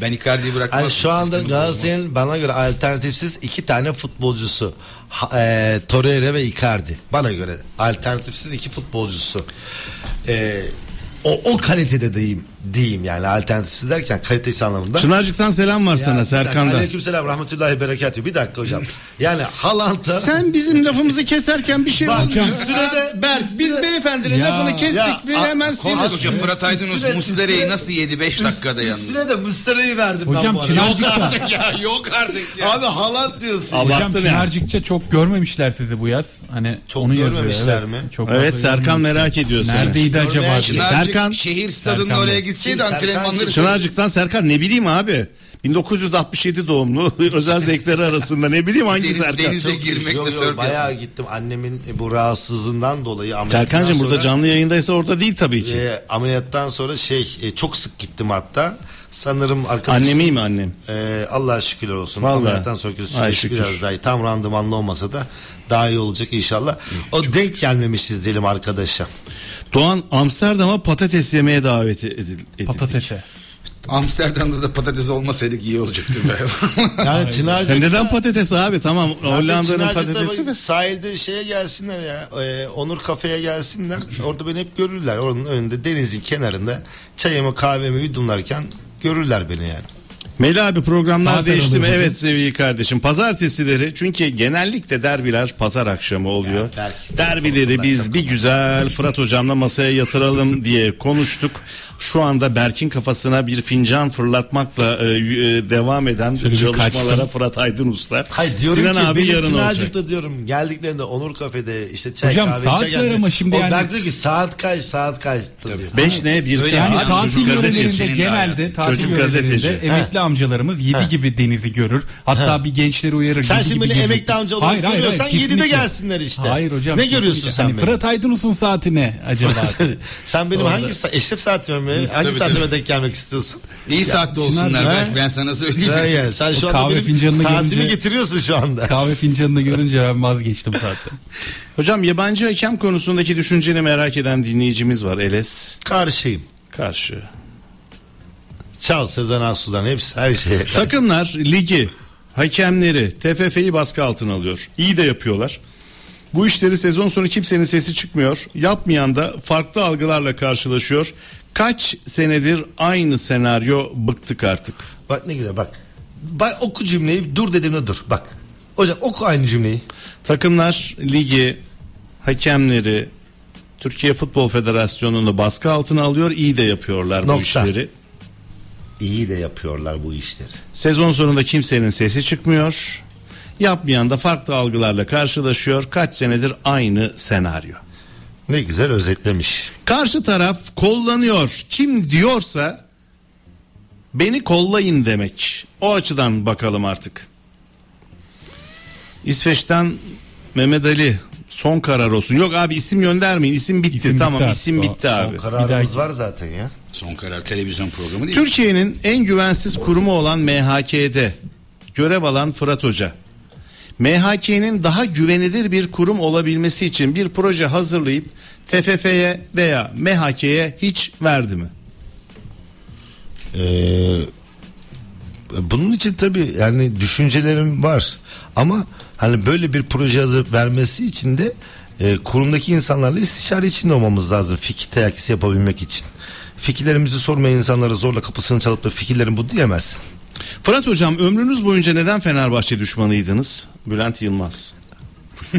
Ben Icardi'yi bırakmam. hani şu anda. Galatasaray'ın bana göre alternatifsiz iki tane futbolcusu. Ha, e, Torreira ve Icardi. Bana göre alternatifsiz iki futbolcusu. E, o, o kalitede diyeyim, diyeyim yani alternatifsiz derken kalitesi anlamında. Çınarcık'tan selam var sana Ya, Serkan'dan. Aleykümselam rahmetullahi berekatü. Bir dakika hocam. Yani Haaland'a Sen bizim lafımızı keserken bir şey Bak, olmuyor. üstüne de- Berk biz beyefendinin Ya. lafını kestik Ya, ve hemen Koskoca sinir. Fırat Aydınus üstüne- nasıl yedi 5 dakikada yalnız. Üstüne de Müstera'yı verdim ben Hocam bu arada. Çınarcık'ta ya yok artık ya. Abi Haaland diyorsun. Abarttın Hocam ya. Çınarcıkça çok görmemişler sizi bu yaz. Hani Çok onu yazıyor, görmemişler evet. mi? Çok Evet Serkan merak ediyor seni. Neredeydi acaba? Serkan- şehir stadının Serkan oraya Gitseydi Kim? antrenmanları Serkan Çınarcık'tan Serkan ne bileyim abi. 1967 doğumlu özel zevkleri arasında ne bileyim hangi Deniz- Serkan. denize Çok girmekle surf bayağı gittim annemin bu rahatsızlığından dolayı Serkan'cığım burada canlı yayındaysa orada değil tabii ki. e, ameliyattan sonra şey e, çok sık gittim hatta sanırım arkadaşım Annem iyi mi annem? e, Allah'a şükürler olsun Vallahi. ameliyattan sonraki süreç biraz daha iyi tam randımanlı olmasa da daha iyi olacak inşallah o denk gelmemişiz diyelim arkadaşa Doğan Amsterdam'a patates yemeye davet edil- edildik. Patatese. Amsterdam'da da patates olmasaydık iyi olacaktı be. yani Çınarcık Sen neden patates abi tamam Hollanda'nın Çınarcık'ta patatesi ve sahilde şeye gelsinler ya e, Onur kafeye gelsinler orada beni hep görürler onun önünde denizin kenarında çayımı kahvemi yudumlarken görürler beni yani. Meli abi programlar Saat değişti mi? Evet sevgili kardeşim. Pazartesileri çünkü genellikle derbiler pazar akşamı oluyor. belki Derbileri biz bir güzel Fırat hocamla masaya yatıralım diye konuştuk. Şu anda Berk'in kafasına bir fincan fırlatmakla e, e, devam eden Şöyle çalışmalara. Fırat Aydın Usta. Hayır diyorum Sinan ki abi benim yarın olacak. Çınarcık'ta diyorum geldiklerinde Onur kafede işte çay Hocam, kahve saat de- ama şimdi o yani- Berk diyor ki saat kaç saat kaç diyor. Beş ne bir Öyle? Yani Abi, tatil çocuk yörelerinde genelde tatil Çocuk gazeteci. emekli amcalarımız 7 gibi denizi görür. Hatta bir gençleri uyarır. Sen yedi şimdi gezin. emekli amca olarak görüyorsan yedide kesinlikle. gelsinler işte. Hayır hocam. Ne görüyorsun sen hani? Fırat Aydınus'un saati ne acaba? Sen benim hangi eşref saatime mi? Hangi Tabii, saatime tabii. denk gelmek istiyorsun? İyi saatte olsunlar Çınar- ben, sana söyleyeyim. Ha, yani sen şu anda kahve fincanını saatimi görünce- getiriyorsun şu anda. Kahve fincanını görünce ben vazgeçtim zaten. Hocam yabancı hakem konusundaki düşünceni merak eden dinleyicimiz var Eles. Karşıyım. Karşı. Çal Sezen Aksu'dan hepsi her şeye. Takımlar ligi, hakemleri, TFF'yi baskı altına alıyor. İyi de yapıyorlar. Bu işleri sezon sonu kimsenin sesi çıkmıyor. Yapmayan da farklı algılarla karşılaşıyor. Kaç senedir aynı senaryo bıktık artık. Bak ne güzel bak. Bak oku cümleyi dur dediğimde dur. Bak. Hocam oku aynı cümleyi. Takımlar ligi, hakemleri, Türkiye Futbol Federasyonu'nu baskı altına alıyor. İyi de yapıyorlar bu Nokta. işleri. İyi de yapıyorlar bu işleri. Sezon sonunda kimsenin sesi çıkmıyor. Yapmayan da farklı algılarla karşılaşıyor. Kaç senedir aynı senaryo. Ne güzel özetlemiş. Karşı taraf kollanıyor. Kim diyorsa beni kollayın demek. O açıdan bakalım artık. İsveç'ten Mehmet Ali son karar olsun. Yok abi isim göndermeyin. İsim bitti. İsim tamam bitti isim bitti abi. Son kararımız var zaten ya. Son karar televizyon programı değil. Türkiye'nin en güvensiz kurumu olan MHK'de görev alan Fırat Hoca. MHK'nin daha güvenilir bir kurum olabilmesi için bir proje hazırlayıp TFF'ye veya MHK'ye hiç verdi mi? Ee, bunun için tabii yani düşüncelerim var. Ama hani böyle bir proje hazır vermesi için de e, kurumdaki insanlarla istişare içinde olmamız lazım. Fikir teyakkisi yapabilmek için. Fikirlerimizi sormayan insanlara zorla kapısını çalıp da fikirlerim bu diyemezsin. Fırat Hocam ömrünüz boyunca neden Fenerbahçe düşmanıydınız? Bülent Yılmaz.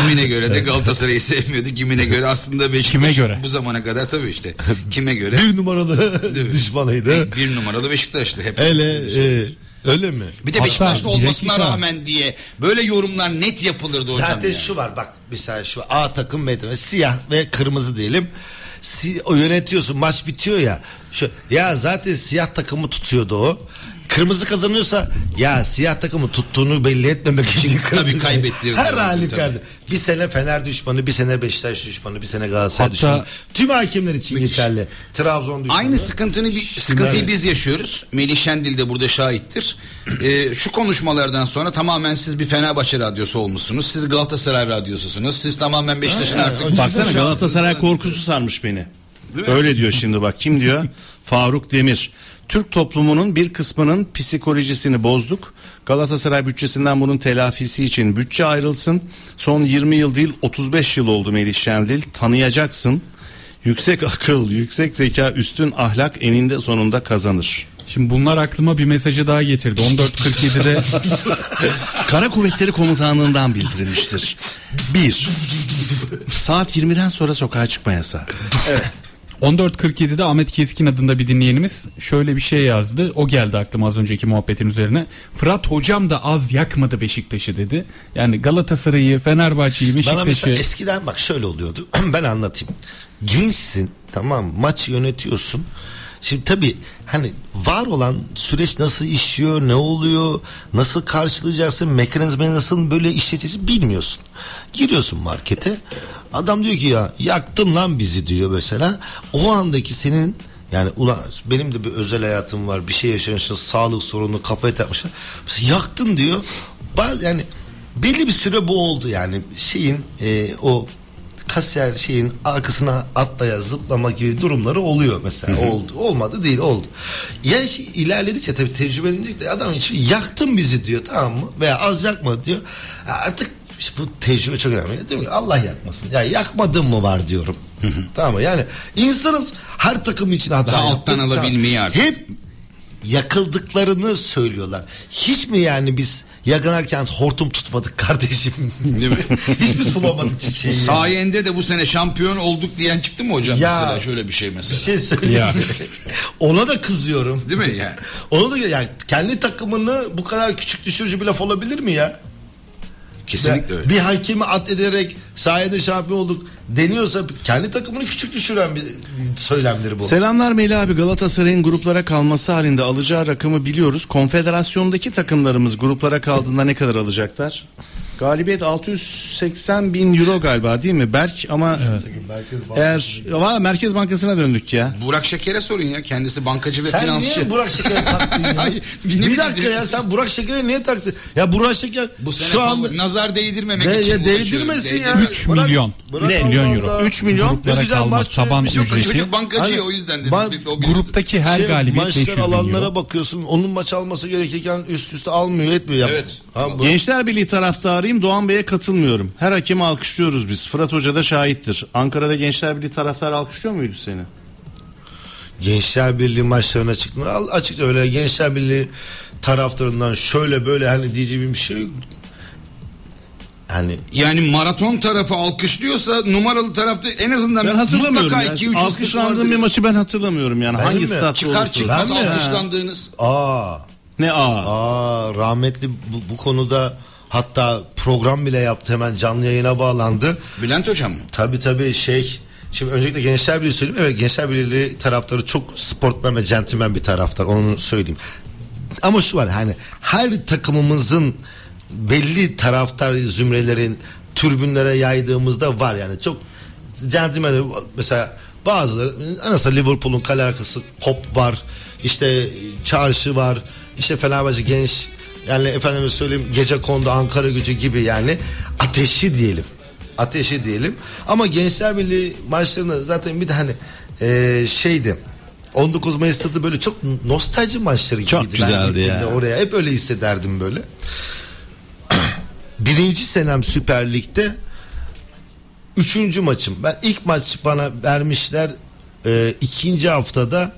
Kimine göre de Galatasaray'ı sevmiyordu. Kimine göre aslında Beşiktaş. Kime göre? Bu zamana kadar tabii işte. Kime göre? Bir numaralı düşmanıydı. bir numaralı Beşiktaş'tı hep. Hele e, öyle mi? Bir de Beşiktaş'ta bir olmasına rağmen diye böyle yorumlar net yapılırdı hocam. Zaten ya. şu var bak mesela şu A takım B takım siyah ve kırmızı diyelim. Si, o yönetiyorsun maç bitiyor ya. Şu ya zaten siyah takımı tutuyordu o. Kırmızı kazanıyorsa ya siyah takımı tuttuğunu belli etmemek için Tabii kaybettirdi. Her halükarda. Bir sene Fener düşmanı, bir sene Beşiktaş düşmanı, bir sene Galatasaray Hatta- düşmanı. Tüm hakemler için geçerli. Trabzon düşmanı. Aynı sıkıntını bir sıkıntıyı biz yaşıyoruz. Melih Şendil de burada şahittir. Ee, şu konuşmalardan sonra tamamen siz bir Fenerbahçe radyosu olmuşsunuz. Siz Galatasaray radyosusunuz. Siz tamamen Beşiktaş'ın artık Baksana Galatasaray korkusu sarmış beni. Öyle diyor şimdi bak kim diyor? Faruk Demir. Türk toplumunun bir kısmının psikolojisini bozduk. Galatasaray bütçesinden bunun telafisi için bütçe ayrılsın. Son 20 yıl değil 35 yıl oldu Melih Şendil. Tanıyacaksın. Yüksek akıl, yüksek zeka, üstün ahlak eninde sonunda kazanır. Şimdi bunlar aklıma bir mesajı daha getirdi. 14.47'de Kara Kuvvetleri Komutanlığından bildirilmiştir. 1. Saat 20'den sonra sokağa çıkma yasağı. 14.47'de Ahmet Keskin adında bir dinleyenimiz şöyle bir şey yazdı. O geldi aklıma az önceki muhabbetin üzerine. Fırat hocam da az yakmadı Beşiktaş'ı dedi. Yani Galatasaray'ı, Fenerbahçe'yi, Bana mesela Beşiktaş'ı eskiden bak şöyle oluyordu. ben anlatayım. Gençsin tamam maç yönetiyorsun. Şimdi tabii hani var olan süreç nasıl işliyor, ne oluyor, nasıl karşılayacaksın, mekanizmayı nasıl böyle işleteceksin bilmiyorsun. Giriyorsun markete. Adam diyor ki ya yaktın lan bizi diyor mesela. O andaki senin yani ulan benim de bir özel hayatım var. Bir şey yaşamışsın, sağlık sorunu, kafayı takmışlar. Yaktın diyor. Bazı yani belli bir süre bu oldu yani şeyin e, o kasiyer şeyin arkasına atlaya zıplama gibi durumları oluyor mesela oldu olmadı değil oldu ya şey, ilerledikçe tabii tecrübelenecek adam hiç yaktın bizi diyor tamam mı veya az yakma diyor artık işte bu tecrübe çok önemli diyorum ki Allah yakmasın ya yakmadın mı var diyorum tamam mı yani insanız her takım için hata Daha yaptık, alttan alabilmeyi artık. hep yakıldıklarını söylüyorlar. Hiç mi yani biz yakanarken hortum tutmadık kardeşim? Değil mi? Hiç mi sulamadık çiçeği? Sayende de bu sene şampiyon olduk diyen çıktı mı hocam Ya. mesela şöyle bir şey Bir mesela. şey söyleyeyim. Ona da kızıyorum. Değil mi yani? Ona da yani kendi takımını bu kadar küçük düşürücü bir laf olabilir mi ya? Kesinlikle öyle. Bir hakemi addederek sayede şampiyon olduk deniyorsa kendi takımını küçük düşüren bir söylemdir bu. Selamlar Melih abi Galatasaray'ın gruplara kalması halinde alacağı rakamı biliyoruz. Konfederasyondaki takımlarımız gruplara kaldığında ne kadar alacaklar? Galibiyet 680 bin euro galiba değil mi Berk ama eğer Valla Merkez Bankası'na döndük ya. Burak Şeker'e sorun ya. Kendisi bankacı ve Sen finansçı. niye Burak Şeker'e taktın ya? Ay, bir dakika ya sen Burak Şeker'e niye taktın? Ya Burak Şeker Bu sene şu anda nazar değdirmemek De- için ya değdirmesin ya. Değdirme- 3 milyon. Allah milyon euro. 3 milyon. Gruplara Ne güzel maç taban ücreti. çocuk bankacı Hani- o yüzden dedim. Bir- o Gruptaki her Şey, galibiyet 500 maçlar bin alanlara euro. bakıyorsun. Onun maç alması gerekirken üst üste almıyor etmiyor. Evet. Gençler Birliği taraftarıyım. Doğan Bey'e katılmıyorum. Her hakemi alkışlıyoruz biz. Fırat Hoca da şahittir. Ankara'da Gençler Birliği taraftarı alkışlıyor muydu seni? Gençler Birliği maçlarına çıktım. Al- Açıkça öyle Gençler Birliği taraftarından şöyle böyle hani diyeceğim bir şey yok. Hani Yani maraton tarafı alkışlıyorsa numaralı tarafta en azından Ben hatırlamıyorum mutlaka ya. 2-3 Alkışlandığım bir maçı ben hatırlamıyorum yani. Ben Hangi mi? statta Çıkar çıkmaz alkışlandığınız. aa Ne aa. aa rahmetli bu, bu konuda hatta program bile yaptı hemen canlı yayına bağlandı. Bülent hocam mı? Tabii tabii şey Şimdi öncelikle Gençler Birliği söyleyeyim. Evet Gençler Birliği taraftarı çok sportmen ve centilmen bir taraftar. Onu söyleyeyim. Ama şu var hani her takımımızın belli taraftar zümrelerin türbünlere yaydığımızda var yani çok centilmen mesela bazı mesela Liverpool'un kale arkası kop var işte çarşı var işte Fenerbahçe genç yani efendime söyleyeyim gece kondu Ankara gücü gibi yani ateşi diyelim ateşi diyelim ama Gençler Birliği maçlarında zaten bir de hani eee, şeydi 19 Mayıs'ta da böyle çok nostalji maçları gibiydi. Çok güzeldi ya. Oraya hep öyle hissederdim böyle. Birinci senem Süper Lig'de üçüncü maçım. Ben ilk maç bana vermişler e, ikinci haftada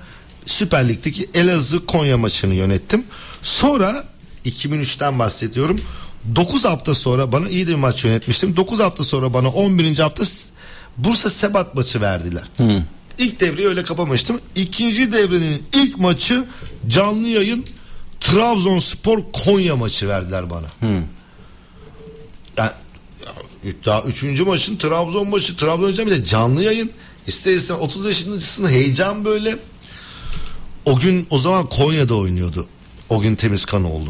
Süper Lig'deki Elazığ Konya maçını yönettim. Sonra 2003'ten bahsediyorum. 9 hafta sonra bana iyi de bir maç yönetmiştim. 9 hafta sonra bana 11. hafta Bursa Sebat maçı verdiler. İlk devreyi öyle kapamıştım. İkinci devrenin ilk maçı canlı yayın Trabzonspor Konya maçı verdiler bana. Yani, ya, daha üçüncü maçın Trabzon maçı Trabzon bir de canlı yayın. İster istemez 30 yaşındasın heyecan böyle. O gün o zaman Konya'da oynuyordu. O gün Temizkanoğlu.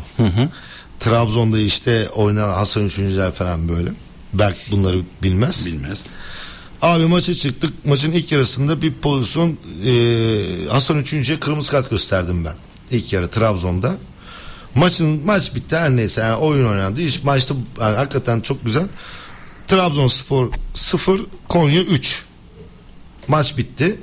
Trabzon'da işte oynayan Hasan Üçüncüler falan böyle. Berk bunları bilmez. Bilmez. Abi maça çıktık. Maçın ilk yarısında bir pozisyon e, Hasan Üçüncü'ye kırmızı kart gösterdim ben. İlk yarı Trabzon'da. Maçın maç bitti her neyse yani oyun oynandı. İş maçta yani hakikaten çok güzel. Trabzonspor 0 Konya 3. Maç bitti.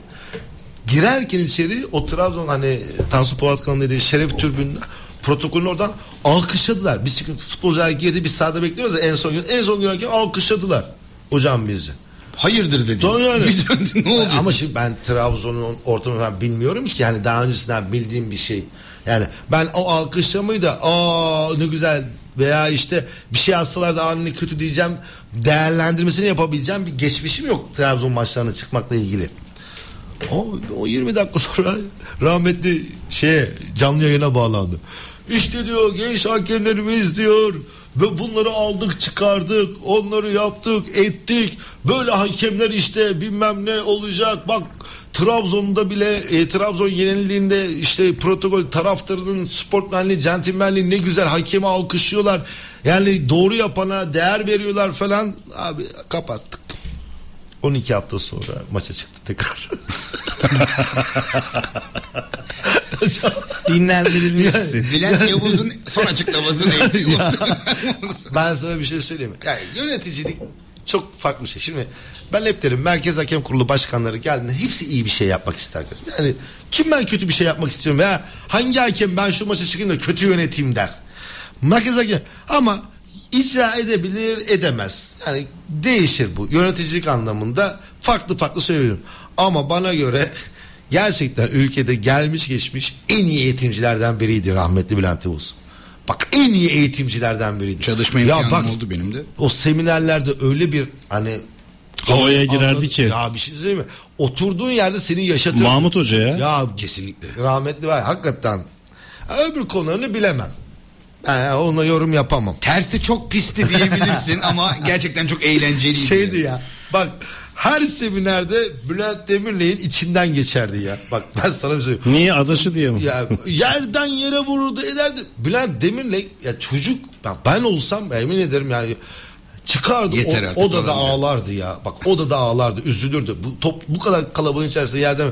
Girerken içeri o Trabzon hani Tansu Polatkan'ın dediği şeref türbünün protokolünü oradan alkışladılar. Biz futbolcular girdi biz sahada bekliyoruz ya en son gün en son girerken alkışladılar hocam bizi. Hayırdır dedi. Doğru yani. Bir döndü, ne oldu? Ama şimdi ben Trabzon'un ortamını falan bilmiyorum ki yani daha öncesinden bildiğim bir şey. Yani ben o alkışlamayı da aa ne güzel veya işte bir şey yazsalar da anne kötü diyeceğim değerlendirmesini yapabileceğim bir geçmişim yok Trabzon maçlarına çıkmakla ilgili. O, o 20 dakika sonra rahmetli şeye canlı yayına bağlandı. İşte diyor genç hakemlerimiz diyor ve bunları aldık çıkardık onları yaptık ettik. Böyle hakemler işte bilmem ne olacak. Bak Trabzon'da bile e, Trabzon yenildiğinde işte protokol taraftarının sportmenliği centilmenliği ne güzel hakemi alkışlıyorlar. Yani doğru yapana değer veriyorlar falan. Abi kapattık 12 hafta sonra maça çıktı tekrar. Dinlendirilmişsin. Bülent Yavuz'un son açıklaması neydi? ben sana bir şey söyleyeyim? Yani yöneticilik çok farklı bir şey. Şimdi ben hep derim Merkez Hakem Kurulu başkanları geldiğinde hepsi iyi bir şey yapmak ister. Yani kim ben kötü bir şey yapmak istiyorum veya hangi hakem ben şu maça çıkayım da kötü yöneteyim der. Merkez Hakem ama icra edebilir edemez. Yani değişir bu. Yöneticilik anlamında farklı farklı söylüyorum. Ama bana göre gerçekten ülkede gelmiş geçmiş en iyi eğitimcilerden biriydi rahmetli Bülent Yavuz. Bak en iyi eğitimcilerden biriydi. Çalışma imkanım oldu benim de. O seminerlerde öyle bir hani Havaya girerdi ki. Ya bir şey söyleyeyim mi? Oturduğun yerde seni yaşatır. Mahmut Hoca ya. Ya Kesinlikle. rahmetli var hakikaten. Ha, Öbür konularını bilemem. Ben ona yorum yapamam. Tersi çok pisti diyebilirsin ama gerçekten çok eğlenceliydi. Şeydi ya. Bak Her seminerde Bülent Demirel'in içinden geçerdi ya. Bak ben sana bir şey. Niye adaşı diye mi? Ya yerden yere vururdu ederdi. Bülent Demirel ya çocuk bak ben olsam emin ederim yani çıkardı Yeter o, odada falan ya. ağlardı ya. Bak odada ağlardı, üzülürdü. Bu top bu kadar kalabalığın içerisinde yerde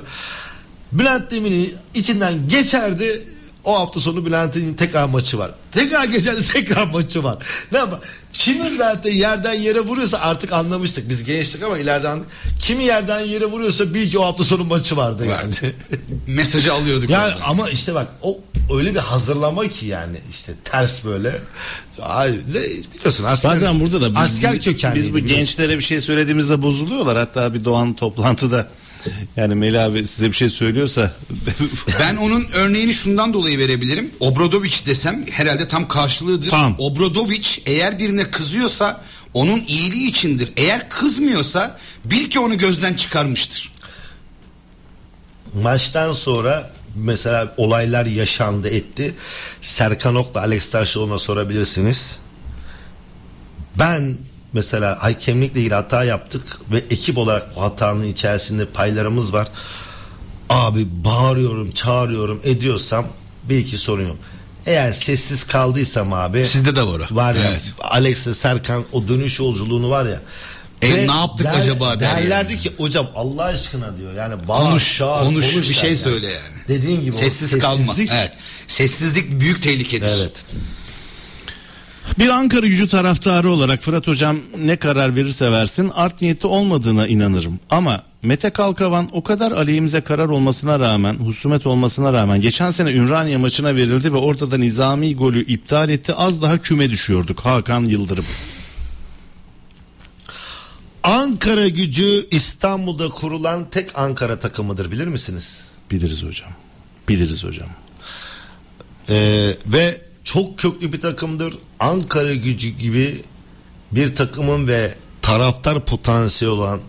Bülent Demirel'in içinden geçerdi. O hafta sonu Bülent'in tekrar maçı var. Tekrar geçerdi tekrar maçı var. Ne yapar? Kimi zaten yerden yere vuruyorsa artık anlamıştık. Biz gençtik ama ileriden kimi yerden yere vuruyorsa bil ki o hafta sonu maçı vardı. Yani. Vardı. Mesajı alıyorduk. Yani oradan. ama işte bak o öyle bir hazırlama ki yani işte ters böyle. Ay, biliyorsun asker, Bazen burada da biz, asker biz- kökenli. biz bu gençlere bir şey söylediğimizde bozuluyorlar. Hatta bir Doğan toplantıda yani Melih abi size bir şey söylüyorsa Ben onun örneğini şundan dolayı verebilirim. Obradoviç desem herhalde tam karşılığıdır. Tam. Obradoviç eğer birine kızıyorsa onun iyiliği içindir. Eğer kızmıyorsa bil ki onu gözden çıkarmıştır. Maçtan sonra mesela olaylar yaşandı etti. Serkan Ok'la Alex Taşoğlu'na sorabilirsiniz. Ben mesela hakemlikle ilgili hata yaptık ve ekip olarak bu hatanın içerisinde paylarımız var. Abi bağırıyorum, çağırıyorum, ediyorsam bir iki sorun yok. Eğer sessiz kaldıysam abi Sizde de var o. Var ya Evet. Alex'le Serkan o dönüş yolculuğunu var ya. E, Ve ne yaptık acaba der Derlerdi yani. ki hocam Allah aşkına diyor. Yani bağır, Konuş, çağır, konuş, bir şey der söyle yani. Dediğin gibi Sessiz kalma. Evet. Sessizlik büyük tehlikedir. Evet. Bir Ankara gücü taraftarı olarak Fırat Hocam ne karar verirse versin art niyeti olmadığına inanırım. Ama Mete Kalkavan o kadar aleyhimize karar olmasına rağmen, husumet olmasına rağmen geçen sene Ümraniye maçına verildi ve orada da nizami golü iptal etti. Az daha küme düşüyorduk Hakan Yıldırım. Ankara gücü İstanbul'da kurulan tek Ankara takımıdır bilir misiniz? Biliriz hocam. Biliriz hocam. Ee, ve çok köklü bir takımdır. Ankara gücü gibi bir takımın ve taraftar potansiyeli olan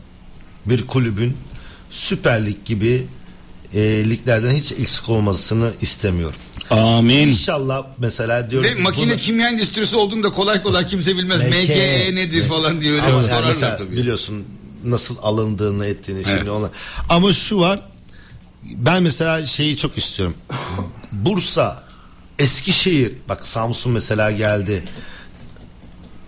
bir kulübün Süper Lig gibi e, liglerden hiç eksik olmasını istemiyorum. Amin. İnşallah mesela diyorum Ve ki makine bunu- kimya endüstrisi olduğunu da kolay kolay kimse bilmez. MK. MGE nedir falan diye öyle Ama yani sorarlar mesela tabii. Biliyorsun nasıl alındığını ettiğini şimdi Evet. ona. Ama şu var ben mesela şeyi çok istiyorum. Bursa, Eskişehir bak Samsun mesela geldi.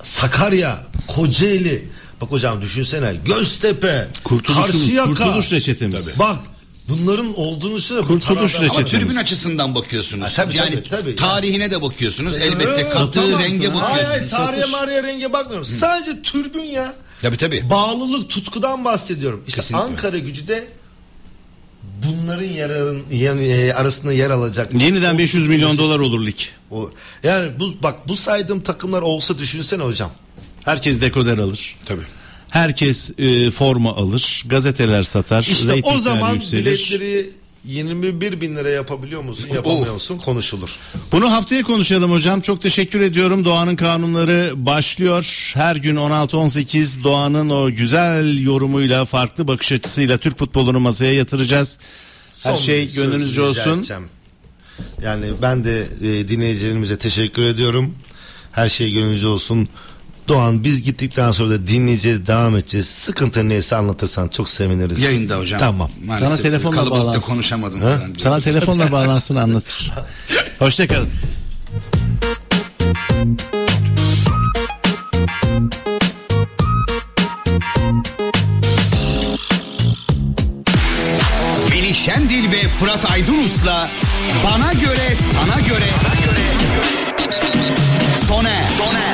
Sakarya, Kocaeli. Bak hocam düşünsene Göztepe, Karşıyaka. kurtuluş reçetemiz. Tabii. Bak bunların olduğunu bu Kurtuluş taraftar- reçetemiz. Ama tribün açısından bakıyorsunuz. Ha, tabii, yani tabii, tabii. tarihine de bakıyorsunuz. Elbette Evet, katı tamam. renge bakıyorsunuz. hayır tarihe mariye renge bakmıyorum. Sadece türbün ya. Tabii tabii. Bağlılık tutkudan bahsediyorum. İşte Kesinlikle. Ankara gücü de bunların yer, yani, e, arasında yer alacak. Yeniden O- 500 milyon dolar olur lig. O, yani bu bak bu saydığım takımlar olsa düşünsene hocam. Herkes dekoder alır. Tabii. Herkes e, forma alır. Gazeteler satar. İşte o zaman yükselir. biletleri 21 bin lira yapabiliyor musun yapamıyor Oh. musun konuşulur. Bunu haftaya konuşalım hocam. Çok teşekkür ediyorum. Doğanın kanunları başlıyor. Her gün 16-18 Doğanın o güzel yorumuyla, farklı bakış açısıyla Türk futbolunu masaya yatıracağız. Her Son şey gönlünüzce olsun. edeceğim. Yani ben de e, dinleyicilerimize teşekkür ediyorum. Her şey gönlünüzce olsun. Doğan biz gittikten sonra da dinleyeceğiz, devam edeceğiz. Sıkıntı neyse anlatırsan çok seviniriz. Yayında hocam. Tamam. Maalesef Sana telefonla kalabalıkta bağlansın. konuşamadım Ha? falan. Sana telefonla bağlansın anlatır. Hoşçakalın. Melih Şendil ve Fırat Aydınus'la Bana Göre Sana Göre Sona Sona